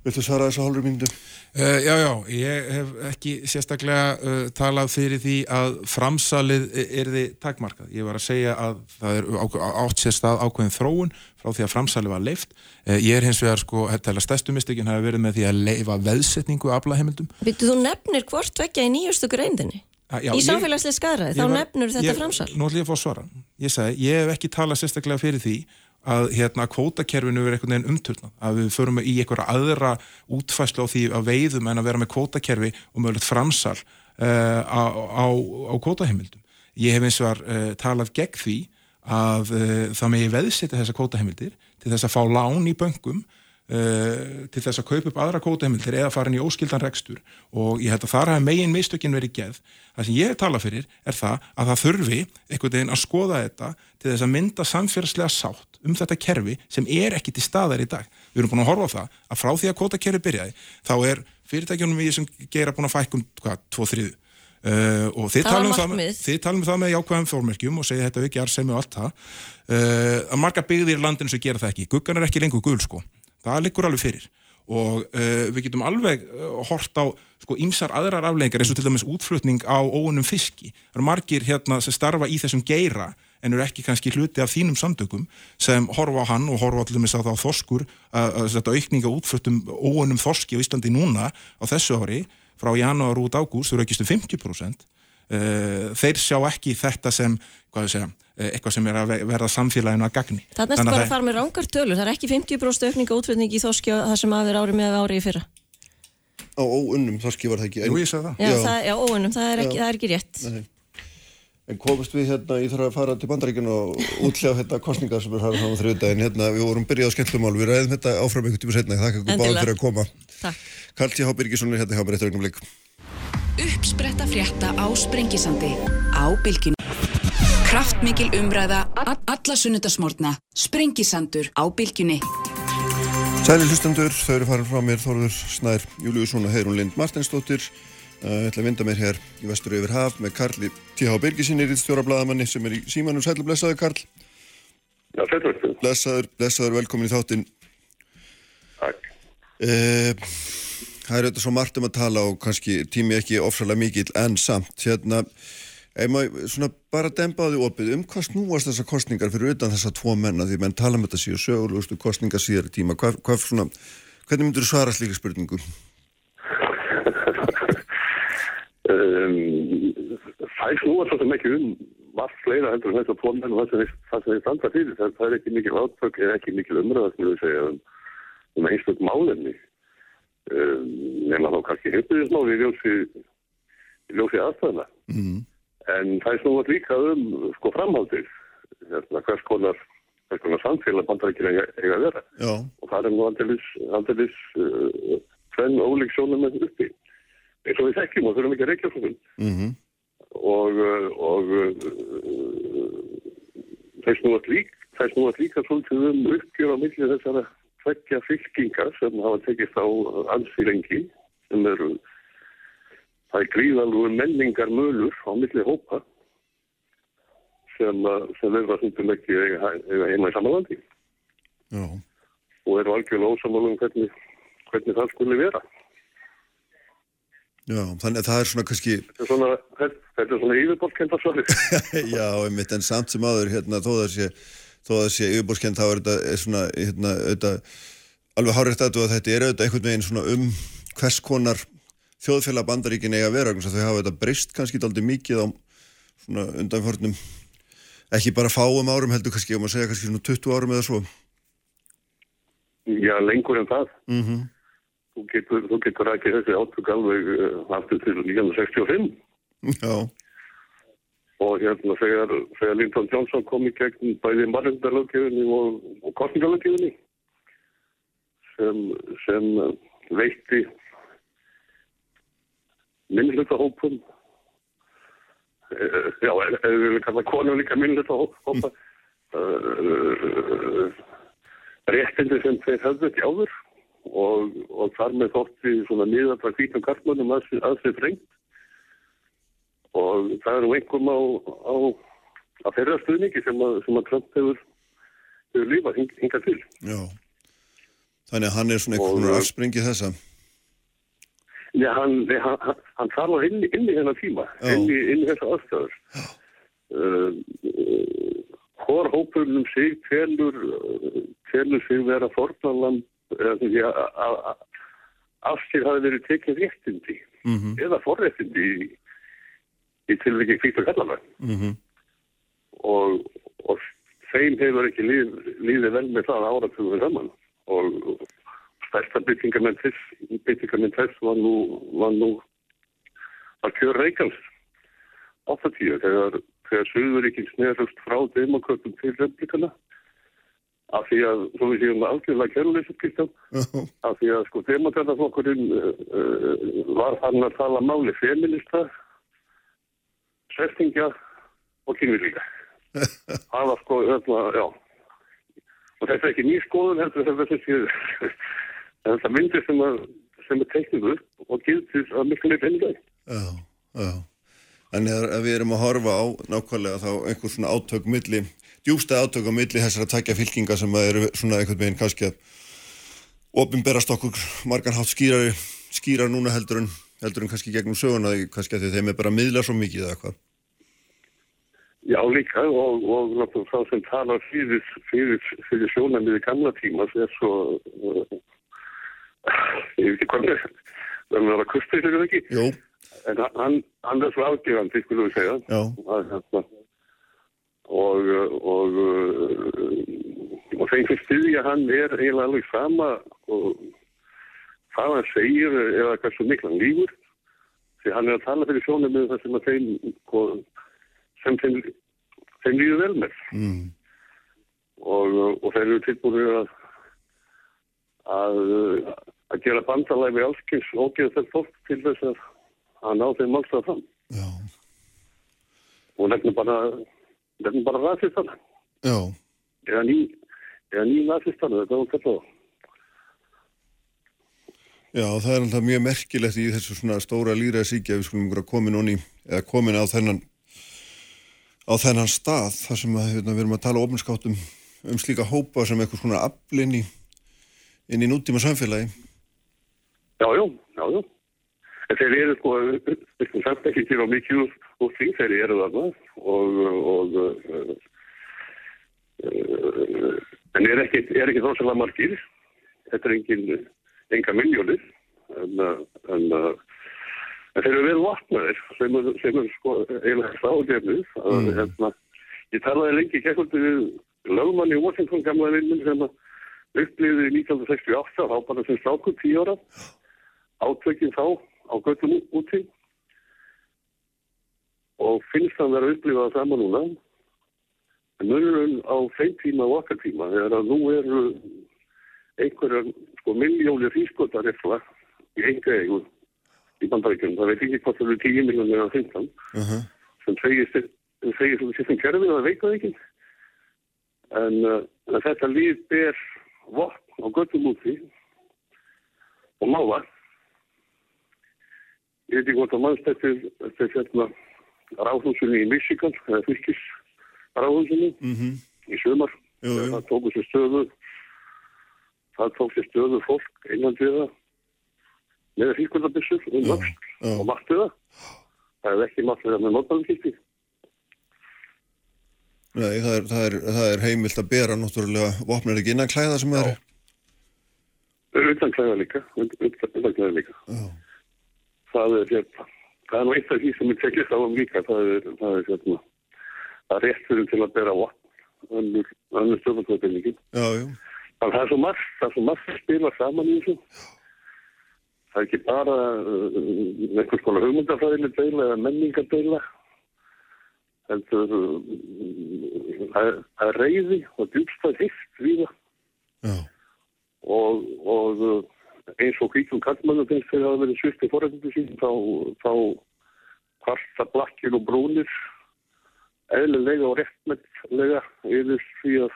Viltu svara þessu hálfur myndu? Uh, já, já, ég hef ekki sérstaklega uh, talað fyrir því að framsalið er þið takmarkað. Ég var að segja að það er á- átt sér stað ákveðin þróun frá því að framsalið var leift. Uh, ég er hins vegar, sko, þetta er stærstu mistökin hafa verið með því að leifa veðsetningu af aflaheimildum. Vittu, þú nefnir hvort vekja í nýjustu greindinni Ah, já, í samfélagslega skadræði, þá nefnur þetta ég, framsal Nú ætlum ég að fá að svara. Ég sagði, ég að hérna kvótakerfinu verið einhvern veginn umturnað, að við förum í einhverja aðra útfæslu á því að veiðum en að vera með kvótakerfi og mögulegt framsal uh, á, á, á kvótaheimildum. Ég hef eins og var uh, talað gegn því að uh, það megi veðsetja þessa kvótaheimildir til þess að fá lán í böngum til þess að kaupa upp aðra kótaheimildir eða fara inn í óskildan rekstur og ég held að þar hafa megin mistökin verið geð það sem ég hef talað fyrir er það að það þurfi einhvern veginn að skoða þetta til þess að mynda samfélagslega sátt um þetta kerfi sem er ekki til staðar í dag. Við erum búin að horfa á það að frá því að kótakerfi byrjaði þá er fyrirtækjunum við sem gera búin að fækkum hvað, tvo þriðu Uh, og þið talum, um það, markmið. þið talum um það með jákvæðum fórmerkjum og segja þetta auki arsemi og allt það. Uh, að marga byggðir í landinu sem gera það ekki. Guggan er ekki lengur gul sko. Það liggur alveg fyrir. Og uh, við getum alveg uh, hort á sko ýmsar aðrar afleikar eins og til dæmis útflutning á óunum fiski. Það eru margir hérna sem starfa í þessum geira en eru ekki kannski hluti af þínum samtökum sem horfa á hann og horfa til dæmis á það á þorskur að, að þetta aukninga útfluttum óunum þorski á Íslandi núna á þessu ári frá janúar út ágúst, þau eru ekki stu 50% Uh, þeir sjá ekki þetta sem hvað við segja, eh, eitthvað sem er að ve- verða samfélaginu að gagni. Það er Þannig bara að að fara með rángar tölur, það er ekki 50% aukninga útflutning í þoski og það sem aðeir ári með ári í fyrra. Á óunnum þorski var það ekki. Jú, ég sagði það Já, Já. það, já óunum, það er ekki, það er ekki rétt. Nei. En komast við hérna, ég þarf að fara til bandaríkjun og útljá hérna kostningar sem er hafði á þriðdægin. Hérna, við vorum byrjað á skemmtlumál, við ræðum þetta áfram einhvern tíma setna. Þakka ykkur báðum fyrir að koma. Takk. Karl T. H. Birgisson er hérna hjá mér eftir augnum Uppspretta frétta á Sprengisandi á bylginu. Kraftmikil umræða alla sunnudasmórna. Sprengisandur á bylginni. Sæli hlustendur, þau eru farin frá mér Þorður Snær Júliusson og Heirún Lind Martinsdóttir uh, Ég ætla að vinda mér hér í vestur yfir haf með Karli T.H. Birgisinni Ríðstjóra blaðamanni sem er í símanum. Sæli blessaður Karl. Já, er Blessaður, blessaður, velkomin í þáttinn. Takk. uh, Það er auðvitað svo margt um að tala og kannski tími ekki ofsalega mikill en samt hérna maður svona bara því opið um hvað snúast þessar kostningar fyrir utan þessar tvo menna því menn tala um þetta síðu sögulegustu kostningar síðar í tíma hvað, hvað svona, hvernig myndur þú svara slíka spurningu? Um, það er snúa svo sem ekki um margt fleira heldur en þess að tónmenn og það sem þeir standa fyrir. Það, það er ekki mikil átök eða ekki mikil umræða sem við segja um, um einstök málefni. Um, nema þá kannski hefðuðismáli í ljósi, í ljósi aðstæðna. Mm. En það er snúa líka um sko framhaldið. Hérna, hvers konar, konar samfélag bandarækir eiga, eiga að vera. Já, og það er nú aldeilis, aldeilis uh, ólík sjónum með uppi eins og við þekkjum og þurfum ekki að reykja svona mhm, og, uh, og uh, þeir snúast lík þeir snúast líka svolítið um uppgjör á milli þessara tveggja fylkingar sem hafa tekist á ansi lengi sem eru það er gríðalúi menningar mölur á milli hópa sem, uh, sem verða stundum ekki eiga, eiga heima í samanlandi já, og eru algjörlega ósamálum hvernig, hvernig það skulle vera. já, þannig að það er svona kannski, Þetta er svona, þetta er svona yfirbólkenda svarið. já, einmitt, en samt sem aður, hérna, þó það sé, þó það sé yfirbórskend, þá er þetta, er svona, hérna, auðvitað, alveg hárétt að þetta er auðvitað einhvern veginn svona um hvers konar þjóðfélag bandaríkin eiga vera, að þau hafa þetta breyst kannski aldrei mikið á svona undanförnum, ekki bara fáum árum heldur kannski, ef maður segja kannski svona 20 árum eða svo. Já, lengur en það. Mm Þú getur, þú getur ekki þessi átök alveg uh, aftur til 1965 Já, og hérna þegar, þegar Lyndon Johnson kom í gegn bæði margundalöggefinni og, og kostningalöggefinni sem, sem veitti minnlutahópum uh, já, eða við viljum kalla konum líka minnlutahópa uh, réttindi sem þeir höfðu ekki áður og, og þar með þótti svona miðaldra hvítum kartmönnum að, að sér frengt og það er nú einhverjum á, á að þeirra stuðningi sem að, sem að Trump hefur, hefur lífað hing, hingað til. já. Þannig að hann er svona einhvern afspringið þessa. Já, hann, nei, hann, hann- hann þarf að inn, inn í þennan tíma, Já. inn í, inn í þessa aðstæður. Uh, uh, hvor hópurinn um sig telur, telur sig vera fornaland eða því að að- að- af sér hafi verið tekið réttindi Mm eða forréttindi í, í tilviki kvítur kallarlega. -hmm. og, og þeim hefur ekki líð, líðið vel með það áratugum saman og stærsta byggingarmenn þess, byggingarmenn þess var nú, var nú að kjör Reykjans 80 þegar, þegar Suðuríkinn snerust frá demokratum til republikana af því að, svo við séum algjörlega kjörleysaskiptum, af því að sko demokrataflokkurinn uh, uh, var hann að tala máli feminista, svertingja og kynvilíka. það var sko, hérna, já. Og þetta er ekki ný skoðun heldur þetta er þessi, þetta myndir sem, að, sem er teiknið upp og gildir að miklu leið enn dag. Já, já. Þannig að að við erum að horfa á nákvæmlega þá einhver svona átök milli, djústa átök á milli þessara takja fylkinga sem að eru svona einhvern veginn kannski að opinberast okkur margan hátt skýrar, skýrar núna heldur en, heldur en kannski gegnum söguna kannski að þeim er bara að miðla svo mikið eða hvað. Já, líka og, og náttúrulega þá sem talar fyrir, fyrir, fyrir sjónamiði gamla tíma er svo, uh, ég veit ekki hvað með, það er að kustið sér ekki, Jú, en hann, hann er svo afgefandi, skulum við segja. að, hérna, og og, og þeim sem styðja hann er eiginlega alveg sama og hvað hann segir eða hversu miklan lífur. Því hann er að tala fyrir sjónum með það sem að þeim sem þeim, þeim líður vel með. Mm, og, og þeir eru tilbúinir að að, að gera bandalæfi allskins ógeð þess fólk til þess að að ná þeim málstað fram. Já, Og nefnum bara, nefnum bara rasistana. já, Eða ný, eða ný rasistana, þetta var kallað. já, það er alltaf mjög merkilegt í þessu svona stóra líra síkja við skulum vera komin onni, eða komin á þennan á þennan stað þar sem að, hérna, við erum að tala ofinskátt um, slíka hópa sem eitthvað svona aflinn í inn í nútíma samfélagi. Já, já, já, já. En þeir eru sko, skulum samt ekki til á úr, úr því, þeir eru þarna og, og uh, uh, en er ekki, er ekki þósalega margir. Þetta er engin, enga miljónir, en, en, en þeir eru vel vatnaðir sem, er- sem er sko eiginlega stáðjefnið. Mm. Hérna, ég talaði lengi gegnum við lögmann í Washington gamla vinnum sem að upplýði 1968, þá bara sem stákur, 10 ára. Átökin þá á göttum úti. Og finnst hann vera að upplifa það sama núna. En munurinn á þeim tíma og okkar tíma er að nú eru einhverjar sko miljónir hrískotarifla í enga eigu í bandaríkjum, það veit ekki hvort það eru 10 miljónir eða 15 Uh -huh. sem segist sem segist um sérfum kerfið, það veit það ekki. En, uh, en þetta líf ber vopn og göttum úti og mála ég veit ekki hvort að mannst eftir eftir hérna ráðhúsinu í Michigan eða fylgis ráðhúsinu Mm í sömar Jú, jú. það tóku sér stöðu það tók sér stöðu fólk innan við það með fylgkvöldabissur um vöxt og mattu það. Hefði ekki mattu það með nótbælumkýtti Nei, það er, það, er, það er heimilt að bera náttúrulega vopnar ekki innan klæða sem er. utan klæða líka utan, klæða líka Já. það er hérna það er nú eitt af því sem ég tekist á um líka það er, það er hérna það er rétturinn til að bera vopn stjórnarkvæðbyrningin Þannig að það er svo margt, það er svo margt að spila saman í þessu. Það er ekki bara uh, einhvers konar hugmyndafræðileg deila eða menningadeila. Heldur, það er- það er reyði og djúbstað hitt við það. Og, og uh, eins og hvítum kallmannu finnst þegar það verið svift í forrættingu sín, þá, þá kvarta blakkir og brúnir eðlilega og réttmættlega yfir því að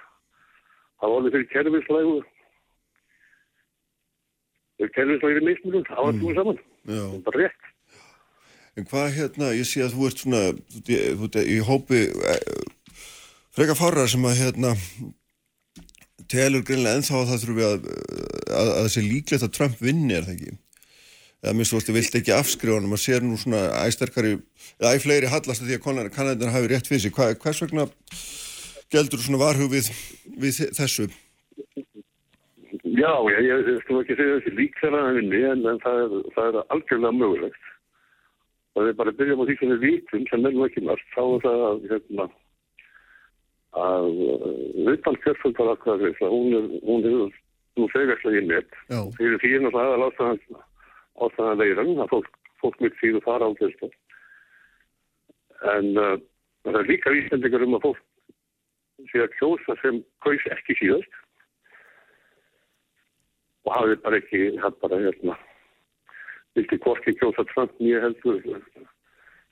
það var alveg fyrir kerfislægu. Fyrir kerfislægu mismunum á að tjóða saman. Já. það rétt En hvað hérna, ég sé að þú ert svona, þú ert- þú í hópi eh, freka fárar sem að hérna telur greinlega ennþá að það þurfi að, að, að það sé líklegt að Trump vinni er það ekki. Eða minnst þú veist, vilt ekki afskrifa hann, maður sér nú svona æsterkari, eða æ fleiri hallast að því að kannadinn hafi rétt fyrir sig. Hva, hvers vegna geldur svona varhug við, við þessu? Já, ég, ég, ég stum ekki að segja þessi líkþæra að vinni en, en það, er, það er algjörlega mögulegt og við bara byrjum á því sem við vitum sem er nú ekki margt þá er það að hérna að viðtal kjörföldarakvæðis hún er hún er nú þegarslega í net. Fyrir því er náttúrulega aðal ástæðan veiran að fólk, fólk mitt síðu fara á þessu en uh, það er líka vísendingar um að fólk sé að kjósa sem kaus ekki síðast. Og hafði bara ekki hafði bara hérna vilti hvorki kjósa Trump nýja heldur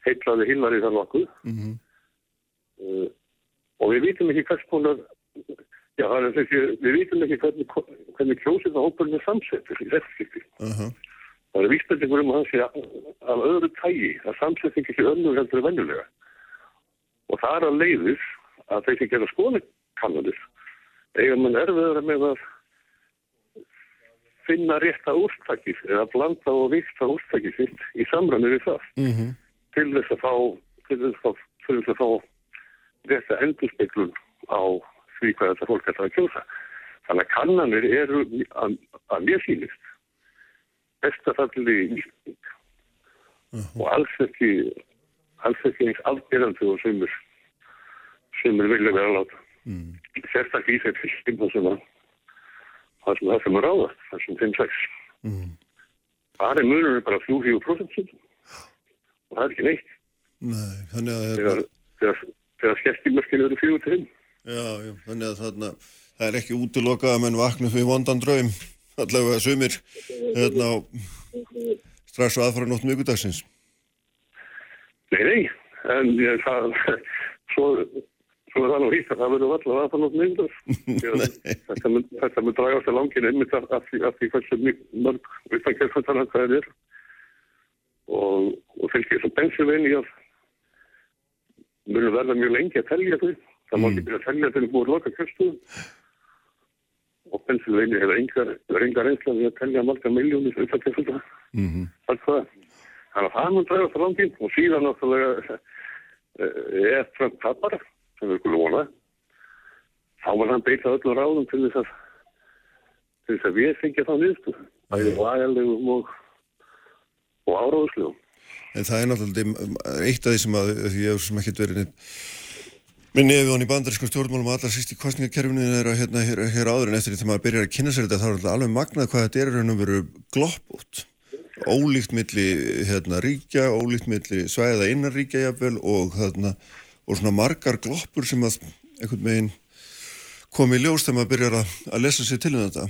heitlaði Hillary þar nokkuð mm uh, og við vitum ekki hvers konar já er þessi við vitum ekki hvernig, hvernig kjósið það hópurinn er samsettur í þessu skipti uh -huh. Það er vísbendingur um að það sé af öðru tægi, að samsetningi sé önnur heldur en venjulega. Og það er að leiðis að þeir sem gera skoðikannanir eiga mann erfiðara með að finna rétta úrstakir eða blanda og vikta úrstakir sitt í samræmi við það. Mm til þess að fá, til þess að, til þess að fá rétta endurspeglun á því hvað þetta fólk ætlar að kjósa. Þannig að kannanir eru að, að mér sýnist bestafalli nýsting og alls ekki alls ekki eins afgerandi og semur semur vilja vera láta. Mm. sérstaklega í þeir fylgjum sem að það sem það sem er ráðast það sem 5-6 Mm. það er munurinn bara 3-4% og það er ekki neitt Nei, þannig að þegar, þegar, þegar skestimörkinu eru 4-5 Já, já, þannig að þarna, það er ekki útilokað að menn vakna fyrir vondan draum, allavega sumir, hérna, á strax á aðfara nótt mjögudagsins. Nei, nei, en það, svo, svo er það nú hýtt að það verður allavega að það nátt myndur. þetta mun, mun dragast að langin einmitt af, því, hversu mörg utankerfundana hvað er og, og fylgir svo bensinveini að munu verða mjög lengi að telja þau. Það má ekki byrja að telja þegar búið að loka kjöstuðum og bensinveini hefur engar einslega við að telja marga miljónir. Mm. Allt það. Þannig að það mun dragast að langin og síðan náttúrulega eh, er Trump tapar sem við skulum vona. Þá var hann beita öllum ráðum til þess að til þess að við fengja þá nýðstu bæði lagalegum og og áráðslegum En það er náttúrulega eitt af því sem að því ég hef sem ekkert verið minn nefið hann í bandarískum stjórnmálum og allar síst í kostningakerfinu er að hérna hér, hér áður en eftir því þegar maður byrjar að kynna sér þetta þá er alveg magnað hvað þetta er raun og veru gloppút ólíkt milli hérna ríkja, ólíkt milli svæða innan ríkja jafnvel og hérna og svona margar gloppur sem að einhvern veginn komi í ljós þegar maður byrjar að, að lesa sér til um þetta?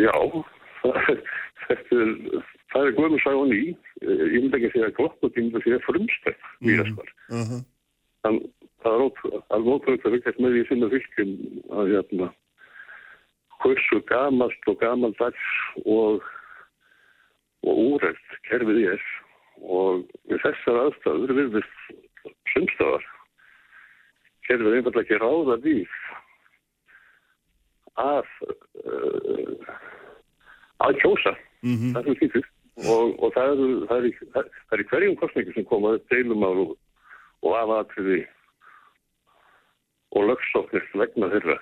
Já þetta er það er guðum sá og ný. Ég myndi ekki að segja glopput, ég myndi að segja frumstætt nýjaspar uh -huh. þannig það er ótrúið að vikast með því sinna fylgjum að hérna hversu gamast og gamaldags og og úrætt kerfið er og þessar aðstæður virðist sumstafar kerfið einfallega ekki ráða við að uh, að kjósa mm -hmm. það er sýttir og, og það eru er, er í hverjum kostningu sem koma deilumál og, og afatriði og lögsóknist vegna þeirra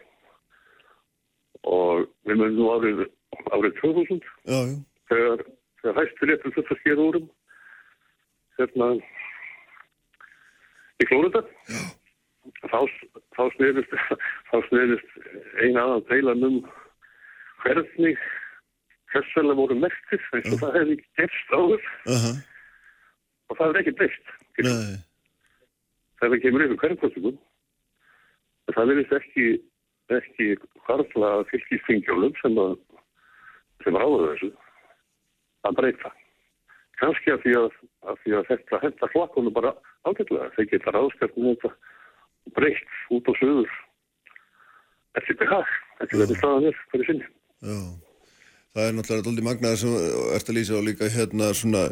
og við munum nú árið árið 2000 já, já. þegar hæstur réttur þetta skér úrum hérna í Flórida þá, þá snerist þá snerist eina aðan deilan um hvernig hversvöla voru mertir eins og það hefði ekki gerst áður. Uh -huh. og það hefði ekki breyst. Það kemur yfir hverjumkostningum en það verðist ekki ekki hvarfla fylgistingjólum sem að sem ráður þessu að breyta. Kanski að því að, að, því að þetta henda flakkunum bara ágætlega. Þeir geta ráðskapnum þetta breytt út á söður. Þetta er behag. Þetta er þetta staðan er hverju sinni. Já, það er náttúrulega doldið magnaðar sem ert að lýsa á líka hérna svona,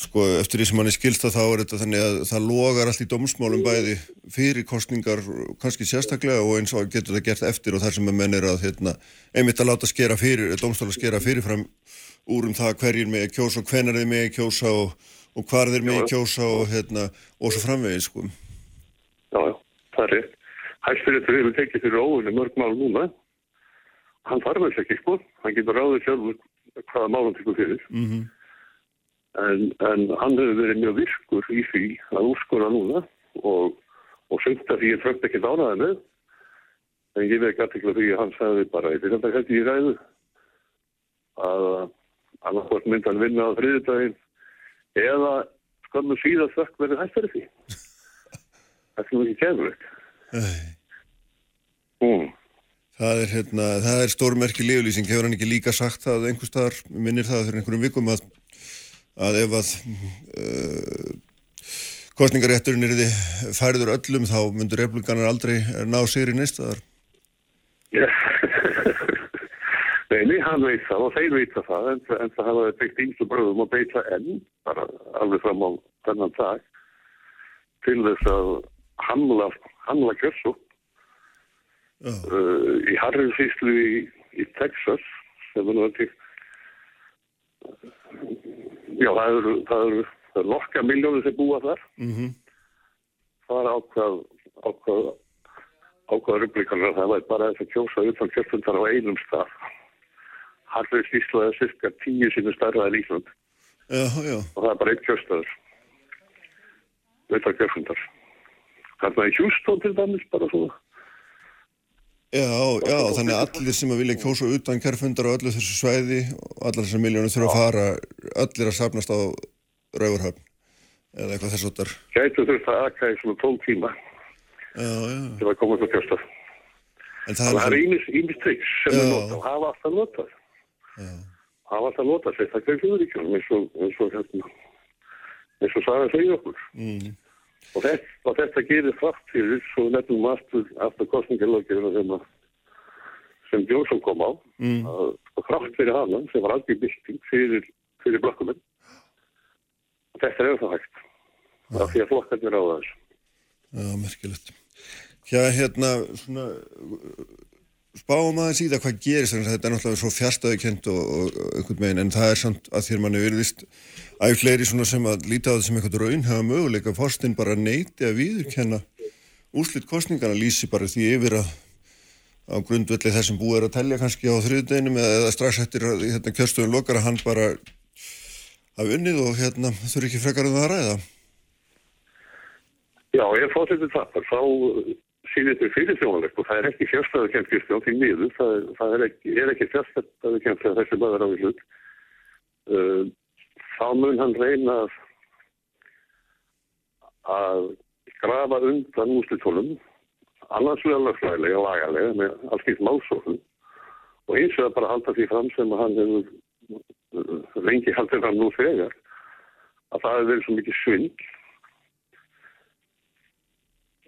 sko, eftir því sem hann er skilst að þá er þetta þannig að það logar allt í domsmálum bæði fyrir kostningar, kannski sérstaklega og eins og getur það gert eftir og þar sem að menn er að, hérna, einmitt að láta skera fyrir, domstála skera fyrirfram úr um það hverjir með kjósa og hvenar þeir með kjósa og, og hvar þeir með kjósa og, hérna, og svo framvegið, sko. Já, já, það er rétt. Hæsturinn hefur tekið fyrir óvinni mörg mál núna. Hann þarf þess ekki, sko. Hann getur ráðið sjálfur hvaða málum tekur fyrir. Mm -hmm. en, en hann hefur verið mjög virkur í því að úrskora núna og, og að því ég tröfn ekki dánaði með. En ég veit ekki að því að hann sagði bara í fyrir þetta hætti í ræðu að annarkvært myndi hann vinna á þriðdægin eða skömmu síðan þökk verið hættari því. Það er ekki kemurlegt. Mm. Það er, hérna, það er stórmerki liðlýsing, hefur hann ekki líka sagt það einhver staðar, minnir það fyrir einhverjum vikum að, að ef að uh, kostningarétturinn er þið færiður öllum þá myndur republikanar aldrei ná sér í næstaðar. Já, Nei, nei, hann veit það og þeir veit það en, en það hafa byggt ímsu bröðum og beita enn bara alveg fram á þennan dag til þess að hamla, hamla kjörsum uh, í Harrinsíslu í, í Texas sem er ekki já, það eru það eru, það eru nokka miljónir sem búa þar. Mm -hmm. það er ákvað ákvað ákvað rublíkanar það var bara þess að kjósa utan kjörfundar á einum stað Harrinsíslu er cirka tíu sinni starra en Ísland. Já, já, og það er bara einn kjörstaður. Utan kjörfundar. Þarna í Houston til dæmis bara svona. Já, já, þannig að allir sem að vilja kjósa utan kærfundar á öllu þessu svæði og allar þessar miljónu þurfa að fara allir að safnast á Rauvarhöfn eða eitthvað þess að þar. gætu þurft að akka í svona 12 tíma Já, já, til að koma til kjörstað. En það það er er ímis, triks sem Já. er notað og hafa alltaf notað Já. hafa alltaf notað sér það kveður ekki eins og eins og hérna eins sagan segja okkur. Mm. Og, þetta, og þetta gerir frátt fyrir svo nefnum aftur, aftur kostningalögjum sem, sem Jónsson kom á mm. að frátt fyrir hana sem var aldrei bylting fyrir, fyrir blokkumenn. Og þetta er ennþá hægt. Það er því að flokkarnir á þessu. Já, merkilegt. Já, hérna, svona, spáum aðeins í það hvað gerist, þannig að þetta er náttúrulega svo fjárstæðukent og, og einhvern veginn, en það er samt að þér manni verðist æg fleiri svona sem að líta á þetta sem einhvern raun hafa möguleika, fórstinn bara neyti að viðurkenna úrslitt kostningana lýsi bara því yfir að á grundvelli þessum búið er að tellja kannski á þriðdeginum eða strax eftir að hérna, kjörstöðun lokar að hann bara hafa unnið og hérna þurfi ekki frekar um það að ræða. Já, ég fórseti það, þá sýnir þetta fyrir þjóðanlegt og það er ekki fjárstæðu kemst Kristján því miður, það, það er ekki, ekki fjárstæðu kemst þegar þessi maður á í hlut. Uh, þá mun hann reyna að, að grafa undan úslitólum, annars vegar lögfræðilega og lagalega með alls nýtt málsóknum og eins og að bara halda því fram sem hann hefur uh, lengi haldið fram nú þegar að það hefur verið svo mikið svindl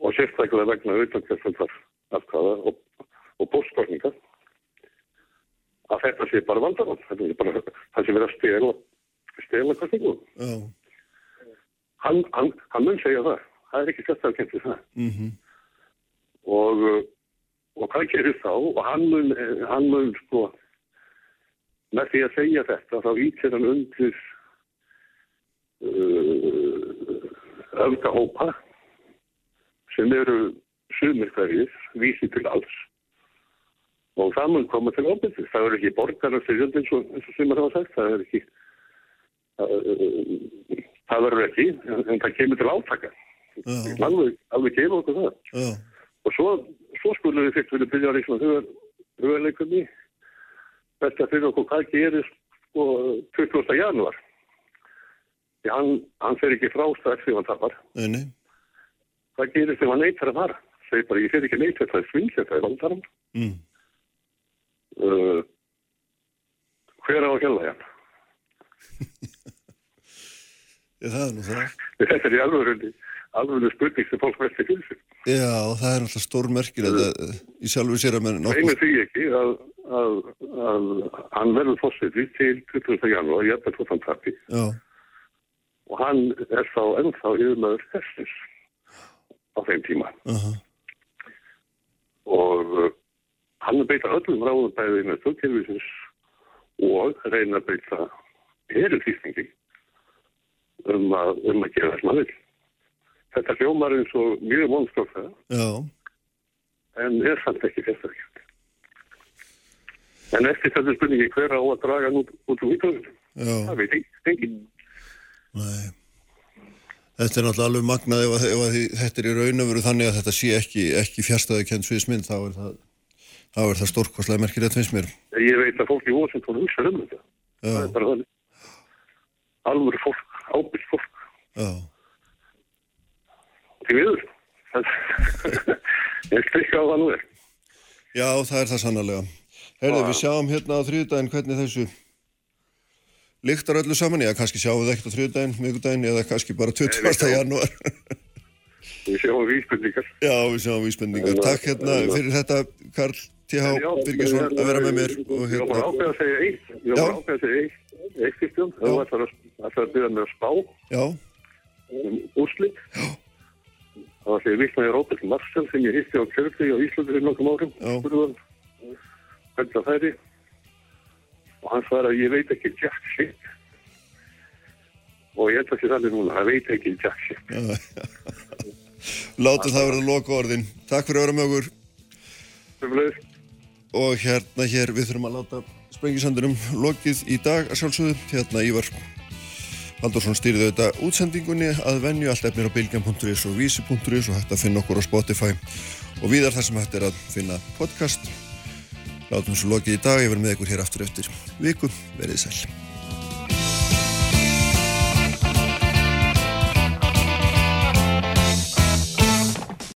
og sérstaklega vegna auðvitaðkvæmstundar afkvæða og, og bóstkorninga að þetta sé bara vandamann það sé verið að stela stela kvæmstungu oh. hann, hann, hann mun segja það. Það er ekki sérstaklega kemtið það. Mm -hmm. og og hvað gerir þá? Og hann mun, hann mun sko með því að segja þetta þá ítir hann undir uh, öfgahópa sem eru sumir hverjir, vísi til alls og það mun koma til óbyrðis. Það er ekki borgarna styrjöld eins og, og sumar hafa sagt, það er ekki það, það verður ekki en, það kemur til átaka uh. alveg, alveg kemur okkur það uh. og svo, svo skulum við fyrst vilja byrja að reysna hugarleikunni þetta fyrir okkur hvað gerist sko 20. januar því hann, hann fer ekki frá strax því hann tapar Nei, nei hvað gerist ef hann neytar að fara? Segir bara, ég fer ekki neytar, það er sving, þetta er vandarum. Mm. Uh, hver á að kjalla hann? það er nú það. Þetta er í alveg alveg spurning sem fólk velti fyrir sig. Já, það er alltaf stór merkir að uh, ég sjálfur sér að menn nokkuð... Það einu því ekki að, að, að hann verður fórseti til 20. janúar, ég er bara tóttan tappi. Já. Og hann er þá ennþá yfirmaður þessins á þeim tíma. Uh -huh. Og uh, hann beita öllum ráðum bæðið með stöðkjörfisins og reyna að beita eru þýstingi um um að gera þess maður. Þetta hljómar eins og mjög. Já. En er samt ekki fyrstakjönd. En eftir þetta spurningi hver á að draga út út úr výtöðunum? Það veit ekki. Nei. Þetta er náttúrulega alveg magnað ef, ef, ef þetta er í raun og veru þannig að þetta sé ekki, ekki fjárstæðu kent sviðisminn þá er það, það stórkoslega merkilegt finnst mér. Ég veit að fólk í Washington hugsa um þetta. Já. Það er bara þannig. Alvöru fólk, ábyrg fólk. Já. Til viður. Ég strikka á það nú er. Já, það er það sannarlega. Herði, við sjáum hérna á þrjúdægin hvernig þessu lyktar öllu saman, já kannski sjáum við ekkert á þrjöðdægin, miðgudægin eða kannski bara 20. janúar. Við sjáum vísbendingar. Já, við sjáum vísbendingar. Takk hérna fyrir þetta Karl T.H. Birgisson að vera með mér hérna Ég var ákveð að segja eitt. Ég var ákveð að segja eitt. Eitt fyrstjón, það var alltaf að byrja með að spá. Já. Um úrslit. Já. Það var þegar viknaði Róbert Marcel sem ég hitti á kjörfi á Íslandi fyrir nokkrum árum. Hvernig það færi og hann svarar ég veit ekki jack shit. Og ég held að það er núna, hann veit ekki jack shit. Látum það verða loka orðin Takk fyrir að vera með okkur. Sjöfnlegur Og hérna hér við þurfum að láta sprengisandurum lokið í dag að sjálfsögðu. Hérna Ívar Haldursson stýrði auðvitað útsendingunni að venju. Allt efnir á bilgjan.is og vísi.is og hægt að finna okkur á Spotify. Og viðar þar sem hægt er að finna podcast Látum svo lokið í dag, ég verð með ykkur hér aftur eftir viku, verið sæl.